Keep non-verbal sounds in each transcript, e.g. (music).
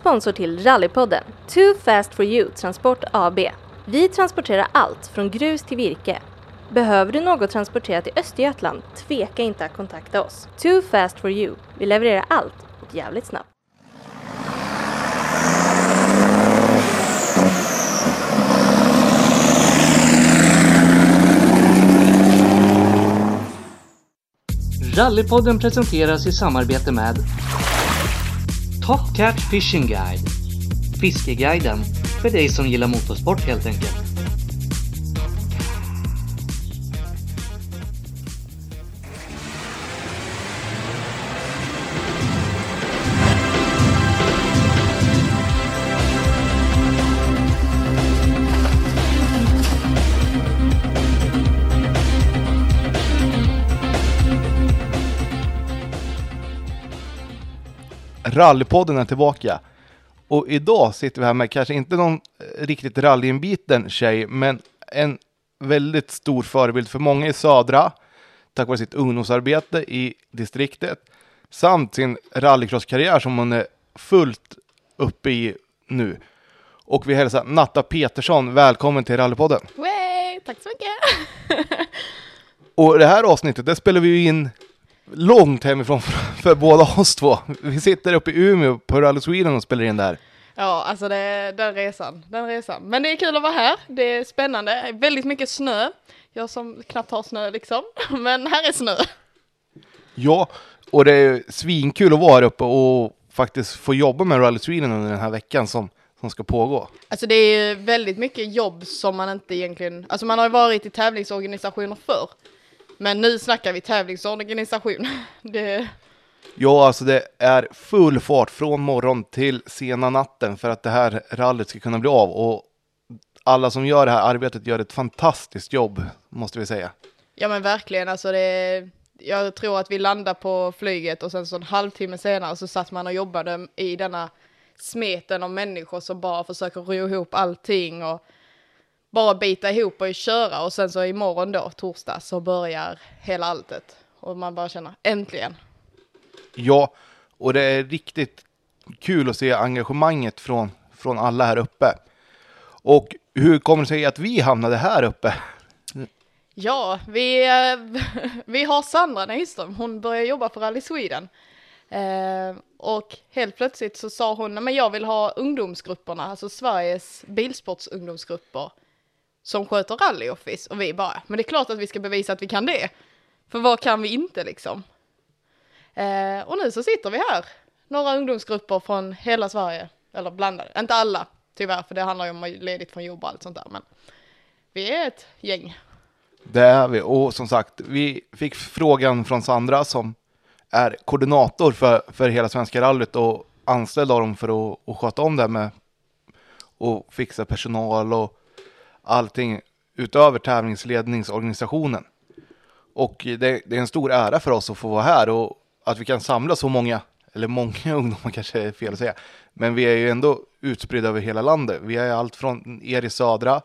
sponsor till Rallypodden, Too Fast For You Transport AB. Vi transporterar allt från grus till virke. Behöver du något transporterat i Östergötland? Tveka inte att kontakta oss. Too Fast For You. Vi levererar allt och jävligt snabbt. Rallypodden presenteras i samarbete med Top Cat Fishing Guide Fiskeguiden för dig som gillar motorsport helt enkelt. Rallypodden är tillbaka. Och idag sitter vi här med kanske inte någon eh, riktigt rallyinbiten tjej, men en väldigt stor förebild för många i södra, tack vare sitt ungdomsarbete i distriktet, samt sin rallycrosskarriär som hon är fullt uppe i nu. Och vi hälsar Natta Petersson välkommen till Rallypodden. Way, tack så mycket. (laughs) Och det här avsnittet, det spelar vi ju in långt hemifrån för, för båda oss två. Vi sitter uppe i Umeå på Rally Sweden och spelar in det här. ja, alltså det, den resan, den resan. Men det är kul att vara här, det är spännande, väldigt mycket snö. Jag som knappt har snö liksom, (laughs) men här är snö. Ja, och det är svinkul att vara här uppe och faktiskt få jobba med Rally Sweden under den här veckan som, som ska pågå. Alltså det är ju väldigt mycket jobb som man inte egentligen, alltså man har ju varit i tävlingsorganisationer förr. Men nu snackar vi tävlingsorganisation. (laughs) Det, Ja, alltså det är full fart från morgon till sena natten för att det här rallyt ska kunna bli av. Och alla som gör det här arbetet gör ett fantastiskt jobb, måste vi säga. ja men verkligen, alltså det, jag tror att vi landade på flyget och sen så en halvtimme senare så satt man och jobbade i denna smeten av människor som bara försöker ro ihop allting och bara bita ihop och köra och sen så imorgon då, torsdag, så börjar hela alltet. Och man bara känner, äntligen. Ja, och det är riktigt kul att se engagemanget från, från alla här uppe. Och hur kommer det sig att vi hamnade här uppe? Ja, vi, eh, (laughs) vi har Sandra Nyström, hon börjar jobba för Rally Sweden. Eh, och helt plötsligt så sa hon, "Nej, men jag vill ha ungdomsgrupperna, alltså Sveriges bilsportsungdomsgrupper som sköter Rally Office. Och vi bara, men det är klart att vi ska bevisa att vi kan det. För vad kan vi inte liksom? Eh, och nu så sitter vi här, några ungdomsgrupper från hela Sverige, eller blandade, inte alla tyvärr, för det handlar ju om ledigt från jobb och allt sånt där, men vi är ett gäng. Det är vi. Och som sagt, vi fick frågan från Sandra som är koordinator för, för hela Svenska rallyt och anställd av dem för att, att sköta om det här med och fixa personal och allting utöver tävlingsledningsorganisationen. Och det, det är en stor ära för oss att få vara här och att vi kan samla så många, eller många (laughs) ungdomar kanske är fel att säga, men vi är ju ändå utspridda över hela landet. Vi är allt från er i södra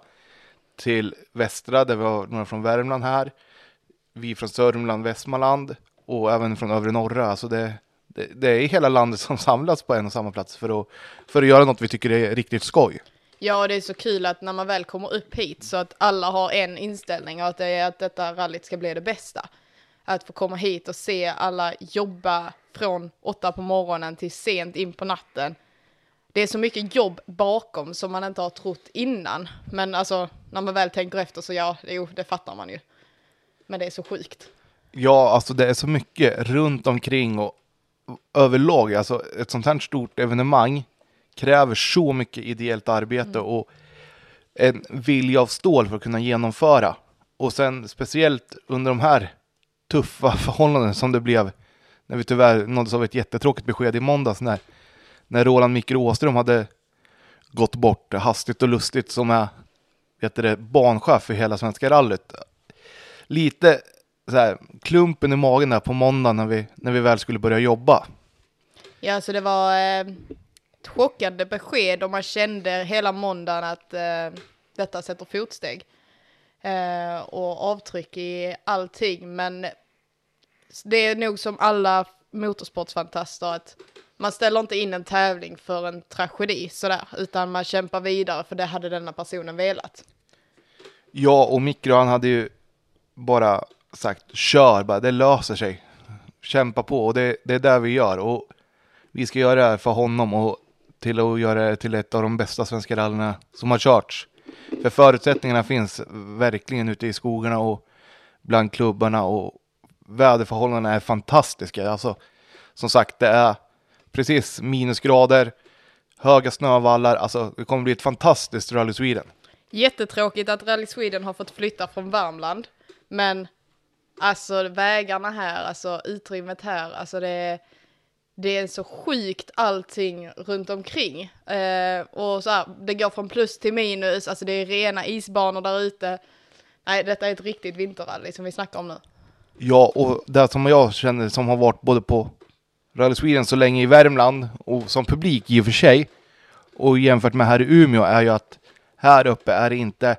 till västra, där vi har några från Värmland här, vi från Sörmland, Västmanland och även från övre norra. Alltså det, det, det är hela landet som samlas på en och samma plats för att, för att göra något vi tycker är riktigt skoj. Ja, och det är så kul att när man väl kommer upp hit så att alla har en inställning och att det är att detta rallyt ska bli det bästa. Att få komma hit och se alla jobba från åtta på morgonen till sent in på natten. Det är så mycket jobb bakom som man inte har trott innan. Men alltså, när man väl tänker efter så ja, jo, det fattar man ju. Men det är så sjukt. Ja, alltså det är så mycket runt omkring och överlag. Alltså ett sånt här stort evenemang kräver så mycket ideellt arbete och en vilja av stål för att kunna genomföra. Och sen speciellt under de här tuffa (laughs) förhållanden som det blev när vi tyvärr nåddes av ett jättetråkigt besked i måndags när, när Roland Micke Åström hade gått bort hastigt och lustigt som är du, det, banchef för hela Svenska rallyt. Lite så här, klumpen i magen där på måndag när vi, när vi väl skulle börja jobba. Ja, så det var eh, chockande besked och man kände hela måndagen att eh, detta sätter fotsteg. Eh, och avtryck i allting, men det är nog som alla motorsportsfantaster att man ställer inte in en tävling för en tragedi sådär, utan man kämpar vidare för det hade denna personen velat. Ja, och Mikro han hade ju bara sagt kör bara, det löser sig. Kämpa på och det, det är det vi gör och vi ska göra det här för honom och till att göra det till ett av de bästa svenska rallyna som har körts. För förutsättningarna finns verkligen ute i skogarna och bland klubbarna och väderförhållandena är fantastiska. Alltså, som sagt, det är precis minusgrader, höga snövallar. Alltså, det kommer bli ett fantastiskt Rally Sweden. Jättetråkigt att Rally Sweden har fått flytta från Värmland, men alltså vägarna här, alltså utrymmet här, alltså det är, det är så sjukt allting runt omkring. Eh, och så här, det går från plus till minus, alltså det är rena isbanor där ute. Nej, detta är ett riktigt vinterrally som vi snackar om nu. Ja, och det som jag känner som har varit både på Rally Sweden så länge i Värmland och som publik i och för sig och jämfört med här i Umeå är ju att här uppe är det inte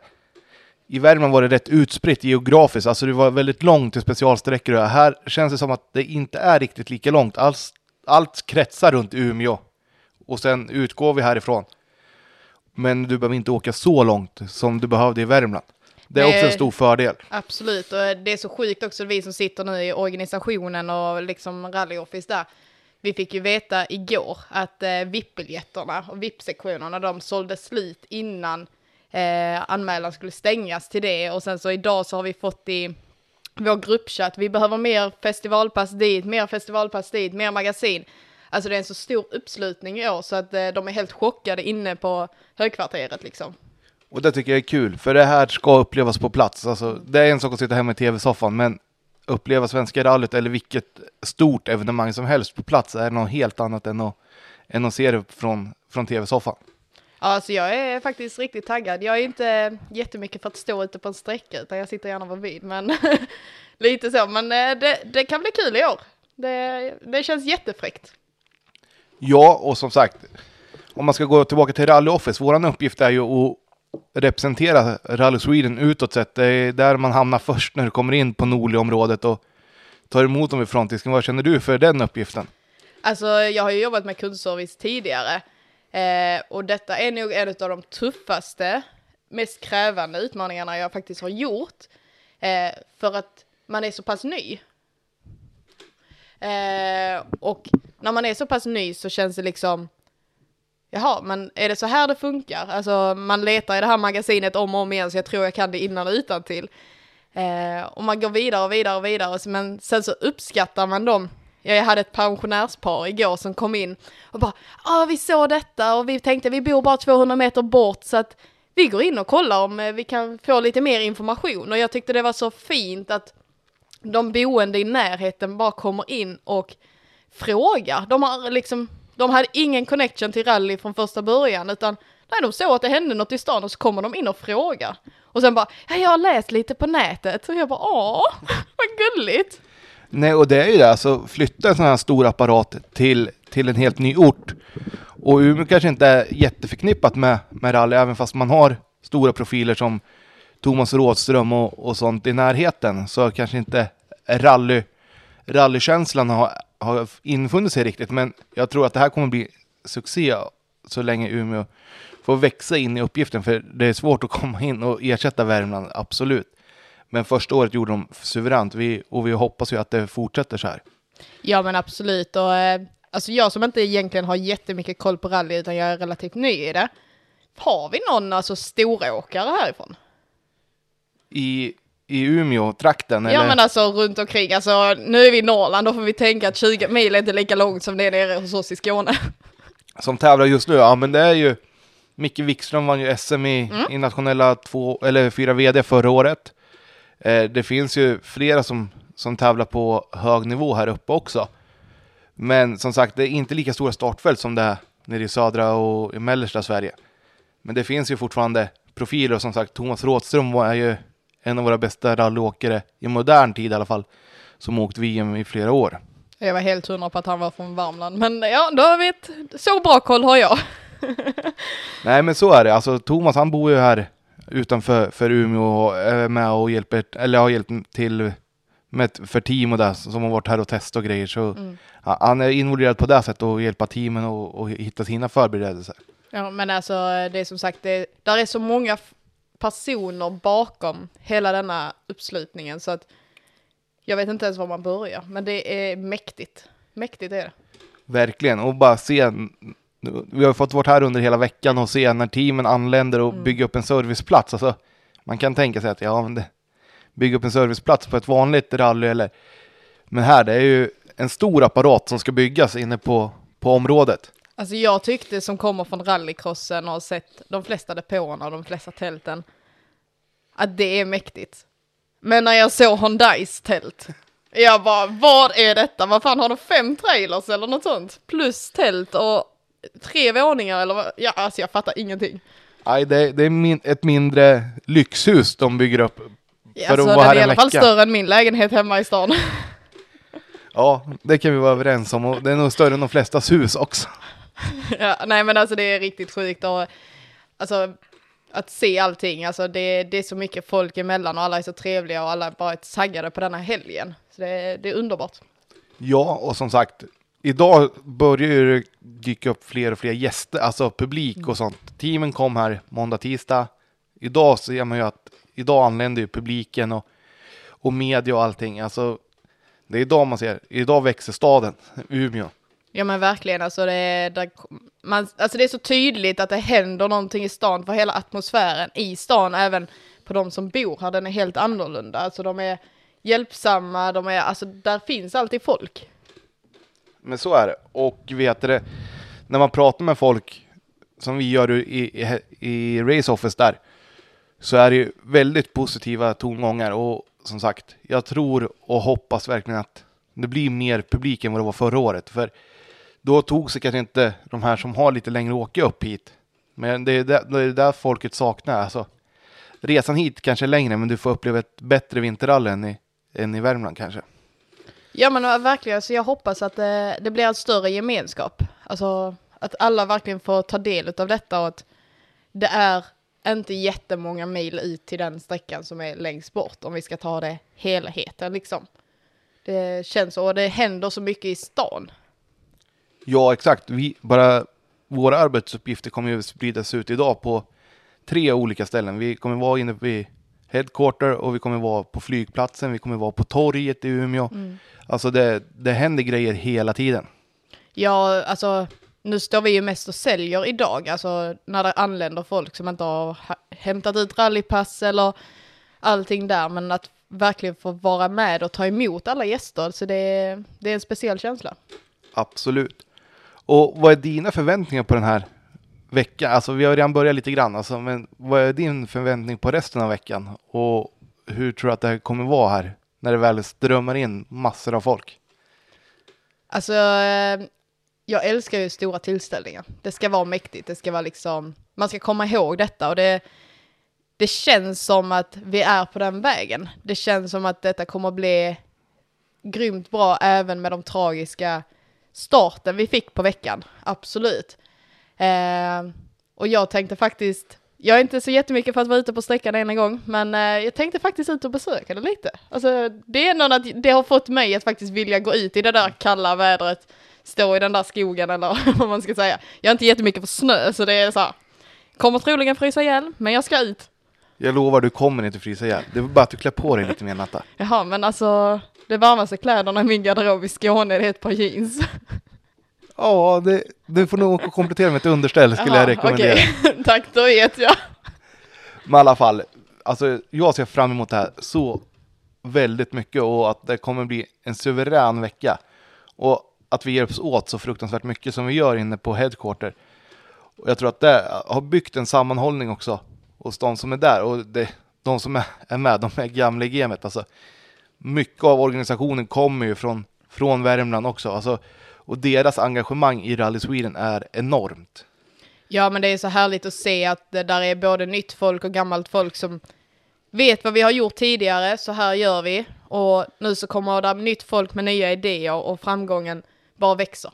i Värmland var det rätt utspritt geografiskt, alltså det var väldigt långt till specialsträckor och här känns det som att det inte är riktigt lika långt. Allt, allt kretsar runt Umeå och sen utgår vi härifrån. Men du behöver inte åka så långt som du behövde i Värmland. Det är Nej. också en stor fördel. Absolut, och det är så sjukt också vi som sitter nu i organisationen och liksom rallyoffice där. Vi fick ju veta igår att eh, VIP-biljetterna och VIP-sektionerna de sålde slut innan eh, anmälan skulle stängas till det och sen så idag så har vi fått i vår gruppchatt, vi behöver mer festivalpass dit, mer festivalpass dit, mer magasin. Alltså det är en så stor uppslutning i år så att eh, de är helt chockade inne på högkvarteret liksom. Och det tycker jag är kul, för det här ska upplevas på plats. Alltså, det är en sak att sitta hemma i tv-soffan, men uppleva Svenska rallyt eller vilket stort evenemang som helst på plats är något helt annat än att, än att se det från, från tv-soffan. Ja, alltså jag är faktiskt riktigt taggad. Jag är inte jättemycket för att stå ute på en sträcka utan jag sitter gärna vid, men (laughs) lite så. Men eh, det, det kan bli kul i år. Det, det känns jättefräckt. Ja, och som sagt, om man ska gå tillbaka till Rally Office, våran uppgift är ju att representera Rally Sweden utåt sett. Det är där man hamnar först när du kommer in på Norli-området och tar emot dem i frontdisken. Vad känner du för den uppgiften? Alltså jag har ju jobbat med kundservice tidigare eh, och detta är nog en av de tuffaste, mest krävande utmaningarna jag faktiskt har gjort. Eh, för att man är så pass ny. Eh, och när man är så pass ny så känns det liksom Jaha, men är det så här det funkar? Alltså man letar i det här magasinet om och om igen så jag tror jag kan det innan och utan till. Eh, och man går vidare och vidare och vidare, men sen så uppskattar man dem. Ja, Jag hade ett pensionärspar igår som kom in och bara, ja ah, vi såg detta och vi tänkte vi bor bara 200 meter bort så att vi går in och kollar om eh, vi kan få lite mer information och jag tyckte det var så fint att de boende i närheten bara kommer in och frågar. De har liksom, de hade ingen connection till rally från första början utan nej, de såg att det hände något i stan och så kommer de in och frågar. Och sen bara, ja jag har läst lite på nätet och jag bara, åh, vad gulligt. Nej, och det är ju det, alltså flytta en sån här stor apparat till, till en helt ny ort. Och Umeå kanske inte är jätteförknippat med, med rally, även fast man har stora profiler som Thomas Rådström och, och sånt i närheten, så kanske inte rally, rallykänslan har, har infunnit sig riktigt. Men jag tror att det här kommer bli succé så länge Umeå får växa in i uppgiften, för det är svårt att komma in och ersätta Värmland, absolut. Men första året gjorde de suveränt vi, och vi hoppas ju att det fortsätter så här. Ja men absolut och eh, alltså jag som inte egentligen har jättemycket koll på rally utan jag är relativt ny i det. Har vi någon alltså storåkare härifrån? I, i Umeå-trakten, Ja eller? men alltså runt omkring, alltså nu är vi i Norrland, då får vi tänka att 20 mil är inte lika långt som det är nere hos oss i Skåne. (laughs) Som tävlar just nu, ja men det är ju Micke Wikström vann ju SM i, i nationella två, eller fyra VD förra året. Eh, det finns ju flera som, som tävlar på hög nivå här uppe också. Men som sagt, det är inte lika stora startfält som det är nere i södra och i mellersta Sverige. Men det finns ju fortfarande profiler och som sagt, Thomas Rådström är ju en av våra bästa rallyåkare i modern tid i alla fall, som åkt VM i flera år. Jag var helt hundra på att han var från Värmland, men ja, då har vi ett, så bra koll har jag. (laughs) Nej men så är det, alltså Thomas han bor ju här utanför för Umeå och är med och hjälper, eller har hjälpt till med, för team och det som har varit här och testat och grejer. Så Mm. ja, han är involverad på det sättet och hjälpa teamen och, och hitta sina förberedelser. Ja, men alltså det är som sagt, det, där är så många personer bakom hela denna uppslutningen så att jag vet inte ens var man börjar, men det är mäktigt. Mäktigt är det. Verkligen, och bara se. Vi har fått vara här under hela veckan och se när teamen anländer och bygga upp en serviceplats. Alltså, man kan tänka sig att ja, men det, bygga upp en serviceplats på ett vanligt rally eller men här det är ju en stor apparat som ska byggas inne på, på området. Alltså jag tyckte som kommer från rallycrossen och har sett de flesta depåerna och de flesta tälten att det är mäktigt. Men när jag såg Hyundais tält, jag bara vad är detta? Vad fan har de fem trailers eller något sånt? Plus tält och tre våningar eller vad? Ja, alltså jag fattar ingenting. Nej, det, det är min, ett mindre lyxhus de bygger upp. För att alltså, vara här den är i alla fall vecka. större än min lägenhet hemma i stan. (laughs) Ja, det kan vi vara överens om och det är nog större än de flestas hus också. (laughs) ja, nej men alltså det är riktigt sjukt och alltså att se allting, alltså det, det är så mycket folk emellan och alla är så trevliga och alla är bara är taggade på denna helgen. Så det, det är underbart. Ja, och som sagt, idag börjar ju det dyka upp fler och fler gäster, alltså publik och sånt. Teamen kom här måndag, tisdag. Idag ser man ju att idag anländer ju publiken och, och media och allting. Alltså, det är idag man ser, idag växer staden, (laughs) Umeå. Ja men verkligen, alltså det, är- där, man, alltså det är så tydligt att det händer någonting i stan, för hela atmosfären i stan, även på de som bor här, den är helt annorlunda. Alltså de är hjälpsamma, de är, alltså där finns alltid folk. Men så är det. Och vet du det, när man pratar med folk som vi gör i, i, i Race Office där, så är det ju väldigt positiva tongångar och som sagt, jag tror och hoppas verkligen att det blir mer publik än vad det var förra året. För då tog sig kanske inte de här som har lite längre åka upp hit. Men det är där, det är där folket saknar. Alltså, resan hit kanske är längre, men du får uppleva ett bättre vinterrally än i, än i Värmland kanske. Ja men äh, verkligen, så jag hoppas att det, det blir en större gemenskap. Alltså att alla verkligen får ta del av detta och att det är inte jättemånga mil ut till den sträckan som är längst bort om vi ska ta det helheten liksom. Det känns så, och det händer så mycket i stan. Ja, exakt. Vi, bara våra arbetsuppgifter kommer ju spridas ut idag på tre olika ställen. Vi kommer vara inne vid headquarter och vi kommer vara på flygplatsen. Vi kommer vara på torget i Umeå. Alltså det, det händer grejer hela tiden. Ja, alltså nu står vi ju mest och säljer idag, alltså när det anländer folk som inte har ha- hämtat ut rallypass eller allting där, men att verkligen få vara med och ta emot alla gäster, så det är, det är en speciell känsla. Absolut. Och vad är dina förväntningar på den här veckan? Alltså vi har redan börjat lite grann, alltså, men vad är din förväntning på resten av veckan? Och hur tror du att det här kommer vara här när det väl strömmar in massor av folk? Alltså, eh, jag älskar ju stora tillställningar. Det ska vara mäktigt, det ska vara liksom, man ska komma ihåg detta och det, det känns som att vi är på den vägen. Det känns som att detta kommer bli grymt bra även med de tragiska starten vi fick på veckan, absolut. Eh, och jag tänkte faktiskt, jag är inte så jättemycket för att vara ute på sträckan en gång, men eh, jag tänkte faktiskt ut och besöka det lite. Alltså, det är ändå att det har fått mig att faktiskt vilja gå ut i det där kalla vädret, stå i den där skogen eller (laughs) vad man ska säga. Jag är inte jättemycket för snö, så det är så här, kommer troligen frysa ihjäl, men jag ska ut. Jag lovar, du kommer inte frysa ihjäl. Det är bara att du klär på dig lite mer Natta. Jaha, men alltså, det varmaste kläderna i min garderob i Skåne, det är ett par jeans. (laughs) Ja, det, du får nog åka och komplettera med ett underställ skulle jag Jaha, rekommendera. okej. (laughs) Tack, då vet jag. Men i alla fall, alltså jag ser fram emot det här så väldigt mycket och att det kommer bli en suverän vecka. Och att vi hjälps åt så fruktansvärt mycket som vi gör inne på headquarter. Och jag tror att det har byggt en sammanhållning också hos de som är där och det, de som är, är med, de är gamla i gamet. Alltså, mycket av organisationen kommer ju från, från Värmland också. Alltså, och deras engagemang i Rally Sweden är enormt. Ja, men det är så härligt att se att det där är både nytt folk och gammalt folk som vet vad vi har gjort tidigare, så här gör vi. Och nu så kommer det nytt folk med nya idéer och framgången bara växer.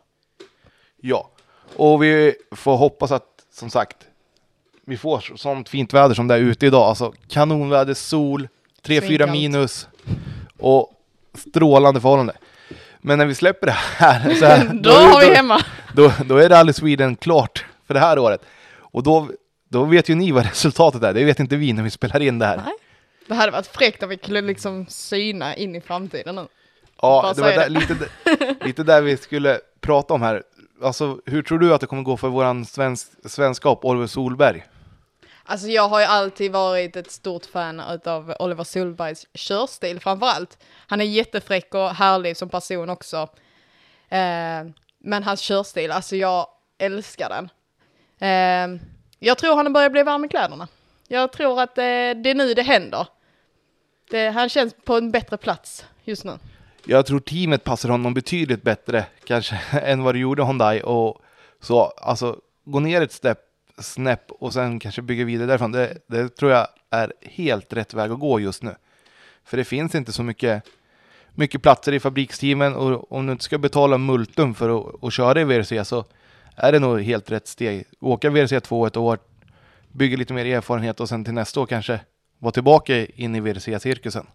Ja, och vi får hoppas att som sagt vi får sånt fint väder som det är ute idag. Alltså kanonväder, sol, 3-4 Svinkallt. minus och strålande förhållande. Men när vi släpper det här, (laughs) så här (laughs) Då har vi hemma. då, då är Rally Sweden klart för det här året. Och då, då vet ju ni vad (laughs) resultatet är. Det vet inte vi när vi spelar in det här. Nej. Det hade varit fräckt om vi kunde liksom syna in i framtiden nu. Ja, Bara det var där, det. lite, lite där vi skulle prata om här. Alltså, hur tror du att det kommer gå för våran svensk, svenskap, Oliver Solberg? Alltså jag har ju alltid varit ett stort fan av Oliver Solbergs körstil framförallt. Han är jättefräck och härlig som person också. Eh, men hans körstil, alltså jag älskar den. Eh, jag tror han börjar bli varm i kläderna. Jag tror att eh, det är nu det händer. Det, han känns på en bättre plats just nu. Jag tror teamet passar honom betydligt bättre kanske (laughs) än vad det gjorde Hyundai och så alltså gå ner ett step, snäpp och sen kanske bygga vidare därifrån. Det, det tror jag är helt rätt väg att gå just nu. För det finns inte så mycket, mycket platser i fabriksteamen och om du inte ska betala multum för att, att köra i VRC så är det nog helt rätt steg. Åka VRC 2 ett år, bygga lite mer erfarenhet och sen till nästa år kanske vara tillbaka in i VRC-cirkusen.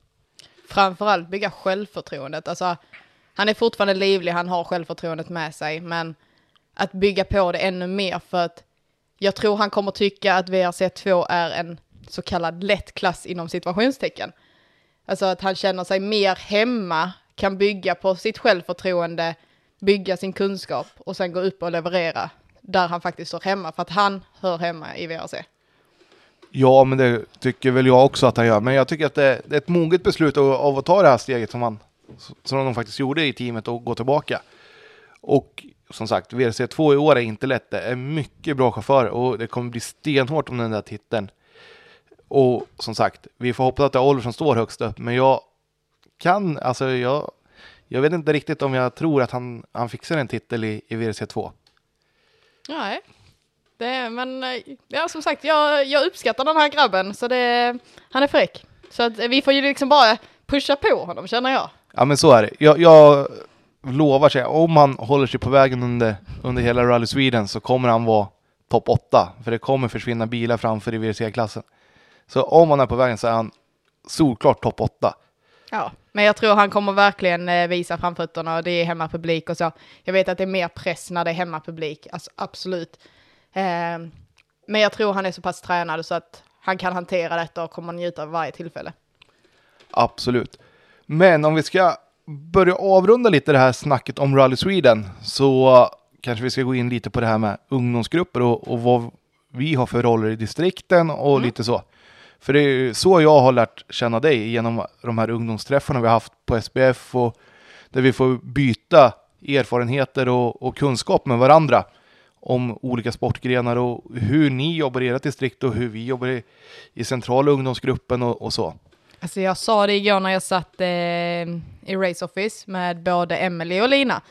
framförallt bygga självförtroendet. Alltså, han är fortfarande livlig, han har självförtroendet med sig, men att bygga på det ännu mer för att jag tror han kommer tycka att VRC2 är en så kallad lätt klass inom situationstecken. Alltså att han känner sig mer hemma, kan bygga på sitt självförtroende, bygga sin kunskap och sen gå upp och leverera där han faktiskt hör hemma, för att han hör hemma i VRC. Ja, men det tycker väl jag också att han gör. Men jag tycker att det, det är ett moget beslut av, av att ta det här steget som, han, som de faktiskt gjorde i teamet och gå tillbaka. Och som sagt, VRC2 i år är inte lätt. Det är mycket bra chaufförer och det kommer bli stenhårt om den där titeln. Och som sagt, vi får hoppas att det är Oliver som står högst upp. Men jag kan, alltså jag, jag vet inte riktigt om jag tror att han, han fixar en titel i, i VRC2. Nej, det, men eh, ja, som sagt, jag, jag uppskattar den här grabben, så det, han är fräck. Så att vi får ju liksom bara pusha på honom, känner jag. Ja men så är det. Jag, jag lovar sig, om han håller sig på vägen under, under hela Rally Sweden så kommer han vara topp 8. För det kommer försvinna bilar framför i VRC-klassen. Så om han är på vägen så är han solklart topp 8. Ja, men jag tror han kommer verkligen eh, visa framfötterna och det är hemmapublik och så. Jag vet att det är mer press när det är hemmapublik, alltså absolut. Eh, men jag tror han är så pass tränad så att han kan hantera detta och kommer njuta av varje tillfälle. Absolut. Men om vi ska börja avrunda lite det här snacket om Rally Sweden så kanske vi ska gå in lite på det här med ungdomsgrupper och, och vad vi har för roller i distrikten och lite så. För det är så jag har lärt känna dig genom de här ungdomsträffarna vi har haft på SPF och där vi får byta erfarenheter och, och kunskap med varandra om olika sportgrenar och hur ni jobbar i ert distrikt och hur vi jobbar i, i centrala ungdomsgruppen och, och så. Alltså jag sa det igår när jag satt eh, i Race Office med både Emelie och Lina.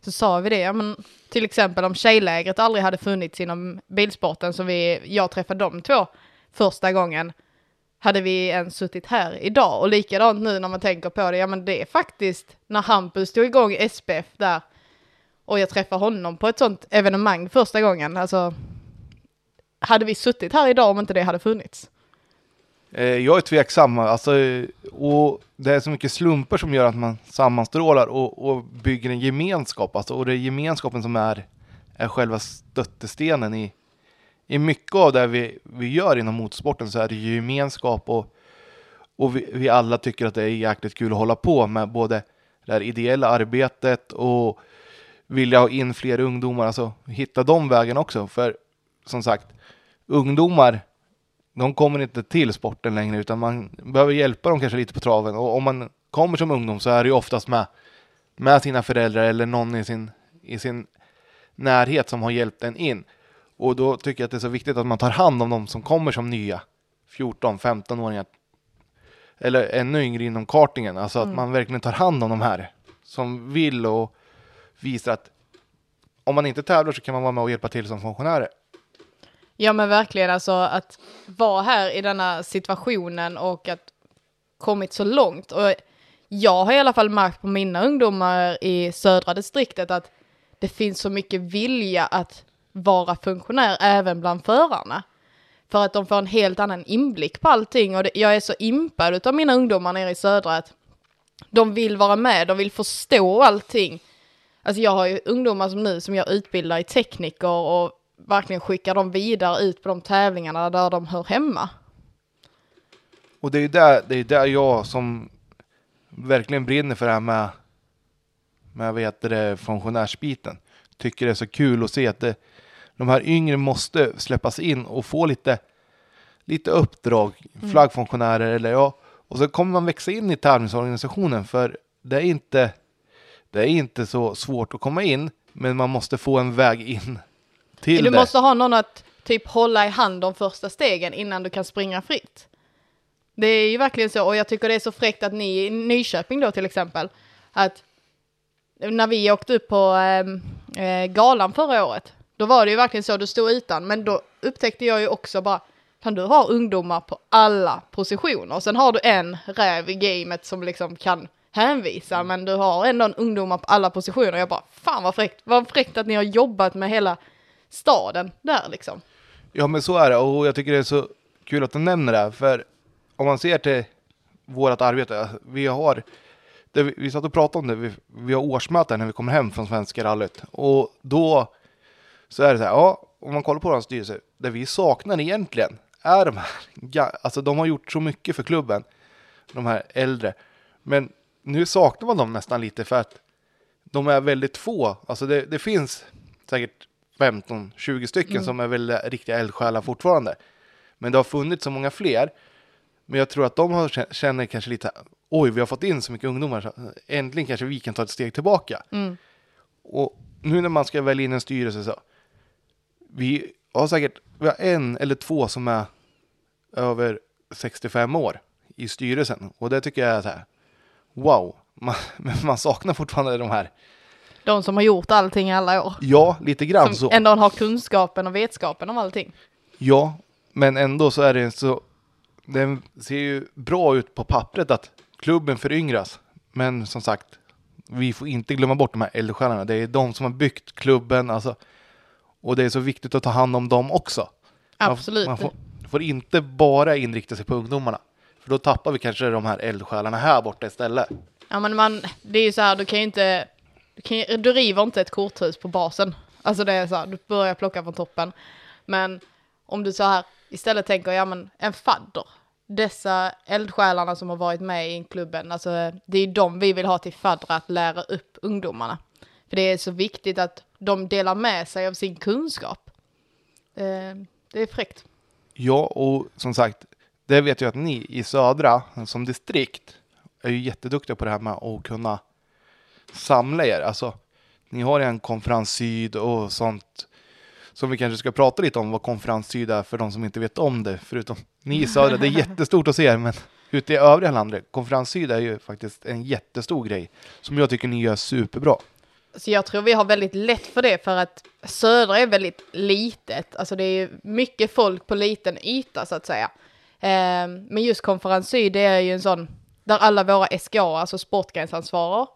Så sa vi det, ja, men till exempel om tjejlägret aldrig hade funnits inom bilsporten så vi, jag träffade de två första gången. Hade vi ens suttit här idag? Och likadant nu när man tänker på det, ja men det är faktiskt när Hampus tog igång SPF där och jag träffade honom på ett sånt evenemang första gången. Alltså, hade vi suttit här idag om inte det hade funnits? Eh, jag är tveksam, alltså, och det är så mycket slumper som gör att man sammanstrålar och, och bygger en gemenskap. Alltså, och det är gemenskapen som är, är själva stöttestenen i, i mycket av det vi, vi gör inom motorsporten så är det gemenskap och, och vi, vi alla tycker att det är jäkligt kul att hålla på med både det här ideella arbetet och vilja ha in fler ungdomar, alltså hitta de vägarna också. För som sagt, ungdomar de kommer inte till sporten längre utan man behöver hjälpa dem kanske lite på traven. Och om man kommer som ungdom så är det ju oftast med, med sina föräldrar eller någon i sin, i sin närhet som har hjälpt en in. Och då tycker jag att det är så viktigt att man tar hand om de som kommer som nya 14-15-åringar. Eller ännu yngre inom kartingen. Alltså att man verkligen tar hand om de här som vill och visar att om man inte tävlar så kan man vara med och hjälpa till som funktionärer. Ja men verkligen alltså att vara här i denna situationen och att kommit så långt. Och jag har i alla fall märkt på mina ungdomar i södra distriktet att det finns så mycket vilja att vara funktionär även bland förarna. För att de får en helt annan inblick på allting och det, jag är så impad av mina ungdomar nere i södra att de vill vara med, de vill förstå allting. Alltså jag har ju ungdomar som nu som jag utbildar i tekniker och verkligen skickar dem vidare ut på de tävlingarna där de hör hemma. Och det är ju där, det är där jag som verkligen brinner för det här med, med vad heter det, funktionärsbiten. Tycker det är så kul att se att det, de här yngre måste släppas in och få lite, lite uppdrag, flaggfunktionärer eller ja. Och så kommer man växa in i tävlingsorganisationen för det är inte, det är inte så svårt att komma in, men man måste få en väg in till Du det. måste ha någon att typ hålla i hand de första stegen innan du kan springa fritt. Det är ju verkligen så och jag tycker det är så fräckt att ni i Nyköping då till exempel, att när vi åkte upp på ehm, eh, galan förra året, då var det ju verkligen så, du stod utan, men då upptäckte jag ju också bara, kan du ha ungdomar på alla positioner, sen har du en räv i gamet som liksom kan hänvisa, men du har ändå en ungdomar på alla positioner. Jag bara, fan vad fräckt, vad fräckt att ni har jobbat med hela staden där liksom. Ja, men så är det. Och jag tycker det är så kul att du nämner det här, för om man ser till vårt arbete, vi har, det vi, vi satt och pratade om det, vi, vi har årsmöten när vi kommer hem från Svenska rallyt. Och då så är det så här, ja, om man kollar på vår styrelse, det vi saknar egentligen är de här, alltså de har gjort så mycket för klubben, de här äldre, men nu saknar man dem nästan lite för att de är väldigt få, alltså det, det finns säkert 15-20 stycken som är väl riktiga eldsjälar fortfarande. Men det har funnits så många fler. Men jag tror att de har, kä- känner kanske lite, oj, vi har fått in så mycket ungdomar, så äntligen kanske vi kan ta ett steg tillbaka. Mm. Och nu när man ska välja in en styrelse så, vi har säkert, vi har en eller två som är över 65 år i styrelsen. Och det tycker jag är så här, wow, man, (laughs) men man saknar fortfarande de här, De som har gjort allting i alla år. ja, lite grann Som så. ändå har kunskapen och vetskapen om allting. Ja, men ändå så är det så. Den ser ju bra ut på pappret att klubben föryngras. Men som sagt, vi får inte glömma bort de här eldsjälarna. Det är de som har byggt klubben. Alltså, och det är så viktigt att ta hand om dem också. Man- Absolut. Man får, får inte bara inrikta sig på ungdomarna. För då tappar vi kanske de här eldsjälarna här borta istället. Ja men man, det är ju så här, du kan ju inte, du, kan du river inte ett korthus på basen. Alltså det är så här, du börjar plocka från toppen. Men om du så här istället tänker, ja men en fadder. Dessa eldsjälarna som har varit med i klubben, alltså det är de vi vill ha till faddrar att lära upp ungdomarna. För det är så viktigt att de delar med sig av sin kunskap. Eh, det är fräckt. Ja, och som sagt, det vet jag att ni i södra som distrikt är ju jätteduktiga på det här med att kunna samla er. Alltså, ni har en konferens syd och sånt som vi kanske ska prata lite om vad konferens syd är för de som inte vet om det. Förutom ni i södra, det är jättestort att se er, men ute i övriga landet, konferens syd är ju faktiskt en jättestor grej som jag tycker ni gör superbra. Så jag tror vi har väldigt lätt för det för att södra är väldigt litet. Alltså det är mycket folk på liten yta så att säga. Ehm, men just konferens syd det är ju en sån där alla våra SKA, alltså sportgrensansvarare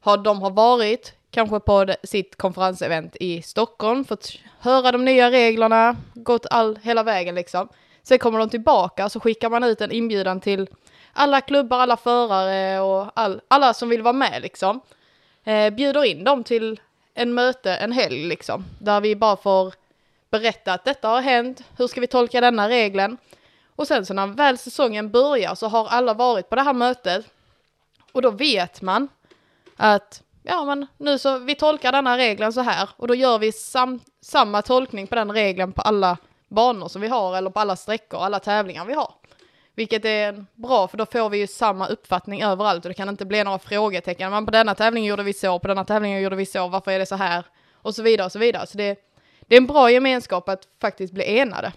har, de har varit kanske på sitt konferensevent i Stockholm, fått höra de nya reglerna, gått all, hela vägen liksom. Sen kommer de tillbaka så skickar man ut en inbjudan till alla klubbar, alla förare och all, alla som vill vara med liksom eh, bjuder in dem till en möte en helg liksom, där vi bara får berätta att detta har hänt, hur ska vi tolka denna regeln? Och sen så när väl säsongen börjar så har alla varit på det här mötet och då vet man att ja men nu så vi tolkar denna regeln så här och då gör vi sam, samma tolkning på den regeln på alla banor som vi har eller på alla sträckor, alla tävlingar vi har. Vilket är bra för då får vi ju samma uppfattning överallt och det kan inte bli några frågetecken. Men på denna tävlingen gjorde vi så, på denna tävlingen gjorde vi så, varför är det så här? Och så vidare och så vidare. Så det, det är en bra gemenskap att faktiskt bli enade.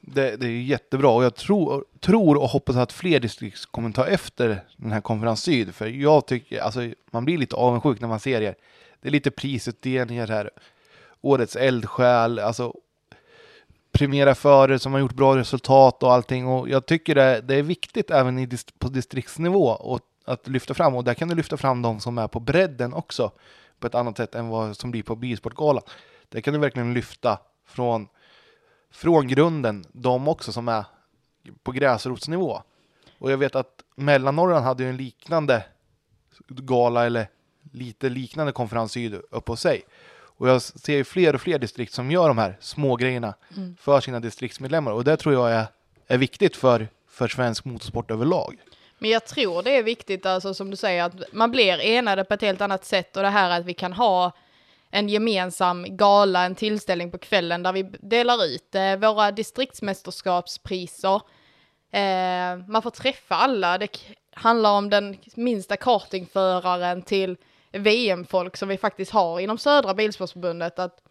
Det, det är jättebra och jag tror, tror och hoppas att fler distrikt kommer ta efter den här konferens syd. För jag tycker, alltså man blir lite avundsjuk när man ser er. Det är lite prisutdelningar här. Årets eldsjäl, alltså premiera före som har gjort bra resultat och allting. Och jag tycker det, det är viktigt även i, på distriktsnivå och att lyfta fram. Och där kan du lyfta fram de som är på bredden också på ett annat sätt än vad som blir på Bilsportgalan. Där kan du verkligen lyfta från från grunden, de också som är på gräsrotsnivå. Och jag vet att Mellannorrland hade ju en liknande gala eller lite liknande konferens uppe hos sig. Och jag ser ju fler och fler distrikt som gör de här små grejerna Mm. för sina distriktsmedlemmar. Och det tror jag är, är viktigt för, för svensk motorsport överlag. Men jag tror det är viktigt, alltså som du säger, att man blir enade på ett helt annat sätt och det här att vi kan ha en gemensam gala, en tillställning på kvällen där vi delar ut eh, våra distriktsmästerskapspriser. Eh, man får träffa alla, det handlar om den minsta kartingföraren till VM-folk som vi faktiskt har inom Södra Bilsportförbundet, att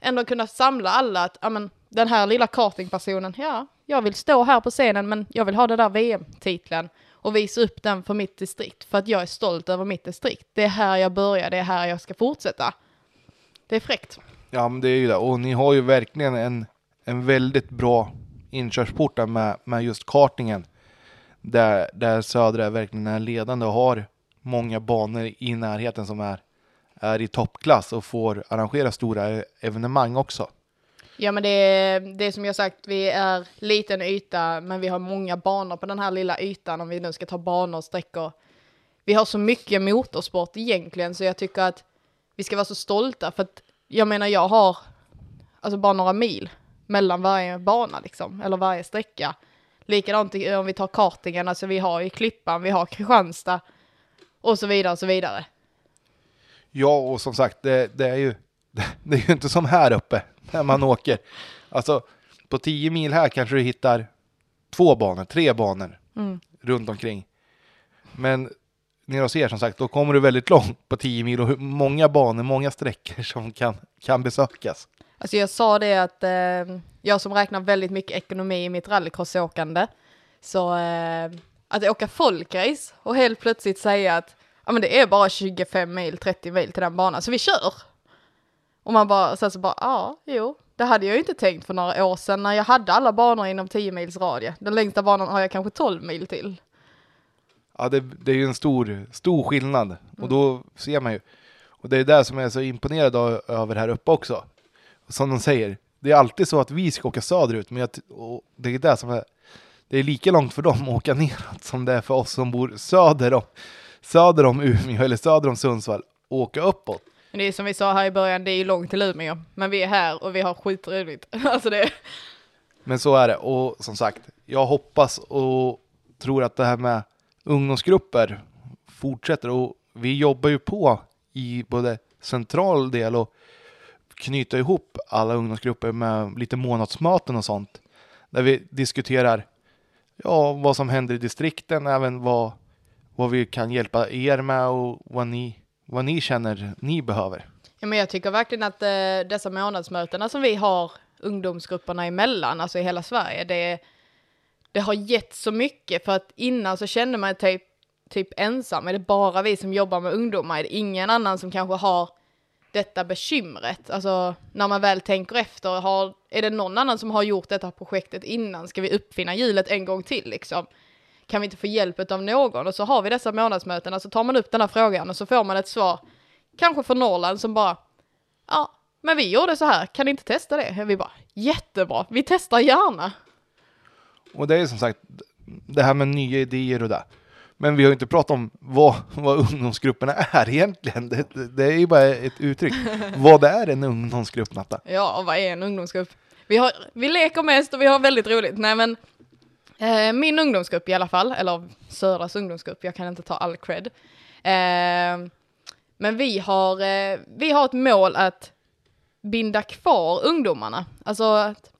ändå kunna samla alla, att ja, men, den här lilla kartingpersonen, ja, jag vill stå här på scenen men jag vill ha den där VM-titeln och visa upp den för mitt distrikt för att jag är stolt över mitt distrikt. Det är här jag börjar, det är här jag ska fortsätta. Det är fräckt. Ja, men det är ju det. Och ni har ju verkligen en, en väldigt bra inkörsport där med, med just kartingen. Där, där Södra verkligen är ledande och har många banor i närheten som är, är i toppklass och får arrangera stora evenemang också. Ja men det är, det är som jag sagt, vi är liten yta men vi har många banor på den här lilla ytan om vi nu ska ta banor och sträckor. Vi har så mycket motorsport egentligen så jag tycker att vi ska vara så stolta för att jag menar jag har alltså bara några mil mellan varje bana liksom, eller varje sträcka. Likadant om vi tar kartingen, alltså vi har ju Klippan, vi har Kristianstad och så vidare och så vidare. Ja, och som sagt, det, det, är ju, (laughs) det är ju inte som här uppe när man åker. Alltså, på 10 mil här kanske du hittar två banor, tre banor Mm. runt omkring. Men nere hos er som sagt, då kommer du väldigt långt på 10 mil och hur många banor, många sträckor som kan, kan besökas. Alltså jag sa det att eh, jag som räknar väldigt mycket ekonomi i mitt rallycrossåkande, så eh, att åka folkrace och helt plötsligt säga att ja men det är bara 25 mil, 30 mil till den banan, så vi kör. Och man bara, sen så bara, ja, jo, det hade jag ju inte tänkt för några år sedan när jag hade alla banor inom 10 mils radie. Den längsta banan har jag kanske 12 mil till. Ja, det, det är ju en stor, stor skillnad och då ser man ju. Och det är det som jag är så imponerad av, över här uppe också. Som de säger, det är alltid så att vi ska åka söderut, men jag, det är det som är, det är lika långt för dem att åka neråt som det är för oss som bor söder om, söder om Umeå eller söder om Sundsvall, åka uppåt. Men det är som vi sa här i början, det är ju långt till Umeå, men vi är här och vi har skitroligt. (laughs) Alltså det, Men så är det. Och som sagt, jag hoppas och tror att det här med ungdomsgrupper fortsätter. Och vi jobbar ju på i både central del och knyta ihop alla ungdomsgrupper med lite månadsmöten och sånt. Där vi diskuterar ja, vad som händer i distrikten, även vad, vad vi kan hjälpa er med och vad ni, vad ni känner ni behöver. Ja, men jag tycker verkligen att eh, dessa månadsmötena som vi har ungdomsgrupperna emellan, alltså i hela Sverige, det, är det har gett så mycket för att innan så kände man typ, typ ensam, är det bara vi som jobbar med ungdomar, är det ingen annan som kanske har detta bekymret? Alltså när man väl tänker efter, har, är det någon annan som har gjort detta projektet innan? Ska vi uppfinna hjulet en gång till liksom? Kan vi inte få hjälp av någon? Och så har vi dessa månadsmöten, och så tar man upp den här frågan och så får man ett svar kanske från Norrland som bara, ja, men vi gjorde så här, kan ni inte testa det? Vi bara, jättebra, vi testar gärna. Och det är som sagt det här med nya idéer och det. Men vi har inte pratat om vad, vad ungdomsgrupperna är egentligen. Det, det, är ju bara ett uttryck. (laughs) vad är en ungdomsgrupp, Natta? Ja, vad är en ungdomsgrupp? Vi, har, vi leker mest och vi har väldigt roligt. Nej men, eh, min ungdomsgrupp i alla fall, eller Södras ungdomsgrupp, jag kan inte ta all cred. Eh, men vi har, eh, vi har ett mål att binda kvar ungdomarna. Alltså, att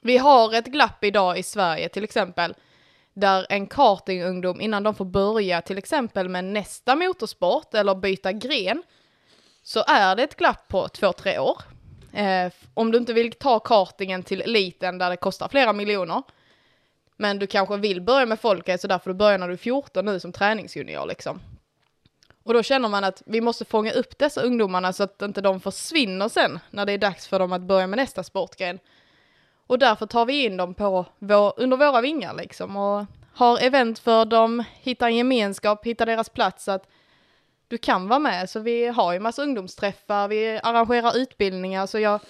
vi har ett glapp idag i Sverige till exempel, där en kartingungdom innan de får börja till exempel med nästa motorsport eller byta gren, så är det ett glapp på två, tre år. Eh, om du inte vill ta kartingen till eliten där det kostar flera miljoner, men du kanske vill börja med folkrace så där får du börja när du är 14 nu som träningsjunior liksom. Och då känner man att vi måste fånga upp dessa ungdomarna så att inte de försvinner sen när det är dags för dem att börja med nästa sportgren. Och därför tar vi in dem på vår, under våra vingar liksom och har event för dem, hittar en gemenskap, hittar deras plats att du kan vara med. Så vi har ju massa ungdomsträffar, vi arrangerar utbildningar. Så jag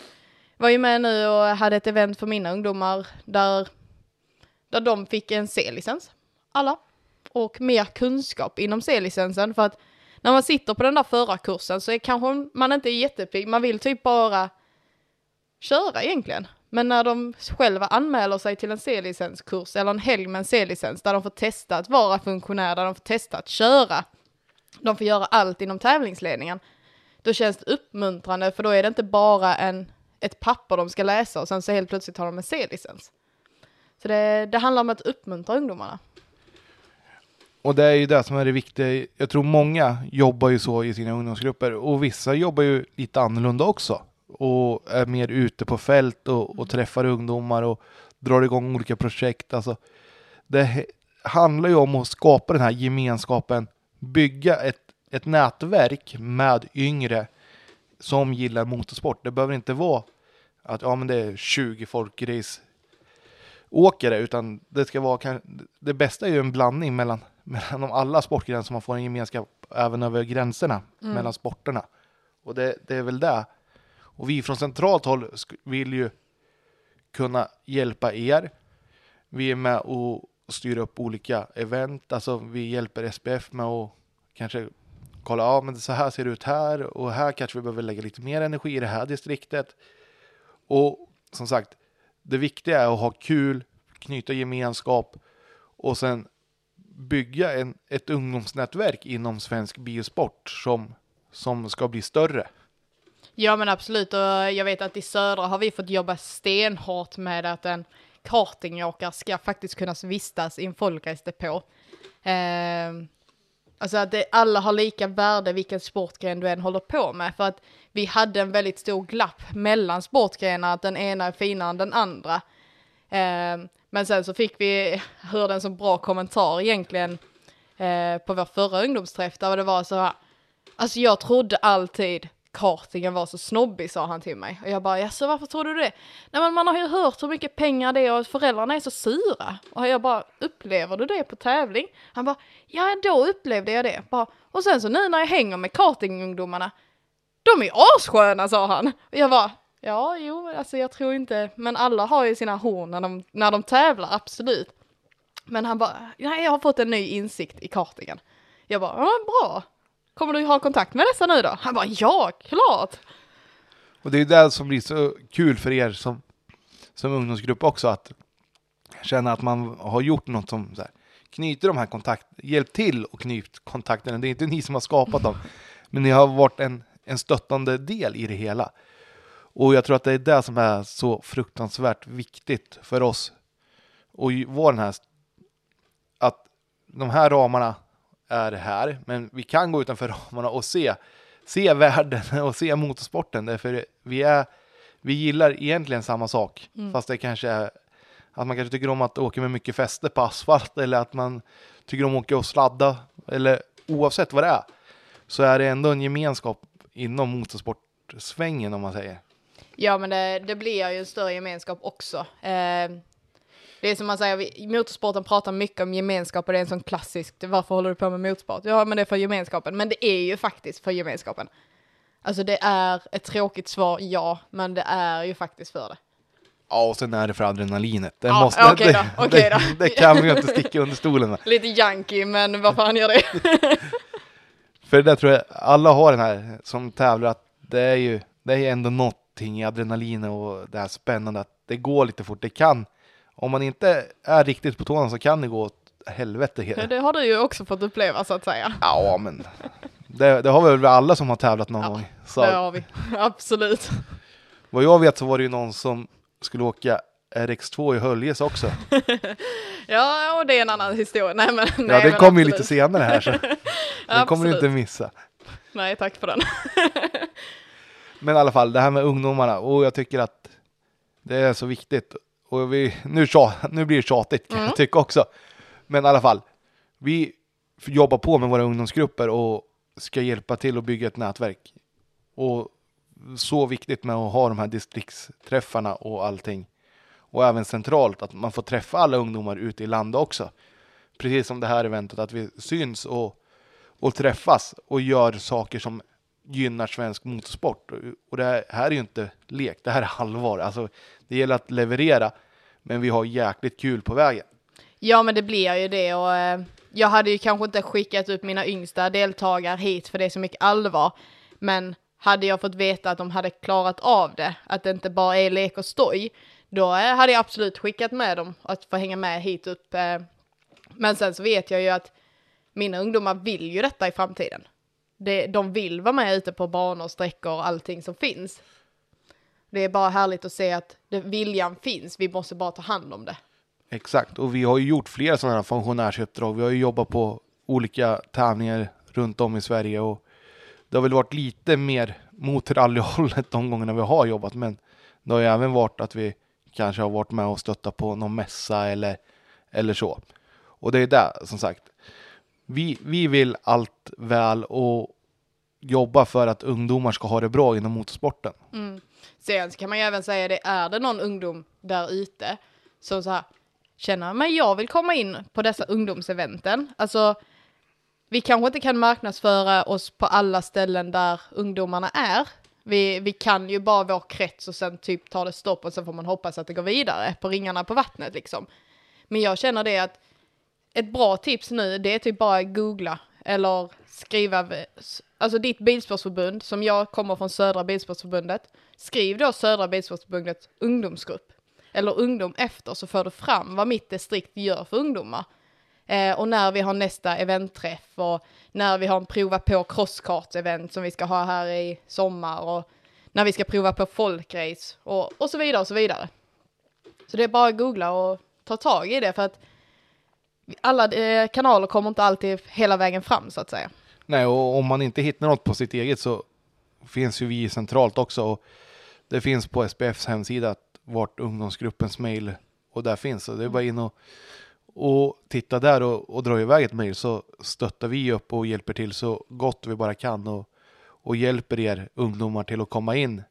var ju med nu och hade ett event för mina ungdomar där, där de fick en C-licens. alla och mer kunskap inom C-licensen för att när man sitter på den där förarkursen så är kanske man inte jättepigg, man vill typ bara köra egentligen. Men när de själva anmäler sig till en C-licenskurs eller en helg med en C-licens där de får testa att vara funktionär, där de får testa att köra, de får göra allt inom tävlingsledningen, då känns det uppmuntrande för då är det inte bara en, ett papper de ska läsa och sen så helt plötsligt har de en C-licens. Så det, det handlar om att uppmuntra ungdomarna. Och det är ju det som är det viktiga. Jag tror många jobbar ju så i sina ungdomsgrupper och vissa jobbar ju lite annorlunda också och är mer ute på fält och, och träffar ungdomar och drar igång olika projekt. Alltså, det handlar ju om att skapa den här gemenskapen, bygga ett, ett nätverk med yngre som gillar motorsport. Det behöver inte vara att ja, men det är 20 folkrace åkare, utan det ska vara det bästa är ju en blandning mellan, (laughs) mellan alla sportgrenar så man får en gemenskap även över gränserna mm. mellan sporterna. Och det, det är väl det och vi från centralt håll vill ju kunna hjälpa er. Vi är med och styr upp olika event, alltså vi hjälper SPF med att kanske kolla, ja men så här ser det ut här och här kanske vi behöver lägga lite mer energi i det här distriktet. Och som sagt, det viktiga är att ha kul, knyta gemenskap och sen bygga en, ett ungdomsnätverk inom svensk biosport som, som ska bli större. Ja men absolut och jag vet att i södra har vi fått jobba stenhårt med att en kartingåkare ska faktiskt kunna vistas i en folkracedepå. Eh, alltså att det, alla har lika värde vilken sportgren du än håller på med för att vi hade en väldigt stor glapp mellan sportgrenar, att den ena är finare än den andra. Eh, men sen så fick vi, (laughs) hörde en så bra kommentar egentligen eh, på vår förra ungdomsträff där det var så här, alltså jag trodde alltid kartingen var så snobbig sa han till mig. Och jag bara, jaså varför tror du det? Nej men man har ju hört hur mycket pengar det är och föräldrarna är så sura. Och jag bara, upplever du det på tävling? Han bara, ja då upplevde jag det. Bara, och sen så nu när jag hänger med kartingungdomarna, de är assköna sa han. Och jag bara, ja jo alltså jag tror inte, men alla har ju sina horn när de, när de tävlar, absolut. Men han bara, nej jag har fått en ny insikt i kartingen. Jag bara, ja bra. Kommer du ha kontakt med dessa nu då? Han bara, ja, klart! Och det är det som blir så kul för er som, som ungdomsgrupp också, att känna att man har gjort något som så här, knyter de här kontakterna, hjälpt till och knyt kontakterna. Det är inte ni som har skapat dem, men ni har varit en, en stöttande del i det hela. Och jag tror att det är det som är så fruktansvärt viktigt för oss. Och vår den här, att de här ramarna är här, men vi kan gå utanför (laughs) ramarna och se, se världen (laughs) och se motorsporten, därför vi, är, vi gillar egentligen samma sak, mm. fast det kanske är att man kanske tycker om att åka med mycket fäste på asfalt eller att man tycker om att åka och sladda eller oavsett vad det är så är det ändå en gemenskap inom motorsportsvängen om man säger. Ja, men det, det blir ju en större gemenskap också. Eh, det är som man säger, motorsporten pratar mycket om gemenskap och det är en sån klassisk, varför håller du på med motorsport? Ja, men det är för gemenskapen. Men det är ju faktiskt för gemenskapen. Alltså det är ett tråkigt svar, ja, men det är ju faktiskt för det. Ja, och sen är det för adrenalinet. Det, ja, måste, okay det, då, okay det, det kan vi ju inte sticka under stolen med. (laughs) Lite junkie, men vad fan gör det? (laughs) för det tror jag alla har den här som tävlar, att det är ju det är ändå någonting i adrenalinet och det här spännande, att det går lite fort. Det kan om man inte är riktigt på tårna så kan det gå åt helvete. Ja, det har du ju också fått uppleva så att säga. Ja, men det, det har väl alla som har tävlat någon ja, gång. Så. Det har vi, absolut. Vad jag vet så var det ju någon som skulle åka RX2 i Höljes också. (laughs) ja, och det är en annan historia. Nej, men, ja, nej, den kommer ju lite senare här så (laughs) den kommer du inte missa. Nej, tack för den. (laughs) men i alla fall, det här med ungdomarna och jag tycker att det är så viktigt och vi, nu, nu blir det tjatigt kan mm. jag tycka också. Men i alla fall, vi jobbar på med våra ungdomsgrupper och ska hjälpa till att bygga ett nätverk. Och så viktigt med att ha de här distriktsträffarna och allting. Och även centralt, att man får träffa alla ungdomar ute i landet också. Precis som det här eventet, att vi syns och, och träffas och gör saker som gynnar svensk motorsport. Och det här är ju inte lek, det här är allvar. Alltså, det gäller att leverera, men vi har jäkligt kul på vägen. Ja men det blir ju det och eh, jag hade ju kanske inte skickat ut mina yngsta deltagare hit för det är så mycket allvar. Men hade jag fått veta att de hade klarat av det, att det inte bara är lek och stoj, då eh, hade jag absolut skickat med dem att få hänga med hit upp. Eh. Men sen så vet jag ju att mina ungdomar vill ju detta i framtiden. Det, de vill vara med ute på banor, sträckor och allting som finns. Det är bara härligt att se att det, viljan finns, vi måste bara ta hand om det. Exakt, och vi har ju gjort flera sådana här funktionärsuppdrag. Vi har ju jobbat på olika tävlingar runt om i Sverige och det har väl varit lite mer mot rallyhållet de gångerna vi har jobbat, men det har ju även varit att vi kanske har varit med och stöttat på någon mässa eller, eller så. Och det är där, som sagt, vi, vi vill allt väl och jobba för att ungdomar ska ha det bra inom motorsporten. Mm. Sen så kan man ju även säga det, är det någon ungdom där ute som så här känner, men jag vill komma in på dessa ungdomseventen. Alltså, vi kanske inte kan marknadsföra oss på alla ställen där ungdomarna är. Vi, vi kan ju bara vår krets och sen typ tar det stopp och sen får man hoppas att det går vidare på ringarna på vattnet liksom. Men jag känner det att ett bra tips nu, det är typ bara googla eller skriva, alltså ditt bilsportsförbund, som jag kommer från Södra Bilsportsförbundet, skriv då Södra Bilsportsförbundet ungdomsgrupp eller ungdom efter så får du fram vad mitt distrikt gör för ungdomar. Eh, och när vi har nästa eventträff och när vi har en prova på crosskart-event som vi ska ha här i sommar och när vi ska prova på folkrace och, och så vidare och så vidare. Så det är bara att googla och ta tag i det för att alla eh, kanaler kommer inte alltid hela vägen fram så att säga. Nej, och om man inte hittar något på sitt eget så finns ju vi centralt också. Och det finns på SPFs hemsida vart ungdomsgruppens mail och där finns. Så det är bara in och, och titta där och, och dra iväg ett mail så stöttar vi upp och hjälper till så gott vi bara kan och, och hjälper er ungdomar till att komma in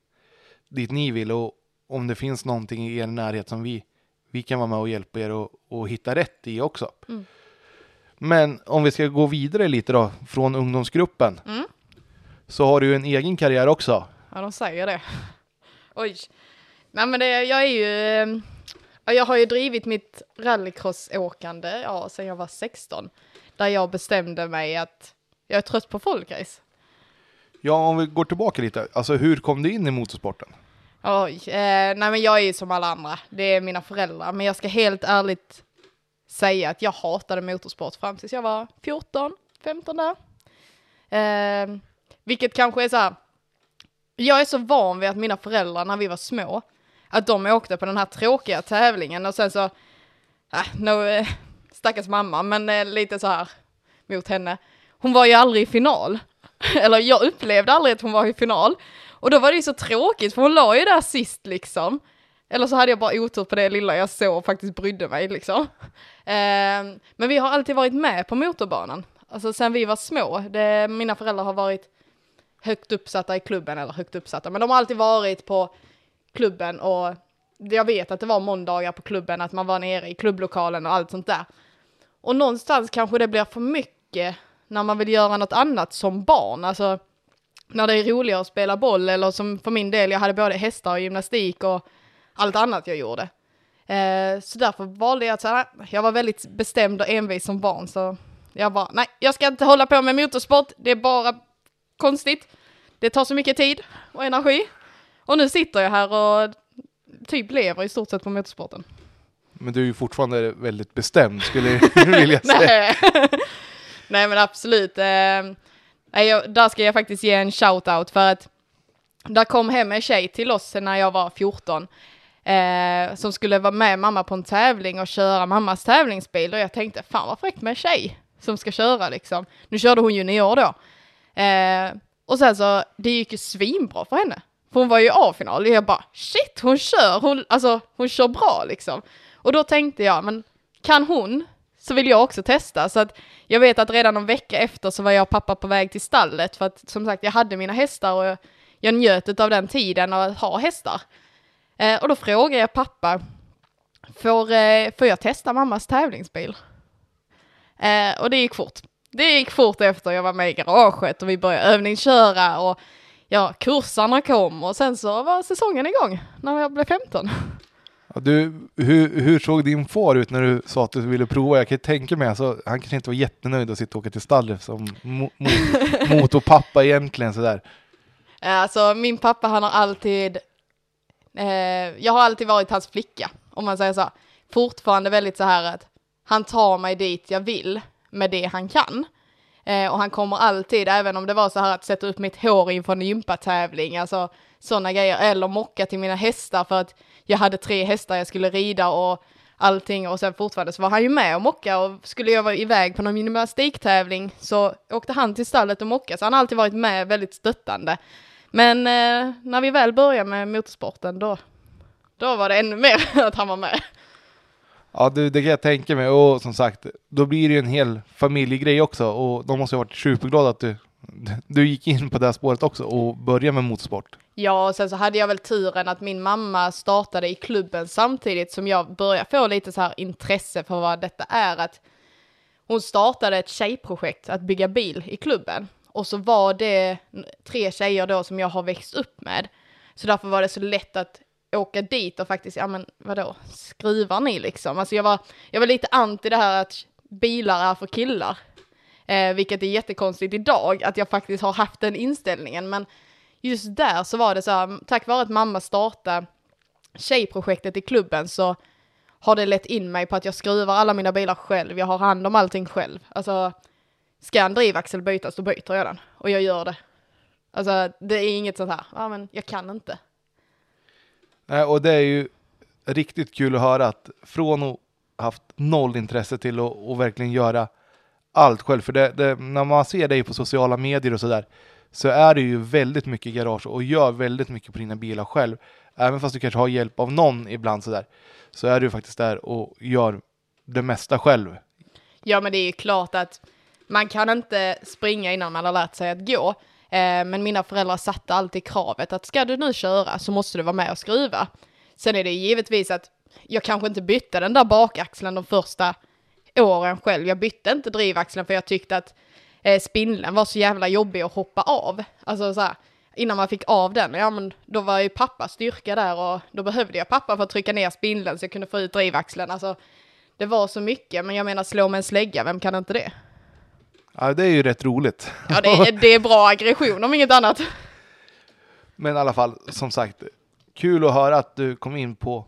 dit ni vill. Och om det finns någonting i er närhet som vi, vi kan vara med och hjälpa er och, och hitta rätt i också. Mm. Men om vi ska gå vidare lite då från ungdomsgruppen Mm. så har du en egen karriär också. Ja, de säger det. (laughs) Oj. Nej, men det, jag är ju... eh, ja, Jag har ju drivit mitt rallycrossåkande ja, sedan jag var 16. Där jag bestämde mig att jag är trött på folkrace. Ja, om vi går tillbaka lite. Alltså hur kom du in i motorsporten? Oj, eh, nej men jag är ju som alla andra. Det är mina föräldrar. Men jag ska helt ärligt säga att jag hatade motorsport fram tills jag var 14, 15 där. Eh, vilket kanske är så här. Jag är så van vid att mina föräldrar när vi var små, att de åkte på den här tråkiga tävlingen och sen så, äh, no, eh, stackars mamma, men eh, lite så här mot henne. Hon var ju aldrig i final. (laughs) Eller jag upplevde aldrig att hon var i final. Och då var det ju så tråkigt för hon la ju där sist liksom. Eller så hade jag bara otur på det lilla jag såg och faktiskt brydde mig liksom. Ehm, men vi har alltid varit med på motorbanan. Alltså sen vi var små. Det, mina föräldrar har varit högt uppsatta i klubben, eller högt uppsatta, men de har alltid varit på klubben och jag vet att det var måndagar på klubben, att man var nere i klubblokalen och allt sånt där. Och någonstans kanske det blir för mycket när man vill göra något annat som barn, alltså när det är roligare att spela boll eller som för min del, jag hade både hästar och gymnastik och allt annat jag gjorde. Eh, så därför valde jag att säga, jag var väldigt bestämd och envis som barn så jag bara, nej, jag ska inte hålla på med motorsport, det är bara konstigt. Det tar så mycket tid och energi. Och nu sitter jag här och typ lever i stort sett på motorsporten. Men du är ju fortfarande väldigt bestämd skulle (laughs) jag vilja säga. Nej. (laughs) Nej men absolut. Eh, jag, där ska jag faktiskt ge en shout-out för att där kom hem en tjej till oss när jag var 14 eh, som skulle vara med mamma på en tävling och köra mammas tävlingsbil och jag tänkte fan vad fräckt med en tjej som ska köra liksom. Nu körde hon junior då. Eh, och sen så, det gick ju svinbra för henne. För hon var ju i A-final och jag bara shit hon kör, hon, alltså hon kör bra liksom. Och då tänkte jag, men kan hon så vill jag också testa. Så att jag vet att redan en vecka efter så var jag och pappa på väg till stallet för att som sagt jag hade mina hästar och jag, jag njöt av den tiden att ha hästar. Eh, och då frågade jag pappa, får, eh, får jag testa mammas tävlingsbil? Eh, och det gick fort. Det gick fort efter jag var med i garaget och vi började övningsköra och ja, kursarna kom och sen så var säsongen igång när jag blev 15. Du, hur, hur såg din far ut när du sa att du ville prova? Jag kan tänka mig, alltså, han kanske inte var jättenöjd att sitta och åka till stallet som mo, mo, (laughs) motorpappa egentligen sådär. Eh, Alltså min pappa han har alltid, eh, jag har alltid varit hans flicka, om man säger så. Fortfarande väldigt så här att han tar mig dit jag vill med det han kan. Eh, och han kommer alltid, även om det var så här att sätta upp mitt hår inför en gympatävling, alltså sådana grejer, eller mocka till mina hästar för att jag hade tre hästar jag skulle rida och allting och sen fortfarande så var han ju med och mocka och skulle jag vara iväg på någon gymnastiktävling så åkte han till stallet och mocka så han har alltid varit med väldigt stöttande. Men eh, när vi väl började med motorsporten då, då var det ännu mer (laughs) att han var med. Ja, du, det kan jag tänka mig. Och som sagt, då blir det ju en hel familjegrej också. Och de måste ha varit superglada att du, du gick in på det här spåret också och började med motorsport. Ja, och sen så hade jag väl turen att min mamma startade i klubben samtidigt som jag började få lite så här intresse för vad detta är. Att hon startade ett tjejprojekt att bygga bil i klubben. Och så var det tre tjejer då som jag har växt upp med. Så därför var det så lätt att åka dit och faktiskt, ja men vadå, skruvar ni liksom? Alltså jag var, jag var lite anti det här att bilar är för killar. Eh, vilket är jättekonstigt idag, att jag faktiskt har haft den inställningen. Men just där så var det så här, tack vare att mamma startade tjejprojektet i klubben så har det lett in mig på att jag skruvar alla mina bilar själv. Jag har hand om allting själv. Alltså, ska en drivaxel bytas, då byter jag den. Och jag gör det. Alltså, det är inget sånt här, ja men jag kan inte. Nej, och det är ju riktigt kul att höra att från att haft noll intresse till att verkligen göra allt själv. För det, det, när man ser dig på sociala medier och sådär så är det ju väldigt mycket garage och gör väldigt mycket på dina bilar själv. Även fast du kanske har hjälp av någon ibland sådär så är du faktiskt där och gör det mesta själv. Ja, men det är ju klart att man kan inte springa innan man har lärt sig att gå. Eh, men mina föräldrar satte alltid kravet att ska du nu köra så måste du vara med och skruva. Sen är det givetvis att jag kanske inte bytte den där bakaxeln de första åren själv. Jag bytte inte drivaxeln för jag tyckte att eh, spindeln var så jävla jobbig att hoppa av. Alltså så här, innan man fick av den, ja men då var ju pappa styrka där och då behövde jag pappa för att trycka ner spindeln så jag kunde få ut drivaxeln. Alltså det var så mycket, men jag menar slå med en slägga, vem kan inte det? Ja, det är ju rätt roligt. Ja, det är, det är bra aggression om inget annat. Men i alla fall, som sagt, kul att höra att du kom in på,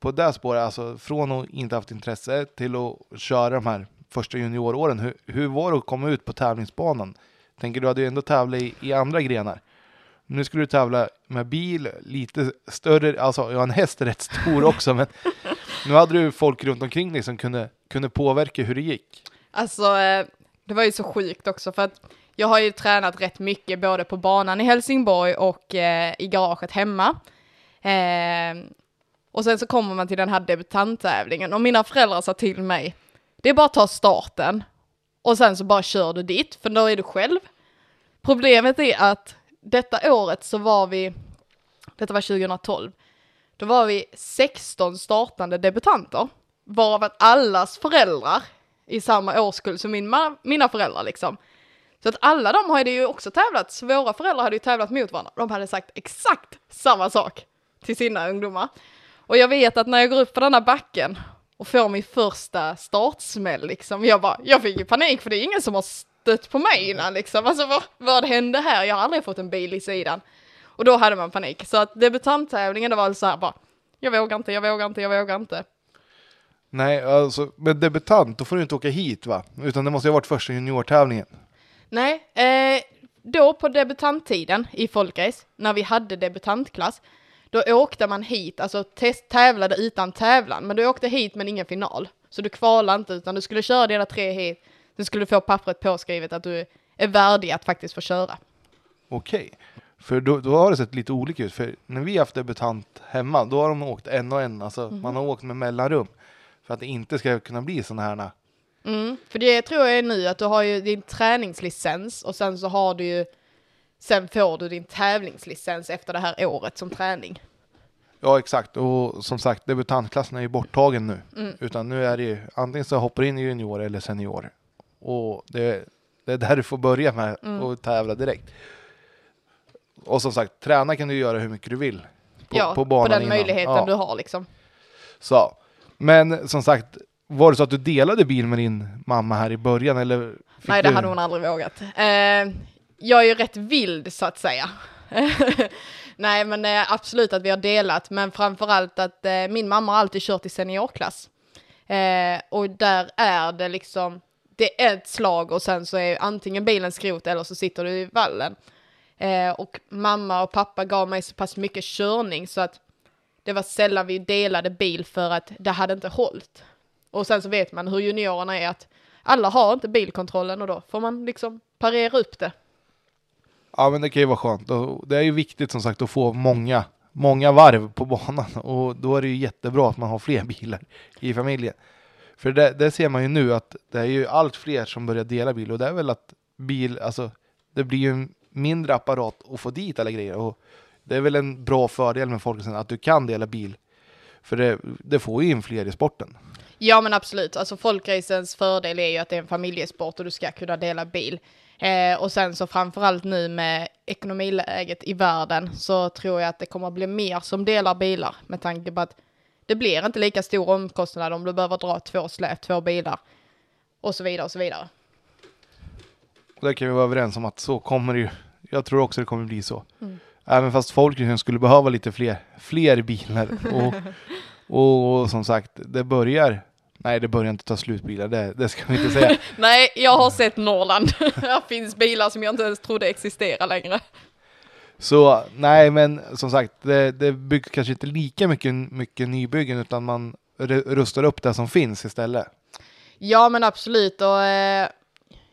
på det spåret. Alltså från att inte haft intresse till att köra de här första junioråren. Hur, hur var det att komma ut på tävlingsbanan? Tänker du hade ju ändå tävlat i, i andra grenar. Nu skulle du tävla med bil, lite större, alltså ja, en häst är rätt stor också, men (laughs) nu hade du folk runt omkring dig som kunde, kunde påverka hur det gick. Alltså, eh, det var ju så sjukt också för att jag har ju tränat rätt mycket både på banan i Helsingborg och eh, i garaget hemma. Eh, och sen så kommer man till den här debutanttävlingen och mina föräldrar sa till mig, det är bara att ta starten och sen så bara kör du dit, för då är du själv. Problemet är att detta året så var vi, detta var 2012, då var vi 16 startande debutanter, varav att allas föräldrar i samma årskull som min mina föräldrar liksom. Så att alla de hade ju också tävlat, så våra föräldrar hade ju tävlat mot varandra. De hade sagt exakt samma sak till sina ungdomar. Och jag vet att när jag går upp för den här backen och får min första startsmäll liksom, jag bara, jag fick ju panik för det är ingen som har stött på mig innan liksom. Alltså vad, vad hände här? Jag har aldrig fått en bil i sidan. Och då hade man panik. Så att debutanttävlingen det var så här bara, jag vågar inte, jag vågar inte, jag vågar inte. Nej, alltså med debutant, då får du inte åka hit va? Utan det måste ju ha varit första juniortävlingen. Nej, eh, då på debutanttiden i folkrace, när vi hade debutantklass, då åkte man hit, alltså test, tävlade utan tävlan, men du åkte hit men ingen final. Så du kvalade inte, utan du skulle köra dina tre hit, sen skulle du få pappret påskrivet att du är värdig att faktiskt få köra. Okej, för då, då har det sett lite olika ut. För när vi haft debutant hemma, då har de åkt en och en. Alltså man har åkt med mellanrum. För att det inte ska kunna bli sådana här. Mm, för det tror jag är nu att du har ju din träningslicens och sen så har du ju, sen får du din tävlingslicens efter det här året som träning. Ja exakt, och som sagt debutantklassen är ju borttagen nu. Mm. Utan nu är det ju antingen så hoppar du in i junior eller senior. Och det, det är där du får börja med Mm. och tävla direkt. Och som sagt, träna kan du göra hur mycket du vill. På, ja, på banan den innan. möjligheten ja. du har liksom. Så, men som sagt, var det så att du delade bil med din mamma här i början eller? Nej, det du... hade hon aldrig vågat. Eh, jag är ju rätt vild så att säga. (laughs) Nej, men eh, absolut att vi har delat, men framförallt att eh, min mamma har alltid kört i seniorklass. Eh, och där är det liksom, det är ett slag och sen så är antingen bilen skrot eller så sitter du i vallen. Eh, och mamma och pappa gav mig så pass mycket körning så att det var sällan vi delade bil för att det hade inte hållit. Och sen så vet man hur juniorerna är att alla har inte bilkontrollen och då får man liksom parera upp det. Ja, men det kan ju vara skönt. Det är ju viktigt som sagt att få många, många varv på banan (laughs) och då är det ju jättebra att man har fler bilar i familjen. För det, det ser man ju nu att det är ju allt fler som börjar dela bil och det är väl att bil, alltså det blir ju en mindre apparat att få dit alla grejer och det är väl en bra fördel med folkrörelsen att du kan dela bil. För det, det får ju in fler i sporten. Ja men absolut, alltså folkracens fördel är ju att det är en familjesport och du ska kunna dela bil. Eh, och sen så framförallt nu med ekonomiläget i världen så tror jag att det kommer att bli mer som delar bilar med tanke på att det blir inte lika stor omkostnad om du behöver dra två släp, två bilar och så vidare och så vidare. Och det kan vi vara överens om att så kommer det ju. Jag tror också det kommer bli så. Mm. Även fast folkrörelsen skulle behöva lite fler, fler bilar. Och, (laughs) och, och som sagt, det börjar. Nej, det börjar inte ta slut bilar. Det, det ska vi inte säga. (laughs) Nej, jag har sett Norrland. (laughs) Här finns bilar som jag inte ens trodde existerar längre. Så nej, men som sagt, det, det byggs kanske inte lika mycket, mycket nybyggen utan man ru- rustar upp det som finns istället. Ja men absolut och eh,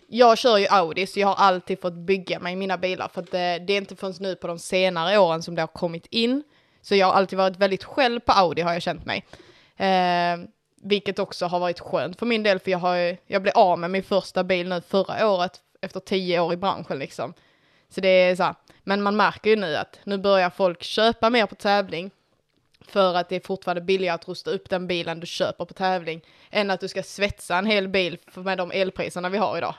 jag kör ju Audi så jag har alltid fått bygga mig mina bilar för att eh, det är inte förrän nu på de senare åren som det har kommit in. Så jag har alltid varit väldigt själv på Audi har jag känt mig. Eh, vilket också har varit skönt för min del för jag, har, ju- jag blev av med min första bil nu förra året efter tio år i branschen liksom. Så det är så här, men man märker ju nu att nu börjar folk köpa mer på tävling för att det är fortfarande billigare att rusta upp den bilen du köper på tävling än att du ska svetsa en hel bil med de elpriserna vi har idag.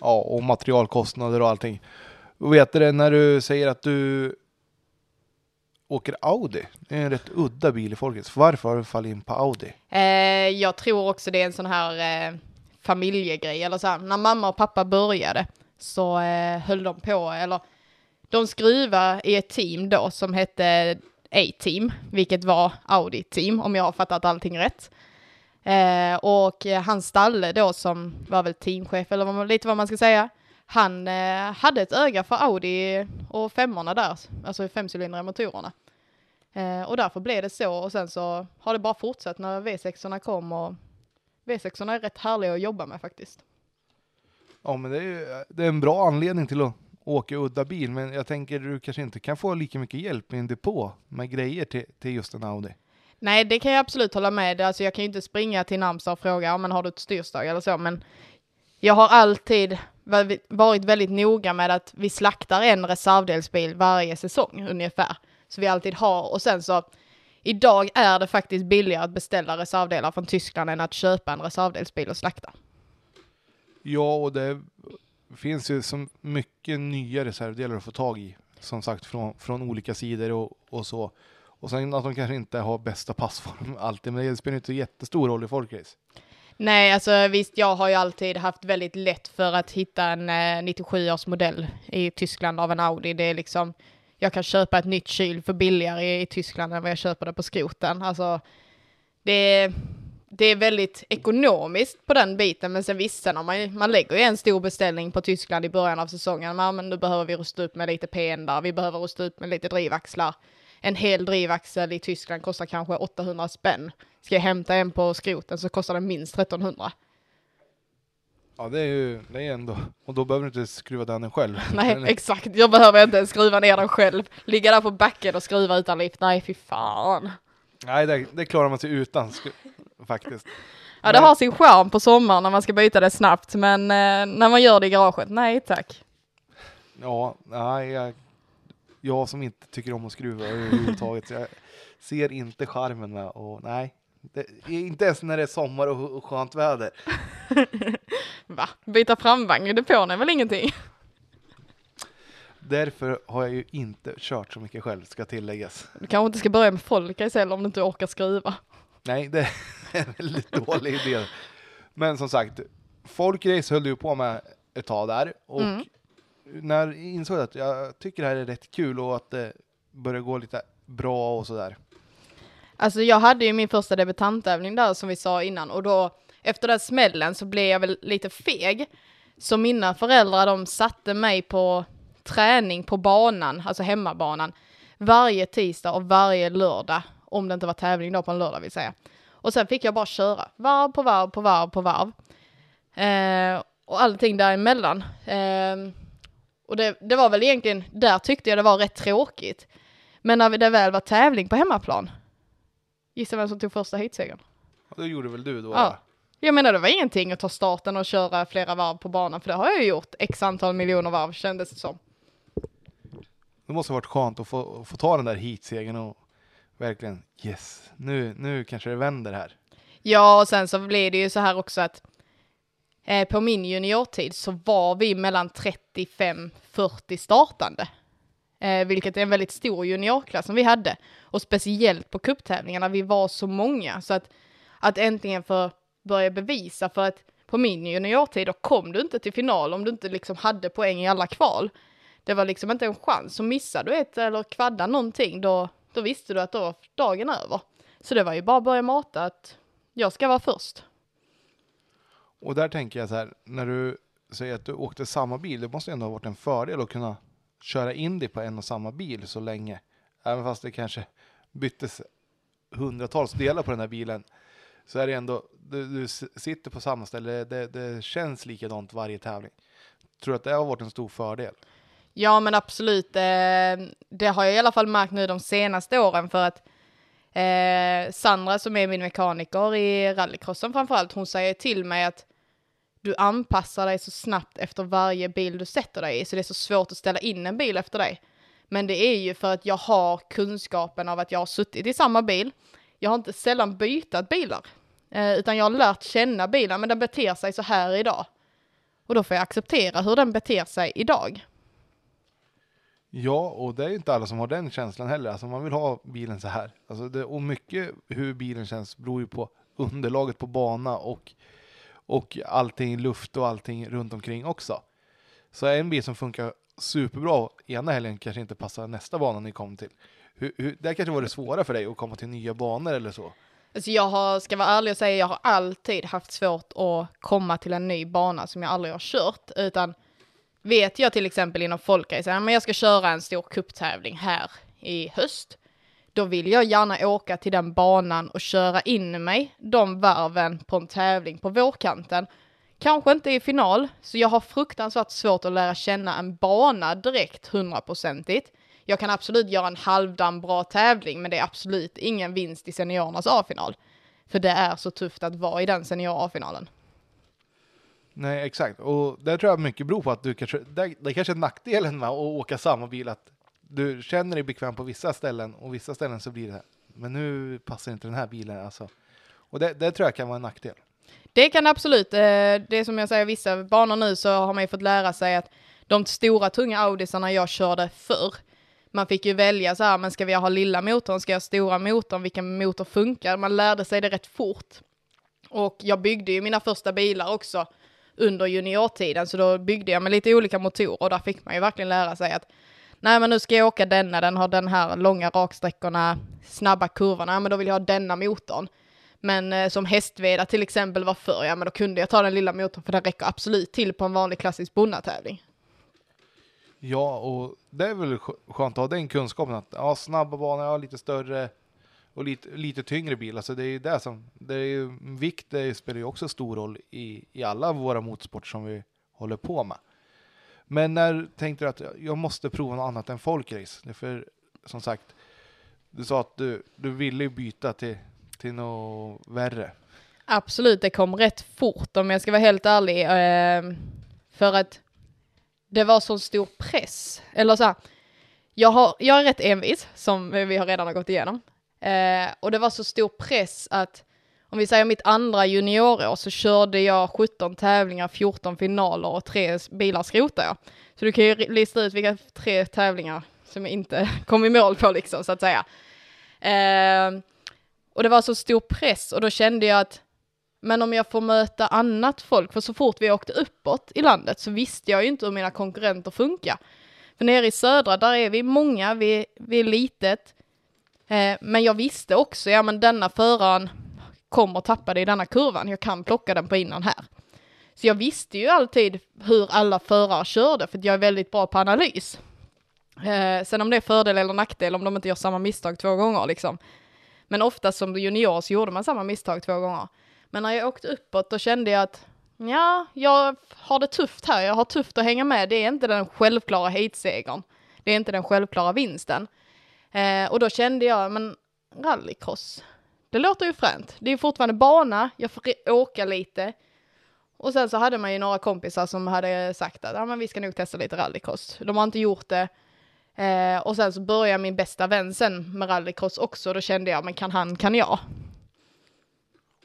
Ja, och materialkostnader och allting. Och vet du det, när du säger att du åker Audi, det är en rätt udda bil i folket. Varför har du fallit in på Audi? Eh, jag tror också det är en sån här eh, familjegrej, eller så här, när mamma och pappa började så eh, höll de på, eller de skruvade i ett team då som hette A-team, vilket var Audi-team om jag har fattat allting rätt. Eh, och hans stalle då som var väl teamchef eller vad, man- lite vad man ska säga, han eh, hade ett öga för Audi och femmorna där, alltså femcylindriga motorerna. Eh, och därför blev det så och sen så har det bara fortsatt när V6orna kom och V6orna är rätt härliga att jobba med faktiskt. Ja, men det är, ju, det är en bra anledning till att åka udda bil, men jag tänker du kanske inte kan få lika mycket hjälp i en depå med grejer till, till just en Audi. Nej, det kan jag absolut hålla med. Alltså jag kan ju inte springa till Namsa och fråga, ja men har du ett styrstag eller så, men jag har alltid varit väldigt noga med att vi slaktar en reservdelsbil varje säsong ungefär. Så vi alltid har, och sen så idag är det faktiskt billigare att beställa reservdelar från Tyskland än att köpa en reservdelsbil och slakta. Ja, och det finns ju så mycket nya reservdelar att få tag i. Som sagt, från, från olika sidor och, och så. Och sen att de kanske inte har bästa passform (laughs) alltid, men det spelar inte så jättestor roll i folkrace. Nej, alltså visst, jag har ju alltid haft väldigt lätt för att hitta en eh, 97 års modell i Tyskland av en Audi. Det är liksom, jag kan köpa ett nytt kyl för billigare i, i Tyskland än vad jag köper det på skroten. Alltså, det är, det är väldigt ekonomiskt på den biten, men sen visst, sen man, man lägger ju en stor beställning på Tyskland i början av säsongen, ja, men nu behöver vi rusta upp med lite PN där, vi behöver rusta upp med lite drivaxlar. En hel drivaxel i Tyskland kostar kanske 800 spänn. Ska jag hämta en på skroten så kostar den minst 1300. Ja, det är ju det är ändå. Och då behöver du inte skruva den själv. (laughs) Nej, exakt. Jag behöver inte ens skruva ner den själv. Ligga där på backen och skruva utan lift. Nej, fy fan. Nej, det, det klarar man sig utan faktiskt. Ja, det Men- har sin charm på sommaren när man ska byta det snabbt, men eh, när man gör det i garaget, nej tack. Ja, nej, jag, jag som inte tycker om att skruva överhuvudtaget. så jag ser inte charmen med och nej. Det, inte ens när det är sommar och, och skönt väder. (laughs) Va? Byta framvagn i depån är väl ingenting? Därför har jag ju inte kört så mycket själv, ska tilläggas. Du kanske inte ska börja med folkrace heller om du inte orkar skruva. Nej, det (laughs) är en väldigt dålig idé. Men som sagt, folkrace höll du på med ett tag där och Mm när jag insåg att jag tycker det här är rätt kul och att det börjar gå lite bra och sådär. Alltså jag hade ju min första debutanttävling där som vi sa innan och då efter den smällen så blev jag väl lite feg. Så mina föräldrar de satte mig på träning på banan, alltså hemmabanan, varje tisdag och varje lördag. Om det inte var tävling då på en lördag vill säga. Och sen fick jag bara köra varv på varv på varv på varv. Eh, och allting däremellan. Eh, och det, det var väl egentligen, där tyckte jag det var rätt tråkigt. Men när det väl var tävling på hemmaplan, Gissa vem som tog första heatsegern? Det gjorde väl du då? Ja. Jag menar det var ingenting att ta starten och köra flera varv på banan, för det har jag ju gjort x antal miljoner varv kändes det som. Det måste ha varit skönt att få, få ta den där heatsegern och verkligen yes, nu, nu kanske det vänder här. Ja, och sen så blir det ju så här också att eh, på min juniortid så var vi mellan 35-40 startande. Eh, vilket är en väldigt stor juniorklass som vi hade. Och speciellt på kupptävlingarna, vi var så många. Så att, att äntligen få börja bevisa för att på min juniortid då kom du inte till final om du inte liksom hade poäng i alla kval. Det var liksom inte en chans. Så missade du ett eller kvadda någonting då, då visste du att då var dagen över. Så det var ju bara att börja mata att jag ska vara först. Och där tänker jag så här, när du säger att du åkte samma bil, det måste ändå ha varit en fördel att kunna köra in dig på en och samma bil så länge. Även fast det kanske byttes hundratals delar på den här bilen så är det ändå, du, du sitter på samma ställe, det, det känns likadant varje tävling. Tror du att det har varit en stor fördel? Ja men absolut, eh, det har jag i alla fall märkt nu de senaste åren för att eh, Sandra som är min mekaniker i rallycrossen framförallt, hon säger till mig att du anpassar dig så snabbt efter varje bil du sätter dig i, så det är så svårt att ställa in en bil efter dig. Men det är ju för att jag har kunskapen av att jag har suttit i samma bil. Jag har inte sällan bytt bilar, eh, utan jag har lärt känna bilen, men den beter sig så här idag. Och då får jag acceptera hur den beter sig idag. Ja, och det är ju inte alla som har den känslan heller. Alltså man vill ha bilen så här. Alltså det, och mycket hur bilen känns beror ju på underlaget på bana och, och allting luft och allting runt omkring också. Så en bil som funkar superbra ena helgen kanske inte passar nästa bana ni kommer till. Hur, hur, det kanske var det svåra för dig att komma till nya banor eller så. Alltså jag har, ska vara ärlig och säga, jag har alltid haft svårt att komma till en ny bana som jag aldrig har kört, utan vet jag till exempel inom folkrace, men jag ska köra en stor kupptävling här i höst, då vill jag gärna åka till den banan och köra in mig de varven på en tävling på vårkanten. Kanske inte i final, så jag har fruktansvärt svårt att lära känna en bana direkt hundraprocentigt. Jag kan absolut göra en halvdan bra tävling, men det är absolut ingen vinst i seniorernas A-final. För det är så tufft att vara i den senior A-finalen. Nej, exakt. Och det tror jag mycket beror på att du kanske, det, det är kanske är nackdelen med att åka samma bil, att du känner dig bekväm på vissa ställen och vissa ställen så blir det här. Men nu passar inte den här bilen alltså. Och det, det tror jag kan vara en nackdel. Det kan absolut, eh, det är som jag säger, vissa banor nu så har man ju fått lära sig att de stora tunga Audisarna jag körde förr, man fick ju välja så här, men ska vi ha lilla motorn, ska jag ha stora motorn, vilken motor funkar? Man lärde sig det rätt fort. Och jag byggde ju mina första bilar också under juniortiden, så då byggde jag med lite olika motorer och där fick man ju verkligen lära sig att nej men nu ska jag åka denna, den har den här långa raksträckorna, snabba kurvorna, ja men då vill jag ha denna motorn. Men eh, som hästveda till exempel var förr, ja men då kunde jag ta den lilla motorn för den räcker absolut till på en vanlig klassisk bonnatävling. Ja, och det är väl skönt att ha den kunskapen att ja, snabba banor, ja, lite större och lite, lite tyngre bil. Alltså det är ju det som, det är ju, vikt det spelar ju också stor roll i, i alla våra motorsport som vi håller på med. Men när tänkte du att jag måste prova något annat än folkrace? För som sagt, du sa att du, du ville byta till, till något värre. Absolut, det kom rätt fort om jag ska vara helt ärlig. Ehm, för att det var så stor press. Eller så här, jag, har, jag är rätt envis, som vi har redan har gått igenom. Eh, och det var så stor press att om vi säger mitt andra juniorår så körde jag 17 tävlingar, 14 finaler och tre bilar skrotade jag. Så du kan ju lista ut vilka tre tävlingar som jag inte (laughs) kom i mål på liksom så att säga. Eh, och det var så stor press och då kände jag att men om jag får möta annat folk, för så fort vi åkte uppåt i landet så visste jag ju inte hur mina konkurrenter funkar. För nere i södra, där är vi många, vi, vi är litet. Eh, men jag visste också, ja men denna föraren kommer tappa det i denna kurvan, jag kan plocka den på innan här. Så jag visste ju alltid hur alla förare körde, för jag är väldigt bra på analys. Eh, sen om det är fördel eller nackdel, om de inte gör samma misstag två gånger liksom. Men oftast som junior så gjorde man samma misstag två gånger. Men när jag åkte uppåt då kände jag att ja, jag har det tufft här, jag har tufft att hänga med, det är inte den självklara heatsegern. Det är inte den självklara vinsten. Eh, och då kände jag, men rallycross, det låter ju fränt. Det är fortfarande bana, jag får åka lite. Och sen så hade man ju några kompisar som hade sagt att ja, men vi ska nog testa lite rallycross. De har inte gjort det. Eh, och sen så började min bästa vän sen med rallycross också. Då kände jag, men kan han, kan jag.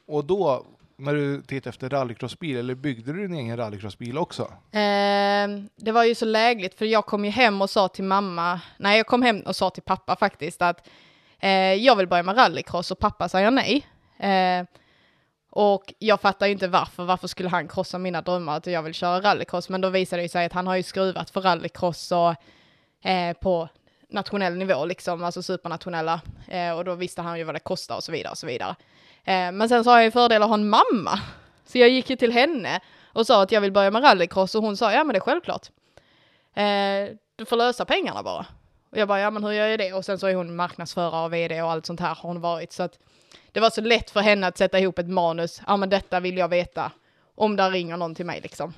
Och då, när du tittade efter rallycrossbil, eller byggde du din egen rallycrossbil också? Eh, det var ju så lägligt, för jag kom ju hem och sa till mamma, nej jag kom hem och sa till pappa faktiskt att Eh, jag vill börja med rallycross och pappa säger nej. Eh, och jag fattar ju inte varför, varför skulle han krossa mina drömmar att jag vill köra rallycross, men då visade det sig att han har ju skruvat för rallycross och eh, på nationell nivå, liksom, alltså supernationella, eh, och då visste han ju vad det kostar och så vidare och så vidare. Eh, men sen så har jag ju fördel att ha en mamma. Så jag gick ju till henne och sa att jag vill börja med rallycross och hon sa ja men det är självklart. Eh, du får lösa pengarna bara. Och jag bara ja men hur gör jag det? Och sen så är hon marknadsförare och vd och allt sånt här har hon varit. Så att det var så lätt för henne att sätta ihop ett manus. Ja men detta vill jag veta. Om där ringer någon till mig liksom.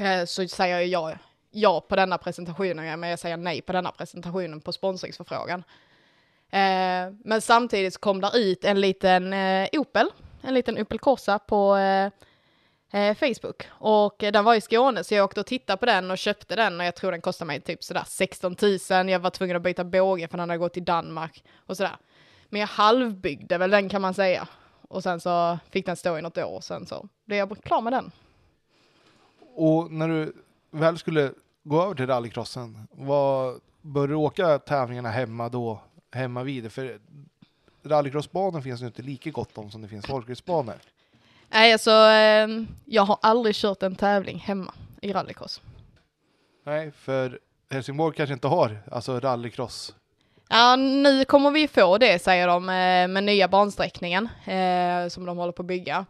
Eh, så säger jag ja, ja på denna presentationen, men jag säger nej på denna presentationen på sponsringsförfrågan. Eh, men samtidigt kom där ut en liten eh, Opel, en liten Opel Corsa på eh, Facebook. Och den var i Skåne så jag åkte och tittade på den och köpte den och jag tror den kostade mig typ sådär 16 000. Jag var tvungen att byta båge för den hade gått till Danmark och sådär. Men jag halvbyggde väl den kan man säga. Och sen så fick den stå i något år och sen så blev jag klar med den. Och när du väl skulle gå över till rallycrossen, vad började du åka tävlingarna hemma då hemma vid. För rallycrossbanor finns ju inte lika gott om som det finns folkracebanor. Nej, alltså ehm, jag har aldrig kört en tävling hemma i rallycross. Nej, för Helsingborg kanske inte har alltså rallycross. Ja, nu kommer vi få det säger de eh, med nya bansträckningen eh, som de håller på att bygga.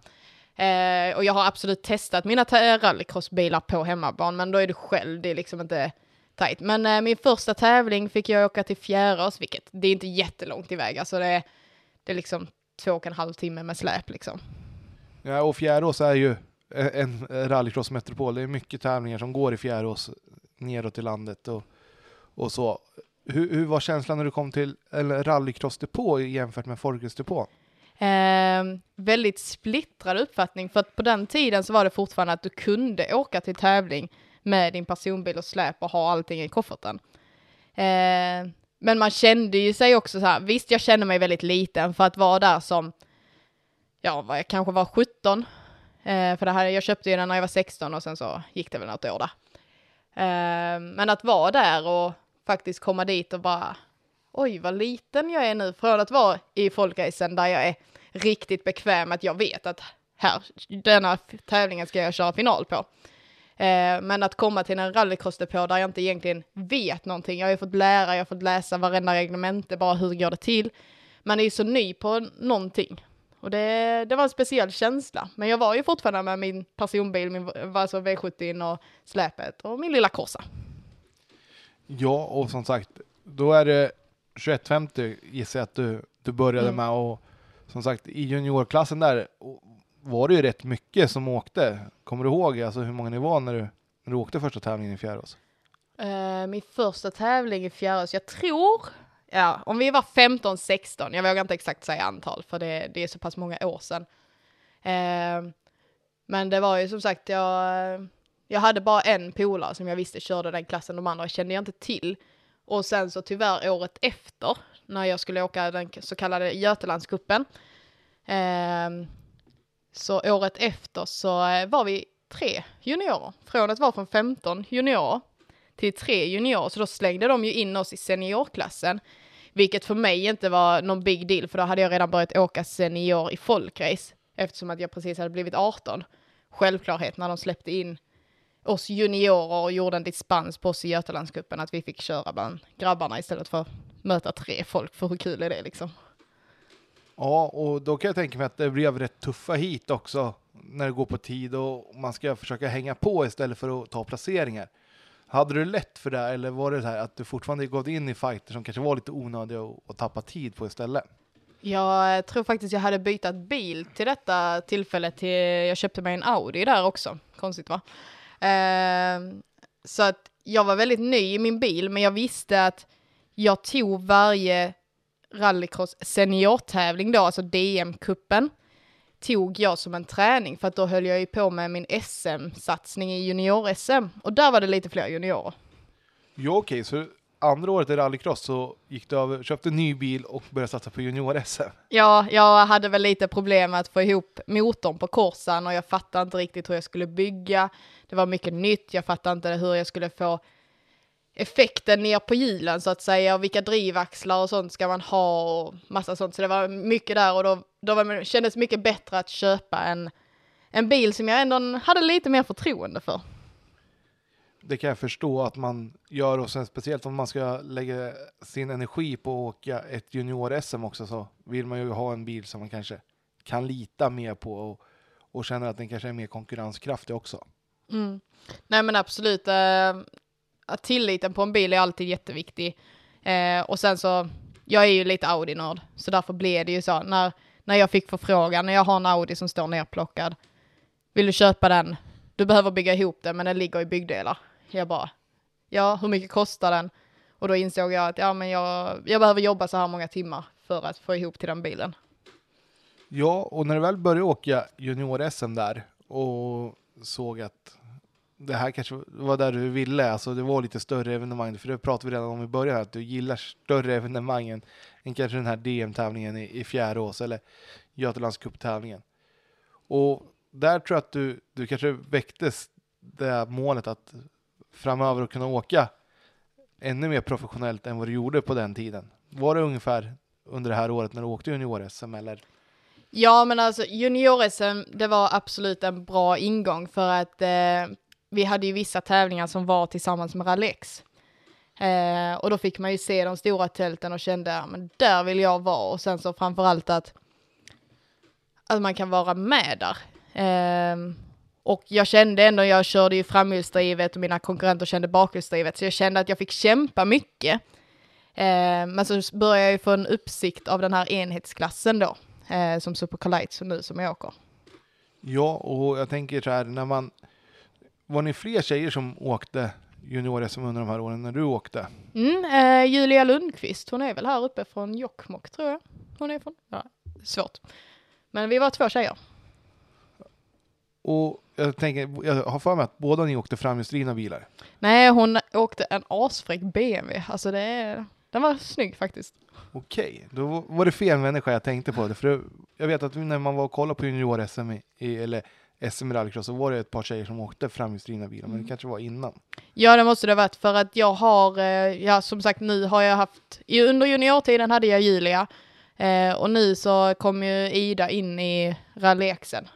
Eh, och jag har absolut testat mina rallycrossbilar på hemmaplan, men då är du själv, det är liksom inte tajt. Men eh, min första tävling fick jag åka till Fjärås, vilket det är inte jättelångt iväg. Alltså det, är, det är liksom två och en halv timme med släp liksom. Ja, och Fjärås är ju en rallycrossmetropol. Det är mycket tävlingar som går i Fjärås neråt i landet och, och så. Hur, hur var känslan när du kom till en rallycrossdepå jämfört med folkracedepå? Eh, väldigt splittrad uppfattning för att på den tiden så var det fortfarande att du kunde åka till tävling med din personbil och släp och ha allting i kofferten. Eh, men man kände ju sig också så här, visst jag känner mig väldigt liten för att vara där som, ja vad jag kanske var 17, eh, för det här, jag köpte ju den när jag var 16 och sen så gick det väl något år där. Eh, men att vara där och faktiskt komma dit och bara, oj vad liten jag är nu, från att vara i folkracen där jag är riktigt bekväm att jag vet att här, denna tävlingen ska jag köra final på. Eh, men att komma till en rallycrossdepå där jag inte egentligen vet någonting. Jag har ju fått lära, jag har fått läsa varenda reglemente, bara hur går det till. Man är ju så ny på någonting. Och det, det var en speciell känsla. Men jag var ju fortfarande med min personbil, min alltså V70 och släpet och min lilla Corsa. Ja, och som sagt, då är det 2150 gissar jag att du, du började mm. med och som sagt i juniorklassen där var det ju rätt mycket som åkte. Kommer du ihåg alltså, hur många ni var när du, när du åkte första tävlingen i Fjärås? Uh, min första tävling i Fjärås, jag tror, ja, om vi var 15-16, jag vågar inte exakt säga antal för det, det är så pass många år sedan. Eh, men det var ju som sagt, jag, jag hade bara en polare som jag visste körde den klassen, de andra kände jag inte till. Och sen så tyvärr året efter, när jag skulle åka den så kallade Götalandscupen, eh, så året efter så eh, var vi tre juniorer. Från att vara från 15 juniorer till tre juniorer, så då slängde de ju in oss i seniorklassen. Vilket för mig inte var någon big deal, för då hade jag redan börjat åka senior i folkrace, eftersom att jag precis hade blivit 18. Självklarhet när de släppte in oss juniorer och gjorde en dispens på oss i Götalandscupen, att vi fick köra bland grabbarna istället för att möta tre folk, för hur kul är det liksom? Ja, och då kan jag tänka mig att det blev rätt tuffa hit också när det går på tid och man ska försöka hänga på istället för att ta placeringar. Hade du lätt för det eller var det så här att du fortfarande gått in i fighter som kanske var lite onödiga och, och tappa tid på istället? Jag eh, tror faktiskt jag hade bytt bil till detta tillfälle till, jag köpte mig en Audi där också, konstigt va? Eh, så att jag var väldigt ny i min bil, men jag visste att jag tog varje rallycross seniortävling då, alltså DM-cupen tog jag som en träning för att då höll jag ju på med min SM-satsning i junior-SM och där var det lite fler juniorer. Ja, okej, okay, så andra året i rallycross så gick du över, köpte en ny bil och började satsa på junior-SM. Ja, jag hade väl lite problem med att få ihop motorn på korsan och jag fattade inte riktigt hur jag skulle bygga. Det var mycket nytt, jag fattade inte hur jag skulle få effekten ner på hjulen så att säga och vilka drivaxlar och sånt ska man ha och massa sånt. Så det var mycket där och då, då var det, kändes mycket bättre att köpa en, en bil som jag ändå hade lite mer förtroende för. Det kan jag förstå att man gör och sen speciellt om man ska lägga sin energi på att åka ett junior-SM också så vill man ju ha en bil som man kanske kan lita mer på och, och känner att den kanske är mer konkurrenskraftig också. Mm. Nej men absolut. Att tilliten på en bil är alltid jätteviktig. Eh, och sen så, jag är ju lite Audi-nörd, så därför blev det ju så när, när jag fick förfrågan, när jag har en Audi som står nerplockad, vill du köpa den? Du behöver bygga ihop den, men den ligger i byggdelar. Jag bara, ja, hur mycket kostar den? Och då insåg jag att ja, men jag, jag behöver jobba så här många timmar för att få ihop till den bilen. Ja, och när du väl började åka junior-SM där och såg att det här kanske var där du ville, alltså det var lite större evenemang, för det pratade vi redan om i början, att du gillar större evenemang än, än kanske den här DM-tävlingen i, i Fjärås eller Götalands tävlingen Och där tror jag att du, du kanske väcktes det målet att framöver kunna åka ännu mer professionellt än vad du gjorde på den tiden. Var det ungefär under det här året när du åkte junior-SM eller? Ja, men alltså junior-SM, det var absolut en bra ingång för att eh, vi hade ju vissa tävlingar som var tillsammans med Alex. Eh, och då fick man ju se de stora tälten och kände, ja, men där vill jag vara. Och sen så framförallt att, att man kan vara med där. Eh, och jag kände ändå, jag körde ju framhjulsdrivet och mina konkurrenter kände bakhjulsdrivet, så jag kände att jag fick kämpa mycket. Eh, men så började jag ju få en uppsikt av den här enhetsklassen då, eh, som Super och nu som jag åker. Ja, och jag tänker så här, när man var ni fler tjejer som åkte junior-SM under de här åren när du åkte? Mm, eh, Julia Lundqvist, hon är väl här uppe från Jokkmokk tror jag. Hon är från, ja, svårt. Men vi var två tjejer. Och jag tänker, jag har för mig att båda ni åkte framhjulsdrivna bilar. Nej, hon åkte en asfräck BMW. Alltså det är, den var snygg faktiskt. Okej, då var det fel människa jag tänkte på. Det, för jag vet att när man var och kollade på junior-SM, eller SM rallycross så var det ett par tjejer som åkte framhjulsdrivna bilar, men det mm. kanske var innan. Ja, det måste det ha varit för att jag har, eh, ja som sagt nu har jag haft, under juniortiden hade jag Julia eh, och nu så kom ju Ida in i rallyxen.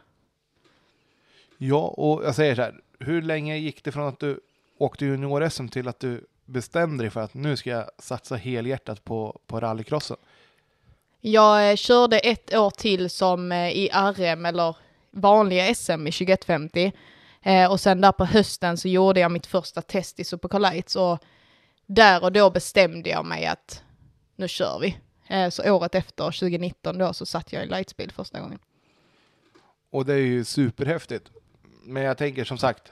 Ja, och jag säger så här, hur länge gick det från att du åkte junior-SM till att du bestämde dig för att nu ska jag satsa helhjärtat på, på rallycrossen? Jag eh, körde ett år till som i RM eller vanliga SM i 2150. Eh, och sen där på hösten så gjorde jag mitt första test i Supercar Lights och där och då bestämde jag mig att nu kör vi. Eh, så året efter, 2019 då, så satt jag i Lightspeed första gången. Och det är ju superhäftigt. Men jag tänker som sagt,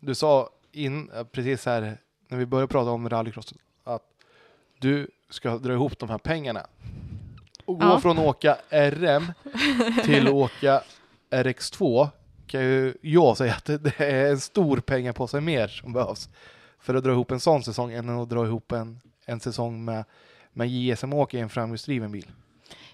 du sa in, precis här när vi började prata om rallycross, att du ska dra ihop de här pengarna. Och gå ja. från åka RM till åka RX2 kan ju jag säga att det är en stor pengapåse mer som behövs för att dra ihop en sån säsong än att dra ihop en, en säsong med, med JSM-åker i en framhjulsdriven bil.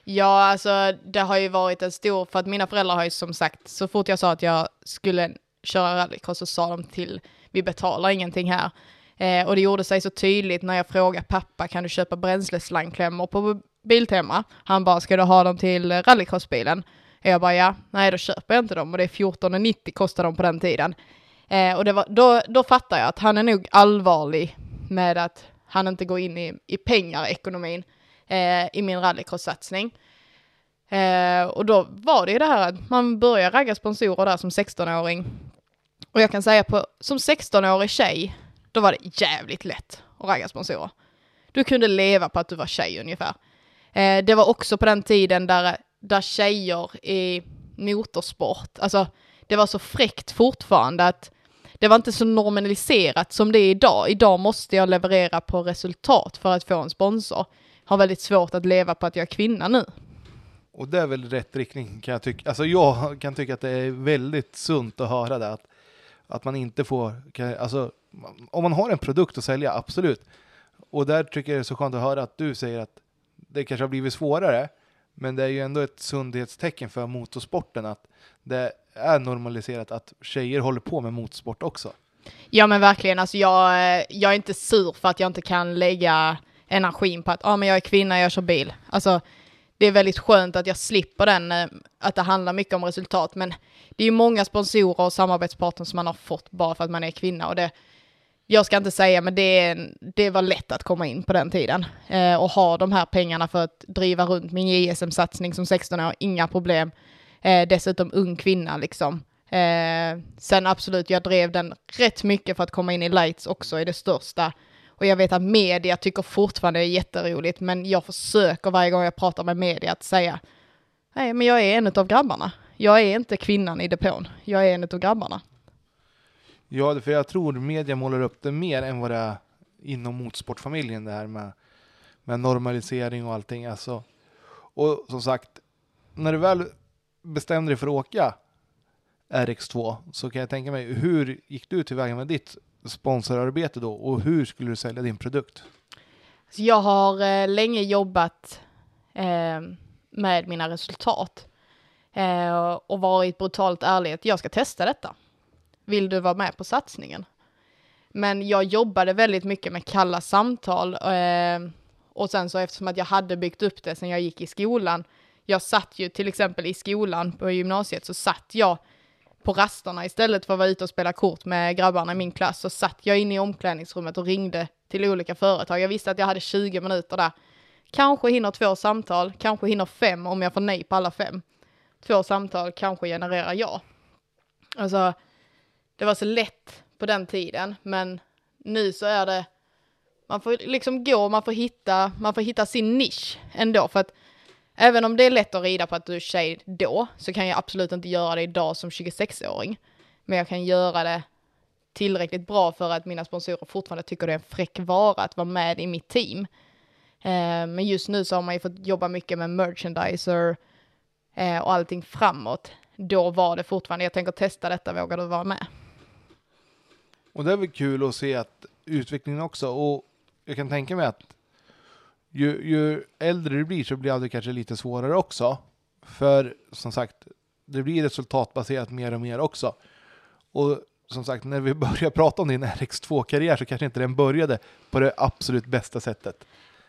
Ja, alltså det har ju varit en stor, för att mina föräldrar har ju som sagt, så fort jag sa att jag skulle köra rallycross så sa de till, vi betalar ingenting här. Eh, och det gjorde sig så tydligt när jag frågade pappa, kan du köpa bränsleslangklämmor på Biltema? Han bara, ska du ha dem till rallycrossbilen? Jag bara, ja, nej då köper jag inte dem och det är 14,90 kostar de på den tiden. Eh, och det var, då, då fattar jag att han är nog allvarlig med att han inte går in i, i pengar, ekonomin, eh, i min rallycross-satsning. Eh, och då var det ju det här att man börjar ragga sponsorer där som 16-åring. Och jag kan säga på, som 16-årig tjej, då var det jävligt lätt att ragga sponsorer. Du kunde leva på att du var tjej ungefär. Eh, det var också på den tiden där, där tjejer i motorsport, alltså det var så fräckt fortfarande att det var inte så normaliserat som det är idag. Idag måste jag leverera på resultat för att få en sponsor. Har väldigt svårt att leva på att jag är kvinna nu. Och det är väl rätt riktning kan jag tycka. Alltså jag kan tycka att det är väldigt sunt att höra det. Att, att man inte får, kan, alltså om man har en produkt att sälja, absolut. Och där tycker jag det är så skönt att höra att du säger att det kanske har blivit svårare. Men det är ju ändå ett sundhetstecken för motorsporten att det är normaliserat att tjejer håller på med motorsport också. Ja men verkligen, alltså jag, jag är inte sur för att jag inte kan lägga energin på att ah, men jag är kvinna, jag kör bil. Alltså det är väldigt skönt att jag slipper den, eh, att det handlar mycket om resultat. Men det är ju många sponsorer och samarbetspartner som man har fått bara för att man är kvinna. Och det, jag ska inte säga, men det, det var lätt att komma in på den tiden. Eh, och ha de här pengarna för att driva runt min JSM-satsning som 16 år, inga problem. Eh, dessutom ung kvinna liksom. Eh, sen absolut, jag drev den rätt mycket för att komma in i lights också i det största. Och jag vet att media tycker fortfarande det är jätteroligt, men jag försöker varje gång jag pratar med media att säga, nej men jag är en av grabbarna. Jag är inte kvinnan i depån, jag är en av grabbarna. Ja, för jag tror media målar upp det mer än vad det är inom motorsportfamiljen det här med, med normalisering och allting. Alltså, och som sagt, när du väl bestämde dig för att åka RX2 så kan jag tänka mig, hur gick du tillväga med ditt sponsorarbete då och hur skulle du sälja din produkt? Alltså, jag har eh, länge jobbat eh, med mina resultat eh, och varit brutalt ärlig att jag ska testa detta. Vill du vara med på satsningen? Men jag jobbade väldigt mycket med kalla samtal eh, och sen så eftersom att jag hade byggt upp det sen jag gick i skolan. Jag satt ju till exempel i skolan på gymnasiet så satt jag på rasterna istället för att vara ute och spela kort med grabbarna i min klass så satt jag inne i omklädningsrummet och ringde till olika företag. Jag visste att jag hade 20 minuter där. Kanske hinner två samtal, kanske hinner fem om jag får nej på alla fem. Två samtal kanske genererar ja. Alltså, det var så lätt på den tiden, men nu så är det, man får liksom gå, man får hitta, man får hitta sin nisch ändå, för att Även om det är lätt att rida på att du är tjej då, så kan jag absolut inte göra det idag som 26-åring. Men jag kan göra det tillräckligt bra för att mina sponsorer fortfarande tycker det är en fräck vara att vara med i mitt team. Eh, men just nu så har man ju fått jobba mycket med merchandiser eh, och allting framåt. Då var det fortfarande, jag tänker testa detta, vågar du vara med? Och det är väl kul att se att utvecklingen också, och jag kan tänka mig att ju, ju äldre du blir så blir det kanske lite svårare också. För som sagt, det blir resultatbaserat mer och mer också. Och som sagt, när vi (laughs) börjar prata om din RX2-karriär så kanske inte den började på det absolut bästa sättet.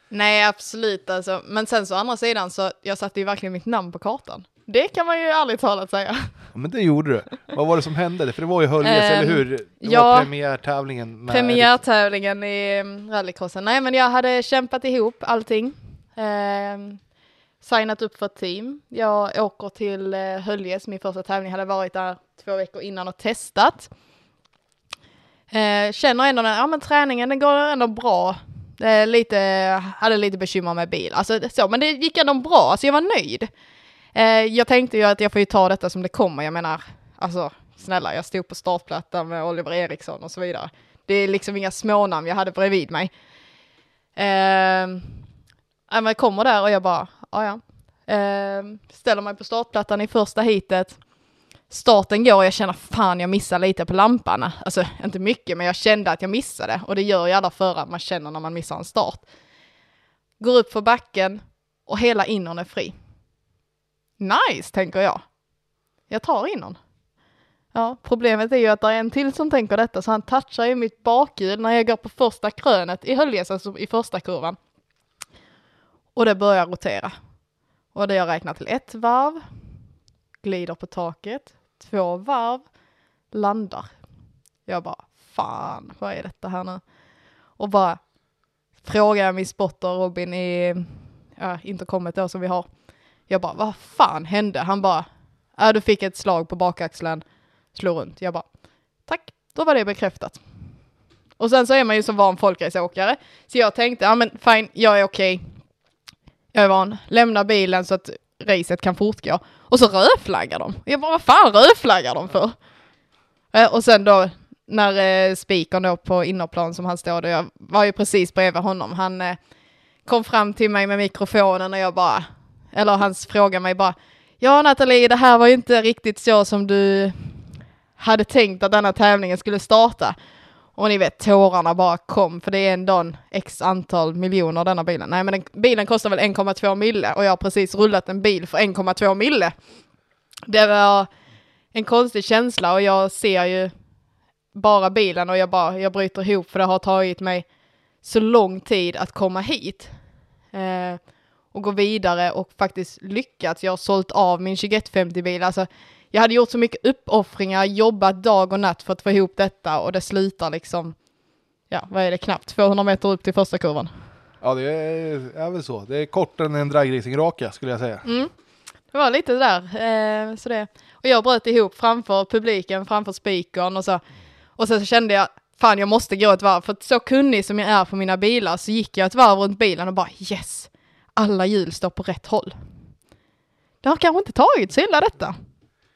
Nej, absolut alltså. Men sen så å andra sidan så jag satte ju verkligen mitt namn på kartan. Det kan man ju ärligt talat säga. Ja, men det gjorde du. Vad var det som hände? För det var ju Höljes, eller hur? Det ja, var premiärtävlingen. premiärtävlingen i mm, rallycrossen. Nej, men jag hade kämpat ihop allting. Eh, signat upp för ett team. Jag åker till eh, Höljes, min första tävling hade varit där två veckor innan och testat. Eh, känner ändå att ja, men träningen den går ändå bra. Eh, lite, hade lite bekymmer med bil, alltså så, men det gick ändå bra, alltså jag var nöjd. Eh, jag tänkte ju att jag får ju ta detta som det kommer, jag menar, alltså snälla, jag stod på startplattan med Oliver Eriksson och så vidare. Det är liksom inga smånamn jag hade bredvid mig. Eh, jag kommer där och jag bara, ja ja. Eh, ställer mig på startplattan i första hitet. Starten går och jag känner fan jag missar lite på lampan. Alltså inte mycket men jag kände att jag missade och det gör ju alla förare man känner när man missar en start. Går upp för backen och hela innern är fri. Nice, tänker jag. Jag tar in någon. Ja, problemet är ju att det är en till som tänker detta så han touchar ju mitt bakhjul när jag går på första krönet i Höljes, alltså i första kurvan. Och det börjar rotera. Och det jag räknar till ett varv, glider på taket, två varv, landar. Jag bara, fan, vad är detta här nu? Och bara frågar jag min spotter Robin i ja, intercomet då som vi har. Jag bara, vad fan hände? Han bara, äh, du fick ett slag på bakaxeln, slog runt. Jag bara, tack, då var det bekräftat. Och sen så är man ju som van folkraceåkare, så jag tänkte, ja men fine, jag är okej. Okay. Jag är van, lämna bilen så att racet kan fortgå. Och så rödflaggar de. Jag bara, vad fan rödflaggar de för? Eh, och sen då när eh, spikern då på innerplan som han står där, jag var ju precis bredvid honom, han eh, kom fram till mig med mikrofonen och jag bara, eller han fråga mig bara, ja Nathalie, det här var ju inte riktigt så som du hade tänkt att denna tävlingen skulle starta. Och ni vet, tårarna bara kom, för det är ändå en x antal miljoner denna bilen. Nej, men den, bilen kostar väl 1,2 mille och jag har precis rullat en bil för 1,2 mille. Det var en konstig känsla och jag ser ju bara bilen och jag bara, jag bryter ihop för det har tagit mig så lång tid att komma hit. Eh, och gå vidare och faktiskt lyckats. Jag har sålt av min 2150-bil. Alltså, jag hade gjort så mycket uppoffringar, jobbat dag och natt för att få ihop detta och det slutar liksom, ja, vad är det, knappt 200 meter upp till första kurvan. Ja, det är, är väl så. Det är kortare än en dragracing-raka skulle jag säga. Mm. Det var lite där. Eh, så det. Och jag bröt ihop framför publiken, framför spikern och så. Och så kände jag, fan jag måste gå ett varv. För så kunnig som jag är på mina bilar så gick jag ett varv runt bilen och bara yes, alla hjul står på rätt håll. Det har kanske inte tagit så illa detta.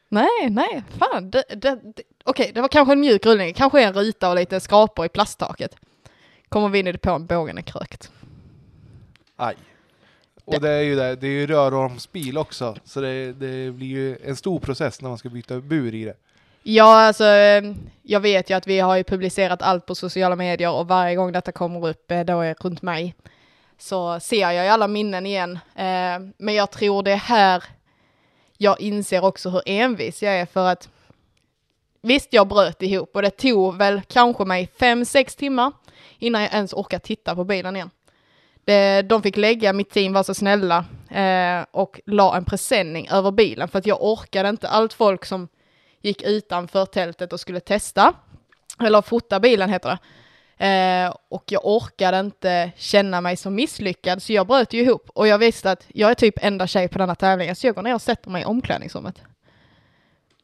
Nej, nej, fan. Det, det, det, Okej, det var kanske en mjuk rullning, kanske en ruta och lite skrapor i plasttaket. Kommer vi in i depån, bågen är krökt. Aj. Och det är ju det, det är ju röromsbil också, så det, det blir ju en stor process när man ska byta bur i det. Ja, alltså jag vet ju att vi har ju publicerat allt på sociala medier och varje gång detta kommer upp, eh, då är runt mig, så ser jag ju alla minnen igen. Eh, men jag tror det är här jag inser också hur envis jag är för att visst, jag bröt ihop och det tog väl kanske mig fem, sex timmar innan jag ens orkade titta på bilen igen. Det, de fick lägga, mitt team var så snälla eh, och la en presenning över bilen för att jag orkade inte allt folk som gick utanför tältet och skulle testa, eller fota bilen heter det. Eh, och jag orkade inte känna mig så misslyckad så jag bröt ju ihop och jag visste att jag är typ enda tjej på denna tävlingen så jag går ner och sätter mig i omklädningsrummet.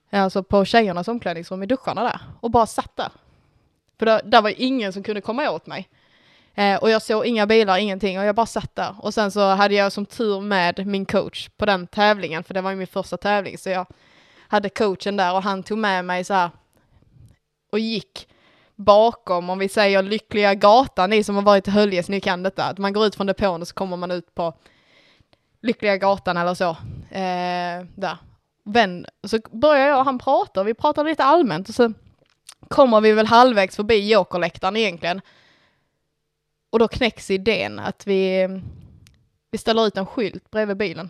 Eh, alltså på tjejernas omklädningsrum i duscharna där och bara satt där. För där, där var ingen som kunde komma åt mig. Eh, och jag såg inga bilar, ingenting och jag bara satt där. Och sen så hade jag som tur med min coach på den tävlingen för det var ju min första tävling så jag hade coachen där och han tog med mig så här och gick bakom, om vi säger Lyckliga gatan, ni som har varit i Höljes, ni kan detta, att man går ut från depån och så kommer man ut på Lyckliga gatan eller så, eh, där. Vän, så börjar jag och han prata, vi pratar lite allmänt och så kommer vi väl halvvägs förbi jokerläktaren egentligen. Och då knäcks idén att vi, vi ställer ut en skylt bredvid bilen.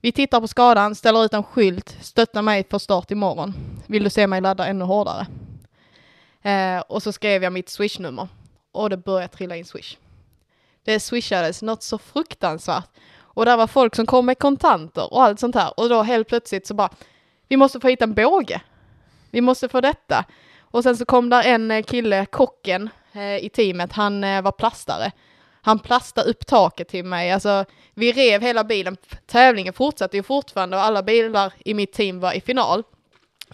Vi tittar på skadan, ställer ut en skylt, stötta mig för start imorgon. Vill du se mig ladda ännu hårdare? Eh, och så skrev jag mitt swishnummer och det började trilla in swish. Det swishades något så fruktansvärt. Och där var folk som kom med kontanter och allt sånt här. Och då helt plötsligt så bara, vi måste få hit en båge. Vi måste få detta. Och sen så kom där en eh, kille, kocken eh, i teamet, han eh, var plastare. Han plastade upp taket till mig, alltså vi rev hela bilen. Tävlingen fortsatte ju fortfarande och alla bilar i mitt team var i final.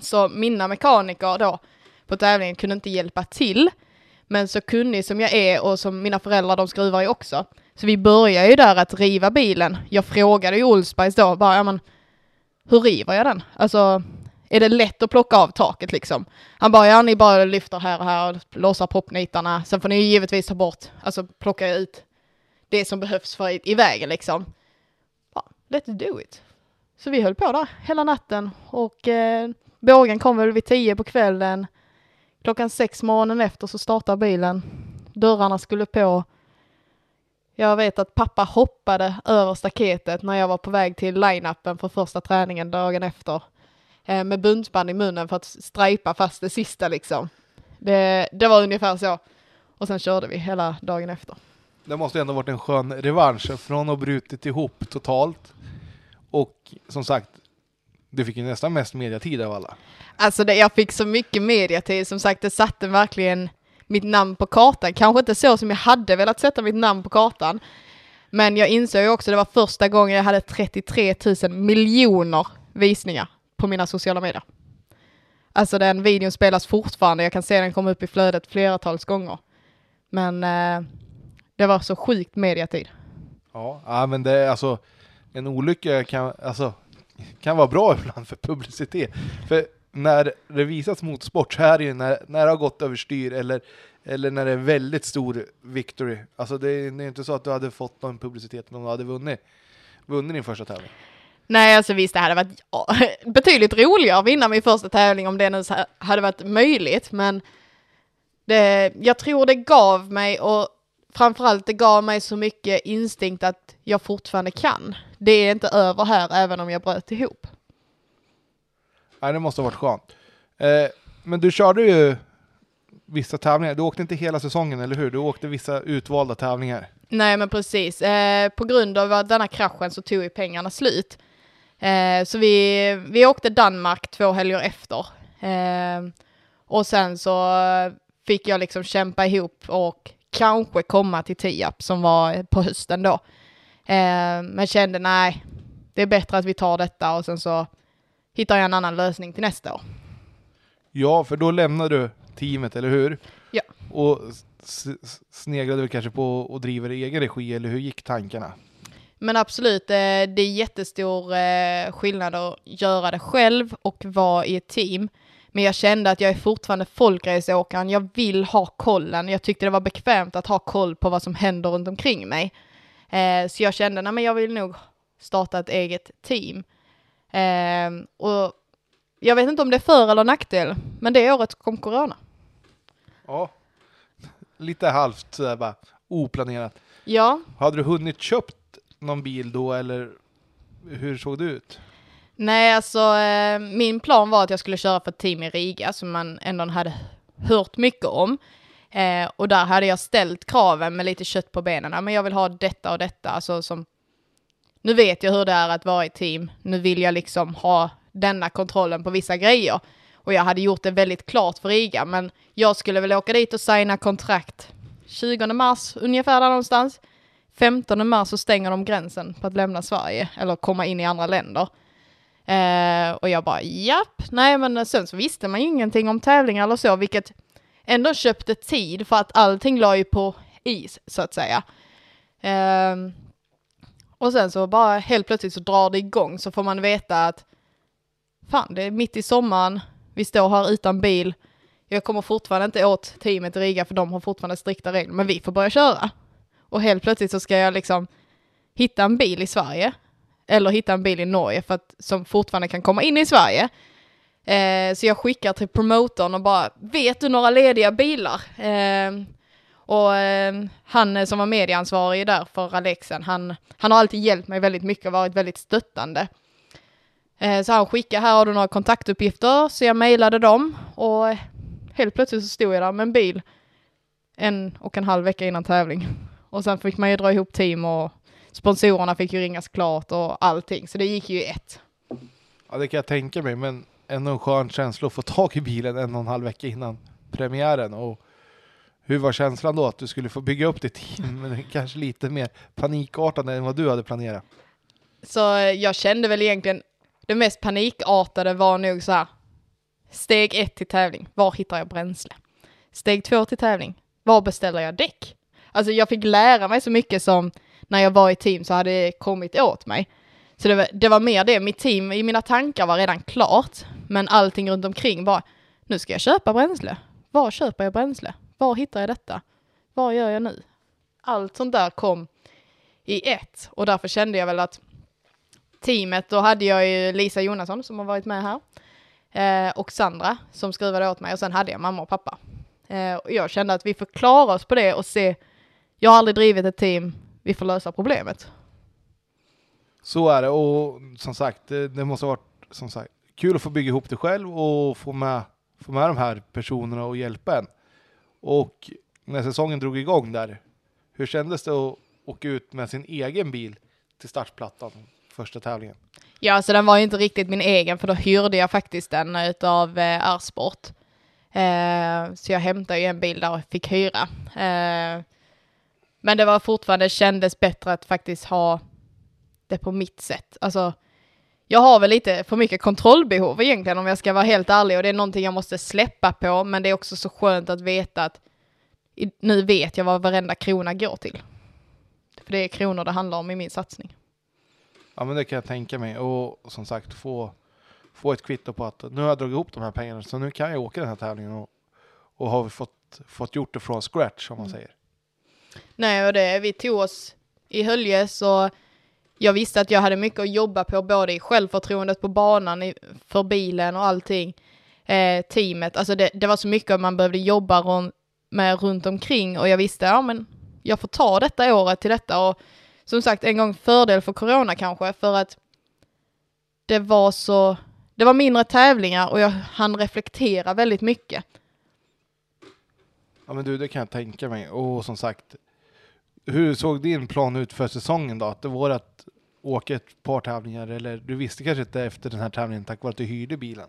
Så mina mekaniker då på tävlingen kunde inte hjälpa till. Men så kunnig som jag är och som mina föräldrar, de skruvar ju också. Så vi började ju där att riva bilen. Jag frågade ju Olsbergs då, bara, ja men hur river jag den? Alltså, är det lätt att plocka av taket liksom? Han bara, ja ni bara lyfter här och här och låser proppnitarna. Sen får ni ju givetvis ta bort, alltså plocka ut det som behövs för i, i vägen liksom. Ja, let's do it. Så vi höll på där hela natten och eh, bågen kom väl vid tio på kvällen. Klockan sex morgonen efter så startar bilen. Dörrarna skulle på. Jag vet att pappa hoppade över staketet när jag var på väg till line-upen för första träningen dagen efter. eh, med buntband i munnen för att strejpa fast det sista liksom. Det, det var ungefär så. Och sen körde vi hela dagen efter. Det måste ändå varit en skön revansch från att ha brutit ihop totalt. Och som sagt, du fick ju nästan mest mediatid av alla. Alltså det, jag fick så mycket mediatid, som sagt det satte verkligen mitt namn på kartan. Kanske inte så som jag hade velat sätta mitt namn på kartan. Men jag insåg ju också, det var första gången jag hade 33 000 miljoner visningar på mina sociala medier. Alltså den videon spelas fortfarande, jag kan se den komma upp i flödet fleratals gånger. Men eh, det var så sjukt mediatid. Ja men det är alltså en olycka kan, alltså, kan vara bra (laughs) ibland för publicitet. För när det visas motorsport så är det ju när, när det har gått överstyr eller, eller när det är väldigt stor victory. Alltså det är, det är inte så att du hade fått någon publicitet om du hade vunnit, vunnit din första tävling. Nej, alltså visst, det hade varit ja, (laughs) betydligt roligare att vinna min första tävling om det nu hade varit möjligt, men det, jag tror det gav mig och framförallt det gav mig så mycket instinkt att jag fortfarande kan. Det är inte över här även om jag bröt ihop. Nej, det måste ha varit skönt. Eh, men du körde ju vissa tävlingar. Du åkte inte hela säsongen, eller hur? Du åkte vissa utvalda tävlingar. Nej, men precis. Eh, på grund av denna kraschen så tog ju pengarna slut. Eh, så vi, vi åkte Danmark två helger efter. Eh, och sen så fick jag liksom kämpa ihop och kanske komma till Tiap som var på hösten då. Eh, men kände nej, det är bättre att vi tar detta och sen så hittar jag en annan lösning till nästa år. Ja, för då lämnade du teamet, eller hur? Ja. Och sneglade du kanske på driva det i egen regi, eller hur gick tankarna? Men absolut, eh, det är jättestor eh, skillnad att göra det själv och vara i ett team. Men jag kände att jag är fortfarande folkraceåkaren, jag vill ha kollen. Jag tyckte det var bekvämt att ha koll på vad som händer runt omkring mig. Eh, så jag kände, att jag vill nog starta ett eget team. och jag vet inte om det är för eller nackdel, men det året kom corona. Ja, lite halvt sådär bara oplanerat. Ja. Hade du hunnit köpt någon bil då eller hur såg det ut? Nej, alltså eh, min plan var att jag skulle köra för ett team i Riga som man ändå hade hört mycket om. Eh, och där hade jag ställt kraven med lite kött på benen. Men jag vill ha detta och detta. Alltså som, nu vet jag hur det är att vara i team. Nu vill jag liksom ha denna kontrollen på vissa grejer. Och jag hade gjort det väldigt klart för Riga. Men jag skulle väl åka dit och signa kontrakt 20 mars ungefär där någonstans. 15 mars så stänger de gränsen på att lämna Sverige eller komma in i andra länder. Eh, och jag bara japp, nej men sen så visste man ju ingenting om tävlingar eller så, vilket ändå köpte tid för att allting la ju på is så att säga. Eh, och sen så bara helt plötsligt så drar det igång så får man veta att fan det är mitt i sommaren, vi står här utan bil, jag kommer fortfarande inte åt teamet i Riga för de har fortfarande strikta regler, men vi får börja köra. Och helt plötsligt så ska jag liksom hitta en bil i Sverige eller hitta en bil i Norge för att, som fortfarande kan komma in i Sverige. Eh, så jag skickar till promotorn och bara, vet du några lediga bilar? Eh, och eh, han som var medieansvarig där för Alexen, han, han har alltid hjälpt mig väldigt mycket och varit väldigt stöttande. Eh, så han skickade, här har du några kontaktuppgifter, så jag mejlade dem och helt plötsligt så stod jag där med en bil en och en halv vecka innan tävling. Och sen fick man ju dra ihop team och sponsorerna fick ju ringas klart och allting. Så det gick ju i ett. Ja, det kan jag tänka mig, men ändå en skön känsla att få tag i bilen en och en halv vecka innan premiären. Och hur var känslan då att du skulle få bygga upp ditt team, men kanske lite mer panikartad än vad du hade planerat? Så eh, jag kände väl egentligen, det mest panikartade var nog så här, steg ett till tävling, var hittar jag bränsle? Steg två till tävling, var beställer jag däck? Alltså jag fick lära mig så mycket som när jag var i team så hade det kommit åt mig. Så det var, det var mer det, mitt team i mina tankar var redan klart, men allting runt omkring bara, nu ska jag köpa bränsle. Var köper jag bränsle? Var hittar jag detta? Vad gör jag nu? Allt sånt där kom i ett och därför kände jag väl att teamet, då hade jag ju Lisa Jonasson som har varit med här eh, och Sandra som skruvade åt mig och sen hade jag mamma och pappa. Eh, och jag kände att vi får klara oss på det och se, jag har aldrig drivit ett team vi får lösa problemet. Så är det och som sagt, det, det måste ha varit som sagt kul att få bygga ihop det själv och få med, få med de här personerna och hjälpa en. Och när säsongen drog igång där, hur kändes det att åka ut med sin egen bil till startplattan första tävlingen? Ja, så den var ju inte riktigt min egen för då hyrde jag faktiskt den utav eh, R-sport. Eh, så jag hämtade ju en bil där och fick hyra. Eh, men det var fortfarande, kändes bättre att faktiskt ha det på mitt sätt. Alltså, jag har väl lite för mycket kontrollbehov egentligen om jag ska vara helt ärlig och det är någonting jag måste släppa på men det är också så skönt att veta att nu vet jag vad varenda krona går till. För det är kronor det handlar om i min satsning. Ja men det kan jag tänka mig och som sagt få, få ett kvitto på att nu har jag dragit ihop de här pengarna så nu kan jag åka den här tävlingen och, och har fått, fått gjort det från scratch som man säger. Nej, och det, vi tog oss i Höljes och jag visste att jag hade mycket att jobba på, både i självförtroendet på banan, i, för bilen och allting. Eh, teamet, alltså det, det var så mycket man behövde jobba ron, med runt omkring och jag visste, ja men jag får ta detta året till detta och som sagt en gång fördel för corona kanske för att det var så, det var mindre tävlingar och jag hann reflektera väldigt mycket. Ja men du, det kan jag tänka mig. Och som sagt, hur såg din plan ut för säsongen då? Att det var att åka ett par tävlingar eller du visste kanske inte efter den här tävlingen tack vare att du hyrde bilen?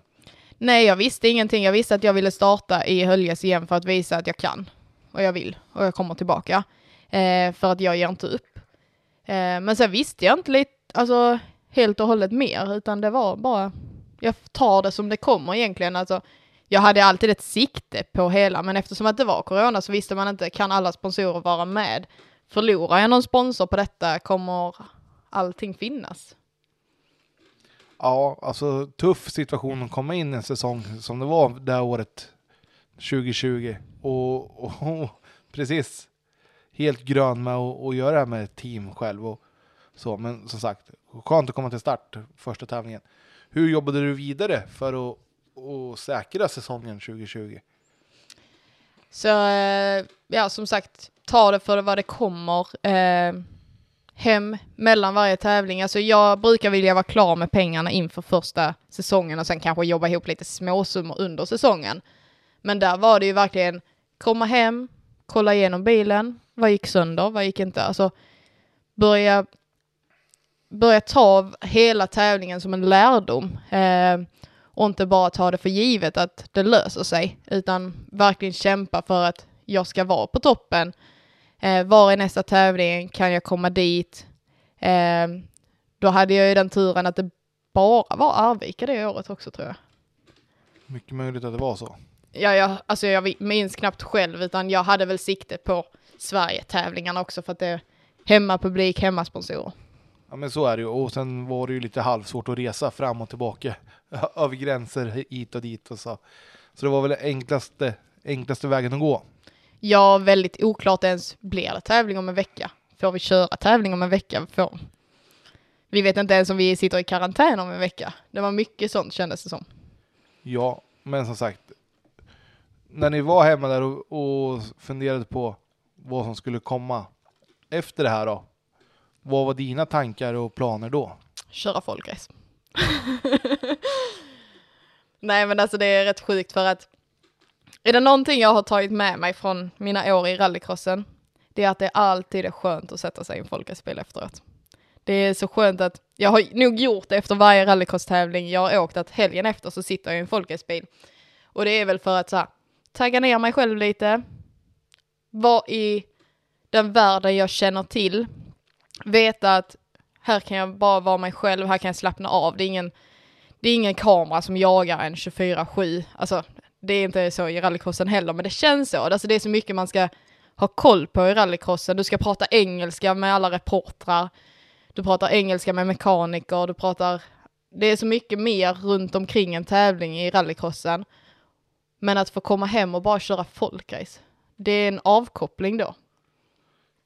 Nej, jag visste ingenting. Jag visste att jag ville starta i Höljes igen för att visa att jag kan. Och jag vill. Och jag kommer tillbaka. Eh, för att jag ger inte upp. Eh, men sen visste jag inte lite, alltså helt och hållet mer, utan det var bara, jag tar det som det kommer egentligen. Alltså, jag hade alltid ett sikte på hela, men eftersom att det var corona så visste man inte, kan alla sponsorer vara med? Förlorar jag någon sponsor på detta kommer allting finnas. Ja, alltså tuff situation att komma in en säsong som det var det här året 2020 och, och, och precis helt grön med att, göra det här med ett team själv och så. Men som sagt, skönt att komma till start första tävlingen. Hur jobbade du vidare för att, att säkra säsongen 2020? Så eh, ja, som sagt, ta det för vad det kommer. Eh, hem mellan varje tävling. Alltså jag brukar vilja vara klar med pengarna inför första säsongen och sen kanske jobba ihop lite småsummor under säsongen. Men där var det ju verkligen komma hem, kolla igenom bilen, vad gick sönder, vad gick inte? Alltså börja, börja ta hela tävlingen som en lärdom. Eh, och inte bara ta det för givet att det löser sig, utan verkligen kämpa för att jag ska vara på toppen. Eh, var är nästa tävling? Kan jag komma dit? Eh, då hade jag ju den turen att det bara var Arvika det året också tror jag. Mycket möjligt att det var så. Ja, jag, alltså jag minns knappt själv, utan jag hade väl sikte på Sverige-tävlingarna också för att det är hemmapublik, hemmasponsorer. Ja men så är det ju och sen var det ju lite halvsvårt att resa fram och tillbaka (laughs) över gränser hit och dit och så. Så det var väl enklaste, enklaste vägen att gå. Ja, väldigt oklart ens, blir det tävling om en vecka? Får vi köra tävling om en vecka? Får... Vi vet inte ens om vi sitter i karantän om en vecka. Det var mycket sånt kändes det som. Ja, men som sagt, när ni var hemma där och, och funderade på vad som skulle komma efter det här då, vad var dina tankar och planer då? Köra folkrace. (laughs) Nej men alltså det är rätt sjukt för att är det någonting jag har tagit med mig från mina år i rallycrossen, det är att det alltid är skönt att sätta sig i en folkracebil efteråt. Det är så skönt att, jag har nog gjort det efter varje rallycross-tävling jag har åkt, att helgen efter så sitter jag i en folkracebil. Och det är väl för att så här, tagga ner mig själv lite, vara i den världen jag känner till, veta att här kan jag bara vara mig själv, här kan jag slappna av. Det är ingen, det är ingen kamera som jagar en 24-7. Alltså, det är inte så i rallycrossen heller, men det känns så. Alltså, det är så mycket man ska ha koll på i rallycrossen. Du ska prata engelska med alla reportrar. Du pratar engelska med mekaniker, du pratar... Det är så mycket mer runt omkring en tävling i rallycrossen. Men att få komma hem och bara köra folkrace, det är en avkoppling då.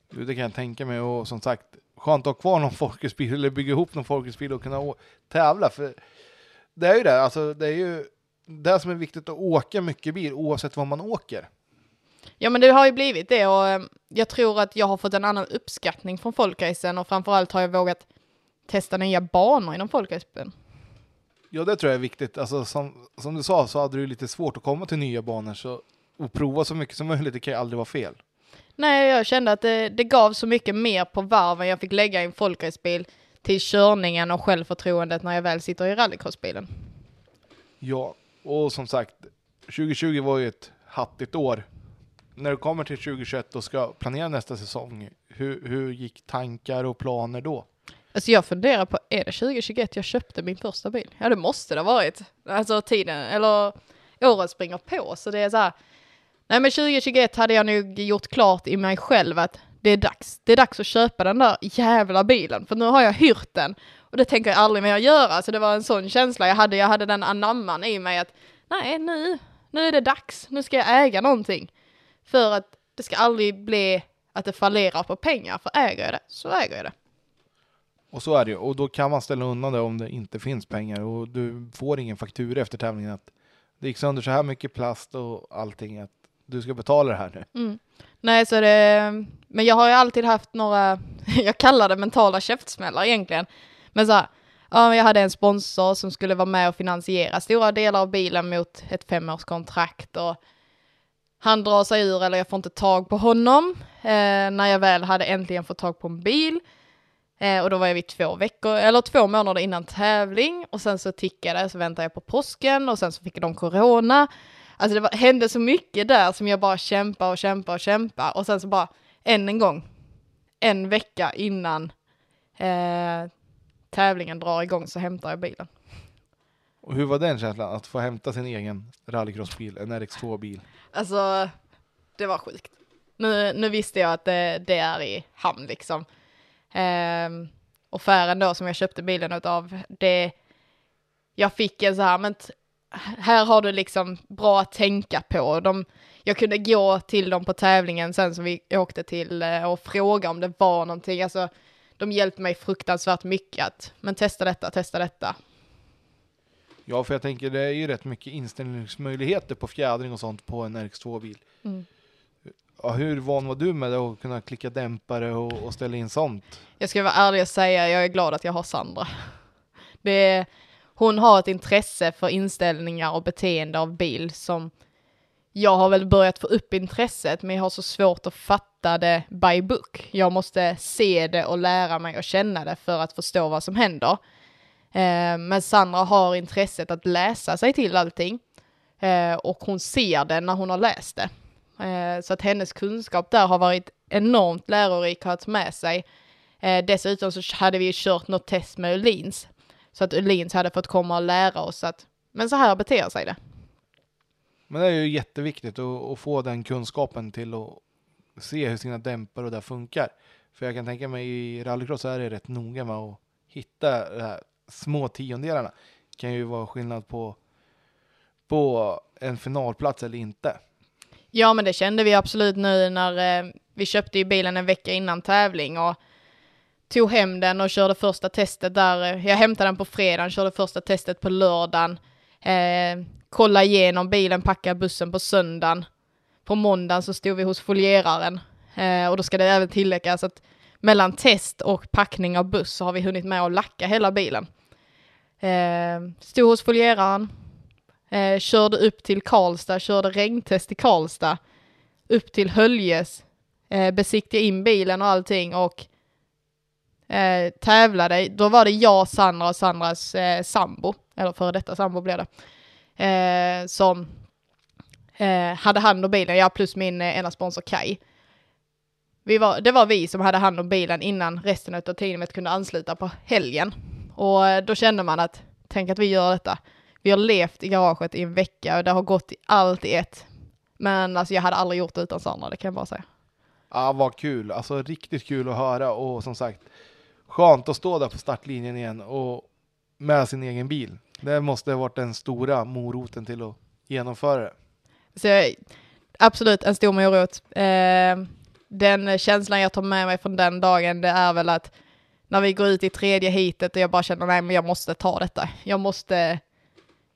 Det kan jag tänka mig och som sagt, skönt att ha kvar någon (laughs) folkracebil eller bygga ihop någon folkracebil och kunna tävla. För det är ju det, alltså det är ju det som är viktigt att åka mycket bil oavsett var man åker. Ja men det har ju blivit det och eh, jag tror att jag har fått en annan uppskattning från folkracen och framförallt har jag vågat testa nya banor inom folkracen. Ja, det tror jag är viktigt. Alltså, som, som du sa så hade du lite svårt att komma till nya banor så, och prova så mycket som möjligt. Det kan ju aldrig vara fel. Nej, jag kände att det, det gav så mycket mer på varven jag fick lägga i en folkracebil till körningen och självförtroendet när jag väl sitter i rallycrossbilen. Ja, och som sagt, 2020 var ju ett hattigt år. När du kommer till 2021 och ska planera nästa säsong, hur, hur gick tankar och planer då? Alltså jag funderar på, är det 2021 jag köpte min första bil? Ja det måste det ha varit. Alltså tiden, eller året springer på. Så det är så här, nej men 2021 hade jag nog gjort klart i mig själv att det är dags. Det är dags att köpa den där jävla bilen. För nu har jag hyrt den. Och det tänker jag aldrig mer göra. Så det var en sån känsla jag hade. Jag hade den anamman i mig att nej nu, nu är det dags. Nu ska jag äga någonting. För att det ska aldrig bli att det fallerar på pengar. För äger jag det så äger jag det. Och så är det ju. Och då kan man ställa undan det om det inte finns pengar och du får ingen faktura efter tävlingen att det gick sönder så här mycket plast och allting att du ska betala det här nu. Mm. Nej, så det, men jag har ju alltid haft några, (laughs) jag kallar det mentala käftsmällar egentligen. Men så här, ja, jag hade en sponsor som skulle vara med och finansiera stora delar av bilen mot ett femårskontrakt och han drar sig ur eller jag får inte tag på honom eh, när jag väl hade äntligen fått tag på en bil. Eh, och då var jag vid två veckor, eller två månader innan tävling och sen så tickade så väntade jag på påsken och sen så fick de corona. Alltså det var, hände så mycket där som jag bara kämpa och kämpa och kämpa och sen så bara än en gång, en vecka innan eh, tävlingen drar igång så hämtar jag bilen. Och hur var den känslan att få hämta sin egen rallycrossbil, en RX2-bil? Alltså, det var sjukt. Nu, nu visste jag att det, det är i hamn liksom. Um, och färren då som jag köpte bilen utav, det, jag fick en så här, men här har du liksom bra att tänka på. De, jag kunde gå till dem på tävlingen sen som vi åkte till eh, och fråga om det var någonting. Alltså, de hjälpte mig fruktansvärt mycket att, men testa detta, testa detta. Ja, för jag tänker det är ju rätt mycket inställningsmöjligheter på fjädring och sånt på en RX2-bil. Mm. Ja, hur van var du med det att kunna klicka dämpare och, och ställa in sånt? Jag ska vara ärlig och säga, jag är glad att jag har Sandra. (laughs) Det hon har ett intresse för inställningar och beteende av bil som jag har väl börjat få upp intresset, men jag har så svårt att fatta det by book. Jag måste se det och lära mig och känna det för att förstå vad som händer. Eh, men Sandra har intresset att läsa sig till allting eh, och hon ser det när hon har läst det. Eh, så att hennes kunskap där har varit enormt lärorik att ha med sig. Eh, dessutom så hade vi kört något test med Öhlins. Så att Öhlins hade fått komma och lära oss att, men så här beter sig det. Men det är ju jätteviktigt att, att få den kunskapen till att se hur sina dämpare och det funkar. För jag kan tänka mig i rallycross är det rätt noga med att hitta de här små tiondelarna. Det kan ju vara skillnad på, på en finalplats eller inte. Ja, men det kände vi absolut nu när eh, vi köpte ju bilen en vecka innan tävling och tog hem den och körde första testet där. Jag hämtade den på fredagen, körde första testet på lördagen. Eh, kolla igenom bilen, packa bussen på söndagen. På måndagen så stod vi hos folieraren eh, och då ska det även tilläggas att mellan test och packning av buss så har vi hunnit med att lacka hela bilen. Eh, stod hos folieraren, eh, körde upp till Karlstad, körde regntest i Karlstad, upp till Höljes, eh, besiktigade in bilen och allting och eh, tävlade. Då var det jag, Sandra och Sandras eh, sambo, eller före detta sambo blev det, eh, som eh, hade hand om bilen, jag plus min eh, ena sponsor Kai. Vi var, det var vi som hade hand om bilen innan resten av teamet kunde ansluta på helgen. Och eh, då kände man att, tänk att vi gör detta. Vi har levt i garaget i en vecka och det har gått i allt i ett. Men alltså jag hade aldrig gjort det utan Sandra, det kan jag bara säga. Ja, vad kul. Alltså riktigt kul att höra och som sagt skönt att stå där på startlinjen igen och med sin egen bil. Det måste ha varit den stora moroten till att genomföra det. Så absolut en stor morot. Eh, den känslan jag tar med mig från den dagen, det är väl att när vi går ut i tredje hitet och jag bara känner nej men jag måste ta detta. Jag måste,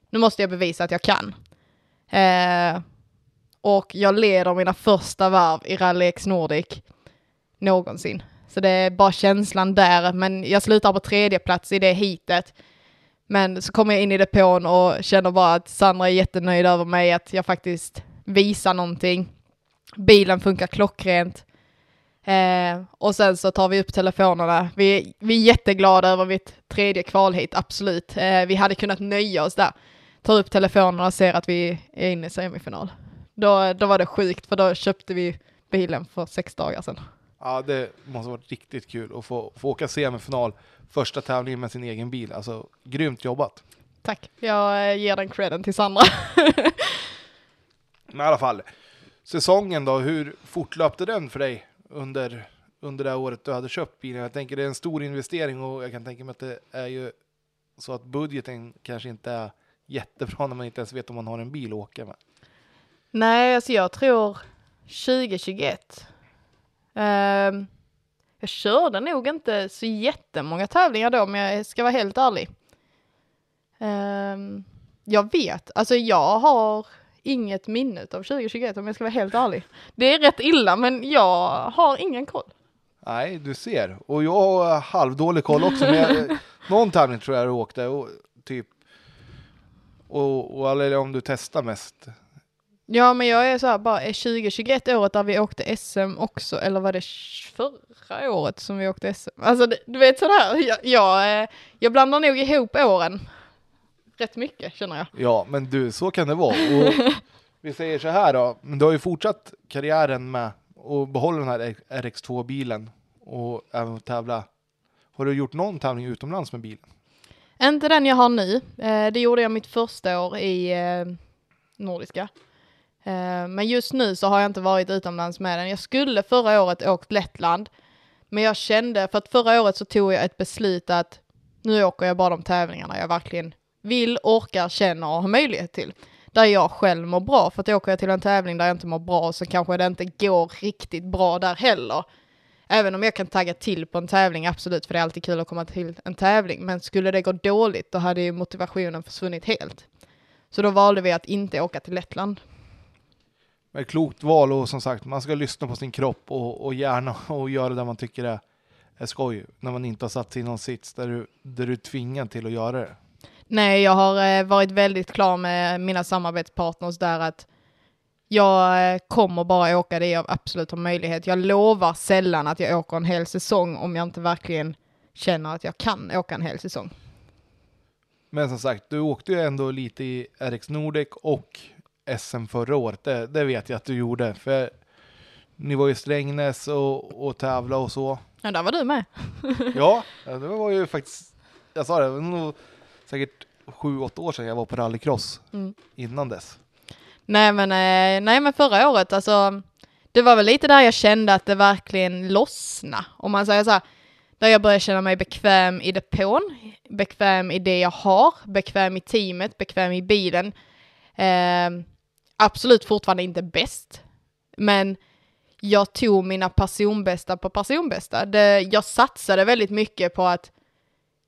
nu måste jag bevisa att jag kan. Eh, och jag leder mina första varv i Rally X Nordic någonsin. Så det är bara känslan där, men jag slutar på tredje plats i det hitet. Men så kommer jag in i depån och känner bara att Sandra är jättenöjd över mig, att jag faktiskt visar någonting. Bilen funkar klockrent. Eh, och sen så tar vi upp telefonerna. Vi, vi är jätteglada över mitt tredje kvalhit, absolut. Eh, vi hade kunnat nöja oss där. Tar upp telefonerna och ser att vi är inne i semifinal. Då, då var det sjukt, för då köpte vi bilen för sex dagar sedan. Ja, det måste varit riktigt kul att få, få åka semifinal första tävlingen med sin egen bil. Alltså grymt jobbat. Tack, jag eh, ger den credden till Sandra. (laughs) Men i alla fall, säsongen då, hur fortlöpte den för dig under, under det året du hade köpt bilen? Jag tänker det är en stor investering och jag kan tänka mig att det är ju så att budgeten kanske inte är jättebra när man inte ens vet om man har en bil att åka med. Nej, alltså jag tror 2021. Um, jag körde nog inte så jättemånga tävlingar då, men jag ska vara helt ärlig. Um, jag vet, alltså jag har inget minne av 2021 om jag ska vara helt ärlig. Det är rätt illa, men jag har ingen koll. Nej, du ser. Och jag har halvdålig koll också. Men jag, (laughs) någon tävling tror jag du åkte. Och, typ. Och, och eller om du testar mest. Ja, men jag är så här bara, är 2021 året där vi åkte SM också, eller var det förra året som vi åkte SM? Alltså, du vet sådär, jag, jag, eh, jag blandar nog ihop åren rätt mycket känner jag. Ja, men du, så kan det vara. Och (laughs) vi säger så här då, du har ju fortsatt karriären med att behålla den här RX2-bilen och även tävla. Har du gjort någon tävling utomlands med bilen? Inte den jag har nu. Eh, det gjorde jag mitt första år i eh, Nordiska. Eh, men just nu så har jag inte varit utomlands med den. Jag skulle förra året åkt Lettland. Men jag kände, för att förra året så tog jag ett beslut att nu åker jag bara de tävlingarna jag verkligen vill, orkar, känner och har möjlighet till. Där jag själv mår bra, för att åker jag till en tävling där jag inte mår bra så kanske det inte går riktigt bra där heller. Även om jag kan tagga till på en tävling, absolut, för det är alltid kul att komma till en tävling. Men skulle det gå dåligt, då hade ju motivationen försvunnit helt. Så då valde vi att inte åka till Lettland. Ett klokt val och som sagt, man ska lyssna på sin kropp och, och hjärna (laughs) och göra det man tycker är, är skoj. När man inte har satt sig i någon sits där du, där du är tvingad till att göra det. Nej, jag har eh, varit väldigt klar med mina samarbetspartners där att jag eh, kommer bara åka det jag absolut har möjlighet. Jag lovar sällan att jag åker en hel säsong om jag inte verkligen känner att jag kan åka en hel säsong. Men som sagt, du åkte ju ändå lite i RX Nordic och SM förra året. Det, det vet jag att du gjorde. För ni var ju Strängnäs och, och tävla och så. Ja, där var du med. (laughs) ja, det var ju faktiskt, jag sa det, det var nog säkert sju, åtta år sedan jag var på rallycross mm. innan dess. Nej men, eh, nej men förra året alltså, det var väl lite där jag kände att det verkligen lossna. Om man säger så här, där jag började känna mig bekväm i depån, bekväm i det jag har, bekväm i teamet, bekväm i bilen. Eh, absolut fortfarande inte bäst, men jag tog mina personbästa på personbästa. Det, jag satsade väldigt mycket på att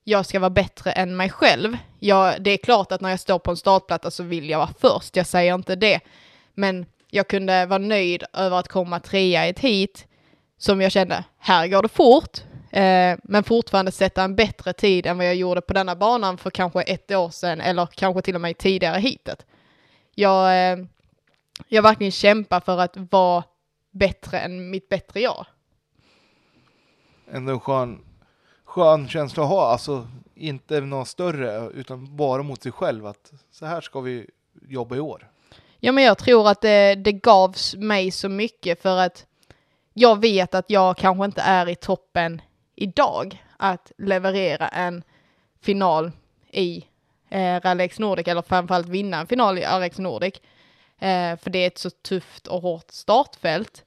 jag ska vara bättre än mig själv. Jag, det är klart att när jag står på en startplatta så vill jag vara först, jag säger inte det. Men jag kunde vara nöjd över att komma trea i ett hit som jag kände, här går det fort, eh, men fortfarande sätta en bättre tid än vad jag gjorde på denna banan för kanske ett år sedan eller kanske till och med tidigare hitet. Jag, eh, jag verkligen kämpar för att vara bättre än mitt bättre jag. Ändå skön skön känsla att ha, alltså inte någon större utan bara mot sig själv att så här ska vi jobba i år. Ja men jag tror att det, det gavs mig så mycket för att jag vet att jag kanske inte är i toppen idag att leverera en final i eh, Rallex Nordic eller framförallt vinna en final i Rallex Nordic. Eh, för det är ett så tufft och hårt startfält.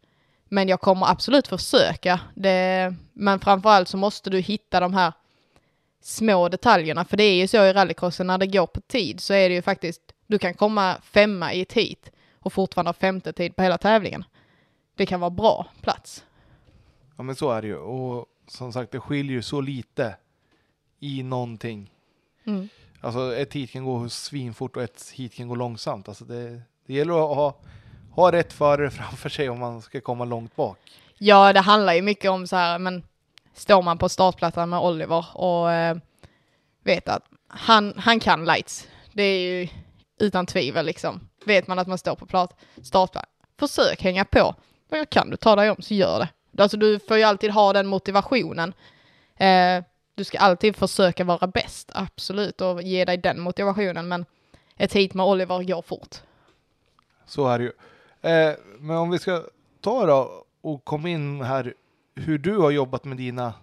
Men jag kommer absolut försöka. Det, men framförallt så måste du hitta de här små detaljerna. För det är ju så i rallycrossen när det går på tid så är det ju faktiskt, du kan komma femma i ett hit och fortfarande ha femte tid på hela tävlingen. Det kan vara bra plats. Ja men så är det ju. Och som sagt det skiljer ju så lite i någonting. Mm. Alltså ett hit kan gå svinfort och ett hit kan gå långsamt. Alltså det, det gäller att ha ha rätt förare (laughs) framför sig om man ska komma långt bak. Ja, det handlar ju mycket om så här, men står man på startplattan med Oliver och eh, vet att han, han kan lights. Det är ju utan tvivel liksom. Vet man att man står på plat, försök hänga på. Men kan du ta dig om så gör det. Alltså du får ju alltid ha den motivationen. Eh, du ska alltid försöka vara bäst, absolut, och ge dig den motivationen. Men ett hit med Oliver går fort. Så är det ju. Eh, men om vi ska ta då och komma in här hur du har jobbat med dina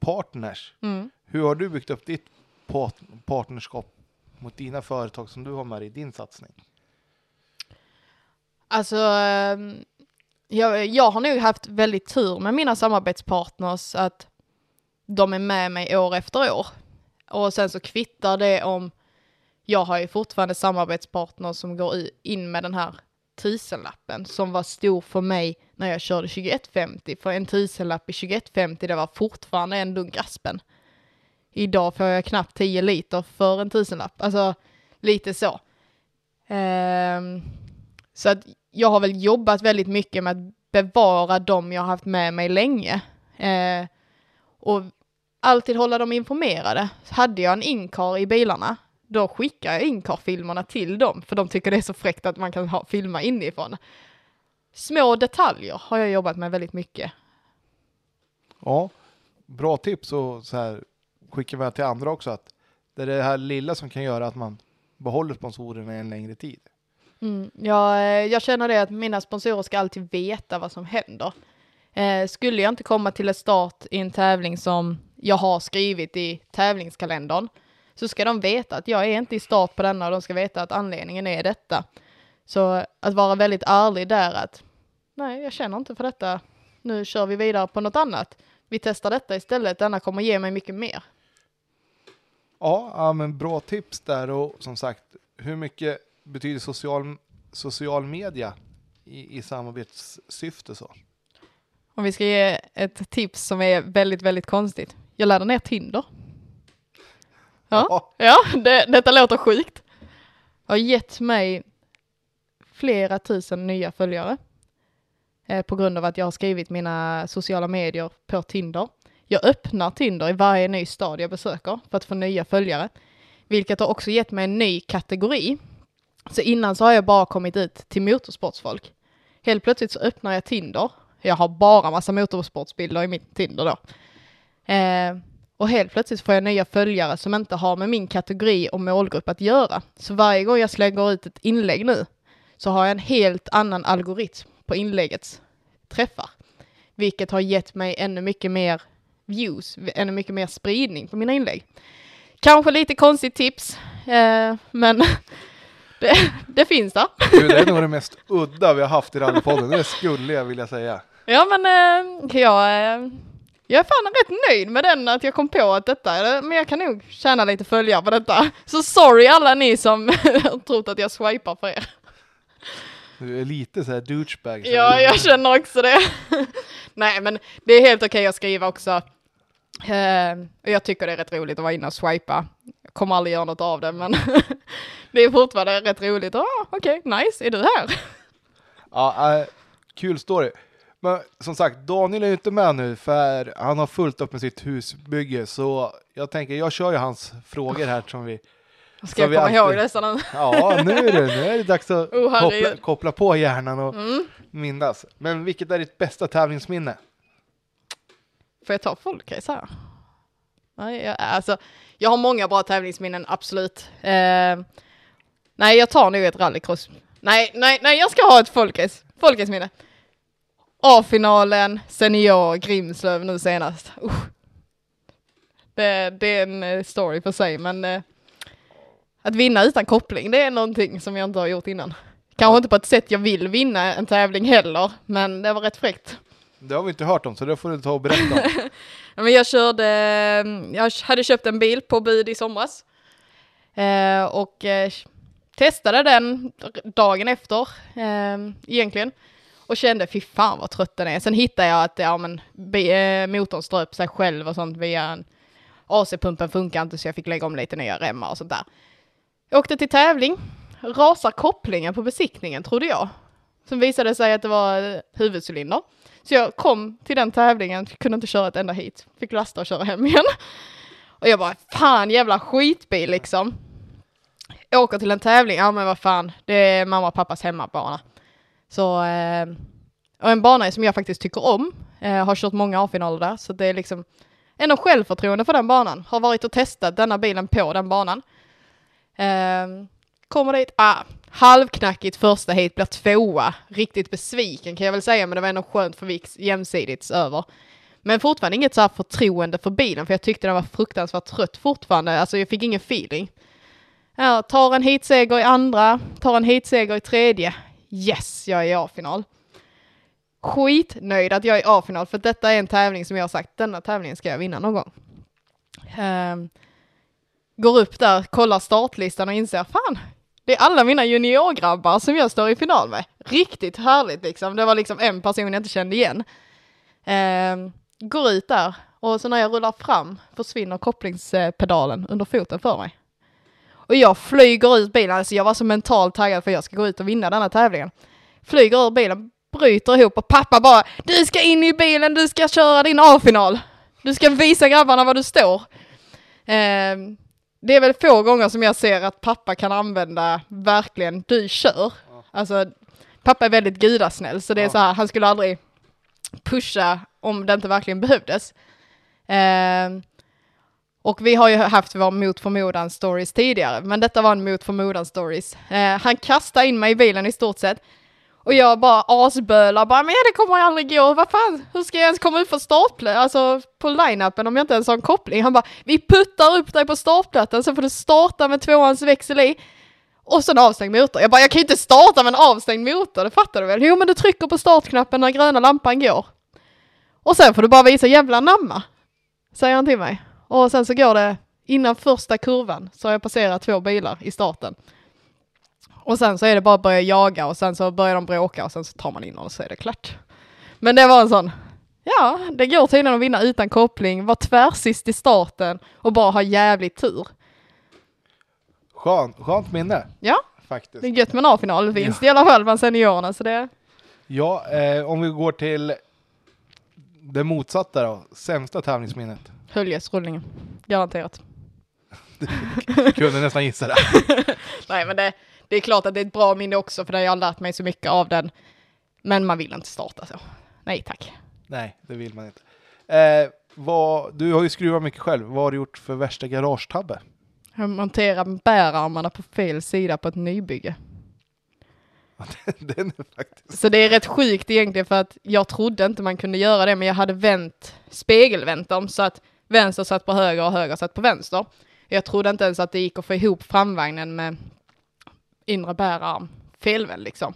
partners. Mm. Hur har du byggt upp ditt part partnerskap mot dina företag som du har med i din satsning? Alltså, ehm, jag, jag har nog haft väldigt tur med mina samarbetspartners att de är med mig år efter år. Och sen så kvittar det om jag har ju fortfarande samarbetspartners som går in med den här tusenlappen som var stor för mig när jag körde 2150. För en tusenlapp i 2150 det var fortfarande en dunk Aspen. Idag får jag knappt 10 liter för en tusenlapp. Alltså lite så. Um, så att jag har väl jobbat väldigt mycket med att bevara dem jag har haft med mig länge. Uh, och alltid hålla dem informerade. Hade jag en inkar i bilarna, då skickar jag inkarfilmerna till dem, för de tycker det är så fräckt att man kan ha, filma inifrån. Små detaljer har jag jobbat med väldigt mycket. Ja, bra tips och så här skickar vi till andra också att det är det här lilla som kan göra att man behåller sponsorerna i en längre tid. Mm, jag, eh, jag känner det att mina sponsorer ska alltid veta vad som händer. Eh, skulle jag inte komma till ett start i en tävling som jag har skrivit i tävlingskalendern så ska de veta att jag är inte i start på denna och de ska veta att anledningen är detta. Så att vara väldigt ärlig där att nej, jag känner inte för detta. Nu kör vi vidare på något annat. Vi testar detta istället. Denna kommer ge mig mycket mer. Ja, ja men bra tips där och som sagt, hur mycket betyder social, social media i, i samarbetssyfte så? Om vi ska ge ett tips som är väldigt, väldigt konstigt. Jag laddar ner Tinder. Ja, ja det, detta låter sjukt. Har gett mig flera tusen nya följare. Eh, på grund av att jag har skrivit mina sociala medier på Tinder. Jag öppnar Tinder i varje ny stad jag besöker för att få nya följare. Vilket har också gett mig en ny kategori. Så innan så har jag bara kommit ut till motorsportsfolk. Helt plötsligt så öppnar jag Tinder. Jag har bara massa motorsportsbilder i mitt Tinder då. Eh, och helt plötsligt får jag nya följare som inte har med min kategori och målgrupp att göra. Så varje gång jag slänger ut ett inlägg nu så har jag en helt annan algoritm på inläggets träffar. Vilket har gett mig ännu mycket mer views, ännu mycket mer spridning på mina inlägg. Kanske lite konstigt tips, eh, men (laughs) det, det finns där. Du, det är nog det mest udda vi har haft i rallypodden, det skulle jag vilja säga. Ja men eh, jag, eh, jag är fan rätt nöjd med den att jag kom på att detta, men jag kan nog tjäna lite följare på detta. Så sorry alla ni som (laughs) trott att jag swipar för er. Du är lite så här douchebag. så här. Ja, jag känner också det. (laughs) Nej men det är helt okej att skriva också. Och jag tycker det är rätt roligt att vara inne och swipa. Jag kommer aldrig göra något av det men (laughs) det är fortfarande rätt roligt. Ah, Okej, nice, är du här? Ja, äh, kul story. Men som sagt, Daniel är ju inte med nu för han har fullt upp med sitt husbygge. Så jag tänker, jag kör ju hans frågor här som vi... Ska jag komma alltid- ihåg nu? Ja, nu är det, nu är det dags att (laughs) Oh, koppla, koppla på hjärnan och Mm. minnas. Men vilket är ditt bästa tävlingsminne? Får jag ta folkrace här? Nej, jag, alltså, jag har många bra tävlingsminnen, absolut. Eh, nej, jag tar nog ett rallycross. Nej, nej, nej, jag ska ha ett folkrace. Folkraceminne. A-finalen, senior, Grimslöv nu senast. Usch. Det, det är en eh, story för sig, men eh, att vinna utan koppling, det är någonting som jag inte har gjort innan. Kanske inte på ett sätt jag vill vinna en tävling heller, men det var rätt fräckt. Det har vi inte hört om, så det får du ta och berätta om. (laughs) Men jag körde, jag hade köpt en bil på bud i somras. Eh, och eh, testade den dagen efter eh, egentligen. Och kände fy fan vad trött den är. Sen hittade jag att ja, men, eh, motorn ströp sig själv och sånt via en AC-pumpen funkar inte så jag fick lägga om lite nya remmar och sånt där. Jag åkte till tävling, rasar kopplingen på besiktningen trodde jag. Sen visade det sig att det var eh, huvudcylinder. Så jag kom till den tävlingen, kunde inte köra ett enda hit. Fick lasta och köra hem igen. Och jag bara, fan jävla skitbil liksom. Åker till en tävling, ja men vad fan, det är mamma och pappas hemmabana. Så, eh, och en bana som jag faktiskt tycker om. Eh, har kört många A-finaler där, så det är liksom ändå självförtroende för den banan. Har varit och testat denna bilen på den banan. Eh, kommer dit, ah, halvknackigt första hit, blir tvåa. Riktigt besviken kan jag väl säga, men det var ändå skönt för vi gick jämsidigt över. Men fortfarande inget så här förtroende för bilen, för jag tyckte den var fruktansvärt trött fortfarande. Alltså jag fick ingen feeling. Ja, tar en hitseger i andra, tar en hitseger i tredje. Yes, jag är i A-final. Skitnöjd att jag är i A-final, för detta är en tävling som jag har sagt, denna tävlingen ska jag vinna någon gång. Um, går upp där, kollar startlistan och inser, fan, det är alla mina juniorgrabbar som jag står i final med. Riktigt härligt liksom. Det var liksom en person jag inte kände igen. Um, går ut där och så när jag rullar fram försvinner kopplingspedalen under foten för mig. Och jag flyger ut bilen, alltså jag var så mentalt taggad för jag ska gå ut och vinna denna tävlingen. Flyger ur bilen, bryter ihop och pappa bara Du ska in i bilen, du ska köra din A-final. Du ska visa grabbarna var du står. Eh, det är väl få gånger som jag ser att pappa kan använda verkligen du kör. Alltså pappa är väldigt gudasnäll så det är så här, han skulle aldrig pusha om det inte verkligen behövdes. Eh, och vi har ju haft vår mot förmodan stories tidigare, men detta var en mot förmodan stories. Eh, han kastade in mig i bilen i stort sett. Och jag bara asbölar, bara men det kommer aldrig gå, vad fan, hur ska jag ens komma ut för startplats, alltså på line-upen om jag inte ens har en koppling? Han bara, vi puttar upp dig på startplattan så får du starta med tvåans växel i. Och sen avstängd motor. Jag bara, jag kan ju inte starta med en avstängd motor, det fattar du väl? Jo men du trycker på startknappen när gröna lampan går. Och sen får du bara visa jävla namma. Säger han till mig. Och sen så går det, innan första kurvan så har jag passerat två bilar i starten. Och sen så är det bara att börja jaga och sen så börjar de bråka och sen så tar man in och så är det klart. Men det var en sån, ja, det går tydligen att vinna utan koppling, vara tvärsist i starten och bara ha jävligt tur. Skönt, skönt minne. Ja, faktiskt. det är gött med en A-finalvinst ja. i alla fall bland seniorerna. Så det... Ja, eh, om vi går till det motsatta då, sämsta tävlingsminnet. Höljesrullningen, garanterat. Kunde nästan gissa det. (laughs) Nej, men det, det är klart att det är ett bra minne också, för det har jag lärt mig så mycket av den. Men man vill inte starta så. Nej, tack. Nej, det vill man inte. Eh, vad, du har ju skruvat mycket själv. Vad har du gjort för värsta garagetabbe? Jag monterar bärarmarna på fel sida på ett nybygge. Den är faktiskt... Så det är rätt sjukt egentligen för att jag trodde inte man kunde göra det, men jag hade vänt, spegelvänt dem så att vänster satt på höger och höger satt på vänster. Jag trodde inte ens att det gick att få ihop framvagnen med inre bärarm felvänd liksom.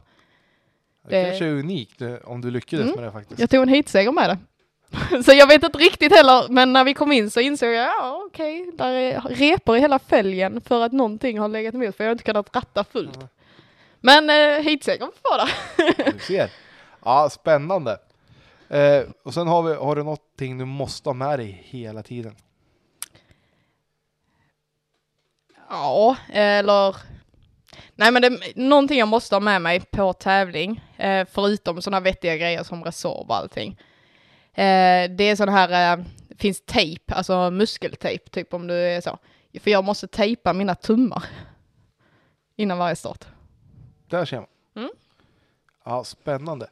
Det, det kanske är unikt eh, om du lyckades mm. med det faktiskt. Jag tog en hitseger med det. (laughs) så jag vet inte riktigt heller, men när vi kom in så insåg jag, ja okej, okay, där är repor i hela fälgen för att någonting har legat emot, för jag har inte kunnat ratta fullt. Mm. Men eh, heatsegern får det. du ser. Ja, spännande. Eh, och sen har, vi, har du någonting du måste ha med dig hela tiden? Ja, eller Nej men det någonting jag måste ha med mig på tävling, eh, förutom sådana vettiga grejer som Resorb och allting. Eh, det är sån här, eh, finns tejp, alltså muskeltejp typ om du är så. För jag måste tejpa mina tummar innan varje start. Där ser man. Mm. Ja, spännande.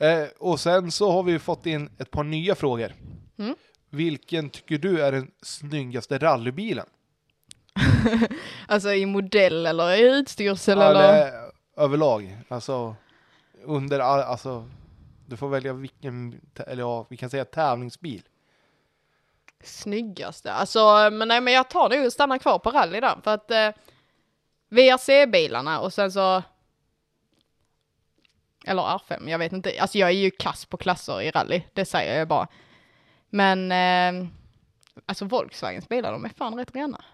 Eh, och sen så har vi fått in ett par nya frågor. Mm. Vilken tycker du är den snyggaste rallybilen? (laughs) alltså i modell eller i utstyrsel ja, eller? Överlag, alltså under, alltså du får välja vilken, eller ja, vi kan säga tävlingsbil. Snyggaste, alltså men nej men jag tar nog stanna kvar på rally där för att eh, VRC-bilarna och sen så eller R5, jag vet inte. Alltså jag är ju kass på klasser i rally, det säger jag bara. Men eh, alltså Volkswagens bilar, de är fan rätt rena.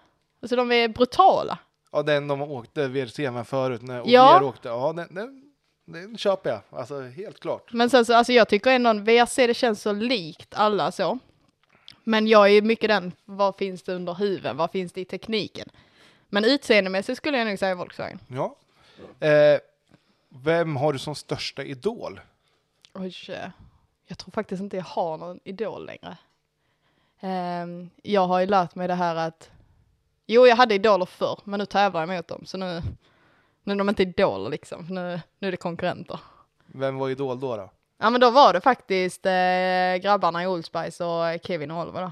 Alltså de är brutala. Ja, den de åkte VRC med förut när ja. åkte, ja den, den, den köper jag, alltså helt klart. Men sen så, alltså jag tycker ändå VRC det känns så likt alla så. Men jag är mycket den, vad finns det under huven, vad finns det i tekniken? Men utseendemässigt skulle jag nog säga Volkswagen. Ja. Eh, vem har du som största idol? Oj, jag tror faktiskt inte jag har någon idol längre. Ehm, jag har ju lärt mig det här att, jo jag hade idoler förr, men nu tävlar jag mot dem, så nu, nu är de inte idoler liksom, nu, nu är det konkurrenter. Vem var idol då? då? Ja men då var det faktiskt eh, grabbarna i Old Spice och Kevin och Oliver då.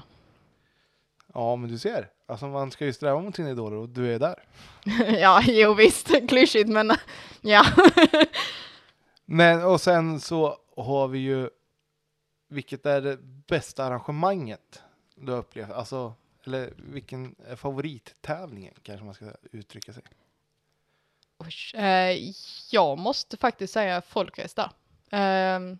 Ja, men du ser. Alltså man ska ju sträva mot sina idoler och du är där. (laughs) ja, jo visst, (laughs) klyschigt men (laughs) ja. Men och sen så har vi ju, vilket är det bästa arrangemanget du har upplevt? Alltså, eller vilken är favorittävlingen kanske man ska uttrycka sig? Oj, eh, jag måste faktiskt säga folkrace där. Eh,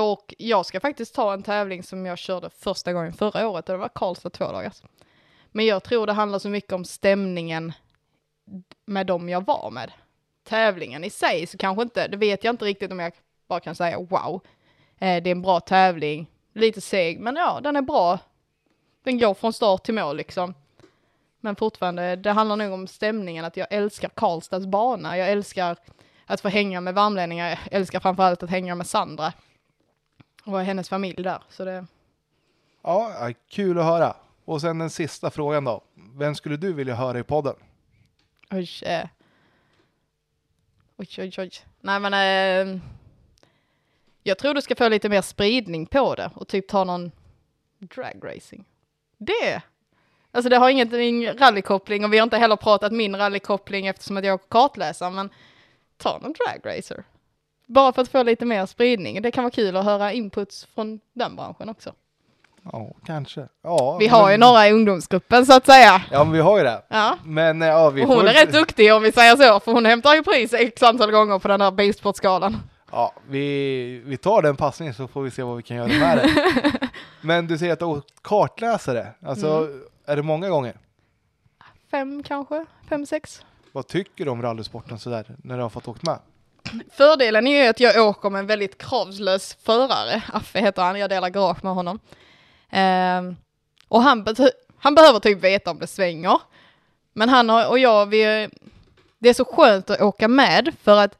och jag ska faktiskt ta en tävling som jag körde första gången förra året och det var Karlstad två dagars. Men jag tror det handlar så mycket om stämningen med dem jag var med. Tävlingen i sig så kanske inte, det vet jag inte riktigt om jag bara kan säga wow. Eh, det är en bra tävling, lite seg, men ja, den är bra. Den går från start till mål liksom. Men fortfarande, det handlar nog om stämningen, att jag älskar Karlstads bana. Jag älskar att få hänga med värmlänningar. Jag älskar framförallt att hänga med Sandra. Och hennes familj där. Så det, Ja, kul att höra. Och sen den sista frågan då. Vem skulle du vilja höra i podden? oj, eh. oj, oj, oj. Nej men, eh, jag tror du ska få lite mer spridning på det och typ ta någon dragracing. Det, alltså det har inget ingen rallykoppling och vi har inte heller pratat min rallykoppling eftersom att jag är kartläsare, men ta någon dragracer. Bara för att få lite mer spridning. Det kan vara kul att höra inputs från den branschen också. Ja, kanske. Ja, Vi har ju men, några i ungdomsgruppen så att säga. Ja, men vi har ju det. Ja. Men eh, ja, vi Och hon får är rätt duktig om vi säger så, för hon hämtar ju pris x antal gånger på den här bilsportskalan. Ja, vi, vi tar den passningen så får vi se vad vi kan göra med det. (laughs) Men du säger att du har kartläsare. Alltså, Mm. är det många gånger? Fem kanske, fem, sex. Vad tycker du om rallysporten sådär, när du har fått åkt med? Fördelen är ju att jag åker med en väldigt kravlös förare. Affe heter han, jag delar garage med honom. Ehm, och han, han behöver typ veta om det svänger. Men han har, och jag, vi, det är så skönt att åka med för att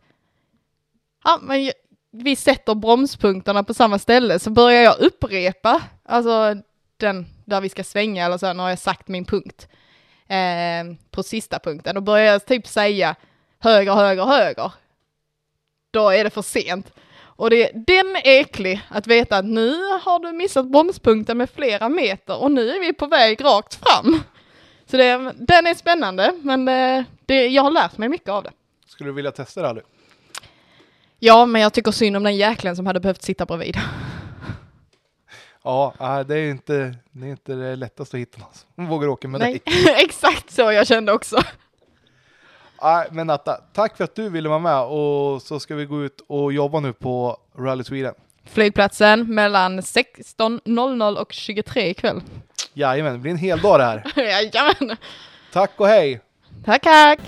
ja, men vi sätter bromspunkterna på samma ställe så börjar jag upprepa, alltså den där vi ska svänga eller så, när jag sagt min punkt. eh, på sista punkten, då börjar jag typ säga höger, höger, höger då är det för sent. Och det, den är äcklig att veta att nu har du missat bromspunkten med flera meter och nu är vi på väg rakt fram. Så det, den är spännande, men det, det, jag har lärt mig mycket av det. Skulle du vilja testa rally? Ja, men jag tycker synd om den jäkeln som hade behövt sitta bredvid. (laughs) Ja, äh, det är inte det, är inte det lättaste att hitta någon som vågar åka med Nej, dig. (laughs) exakt så jag kände också. Men Natta, tack för att du ville vara med och så ska vi gå ut och jobba nu på Rally Sweden. Flygplatsen mellan 16.00 och 23 ikväll. Jajamän, det blir en hel dag det här. (laughs) Jajamän. Tack och hej! Tack, tack!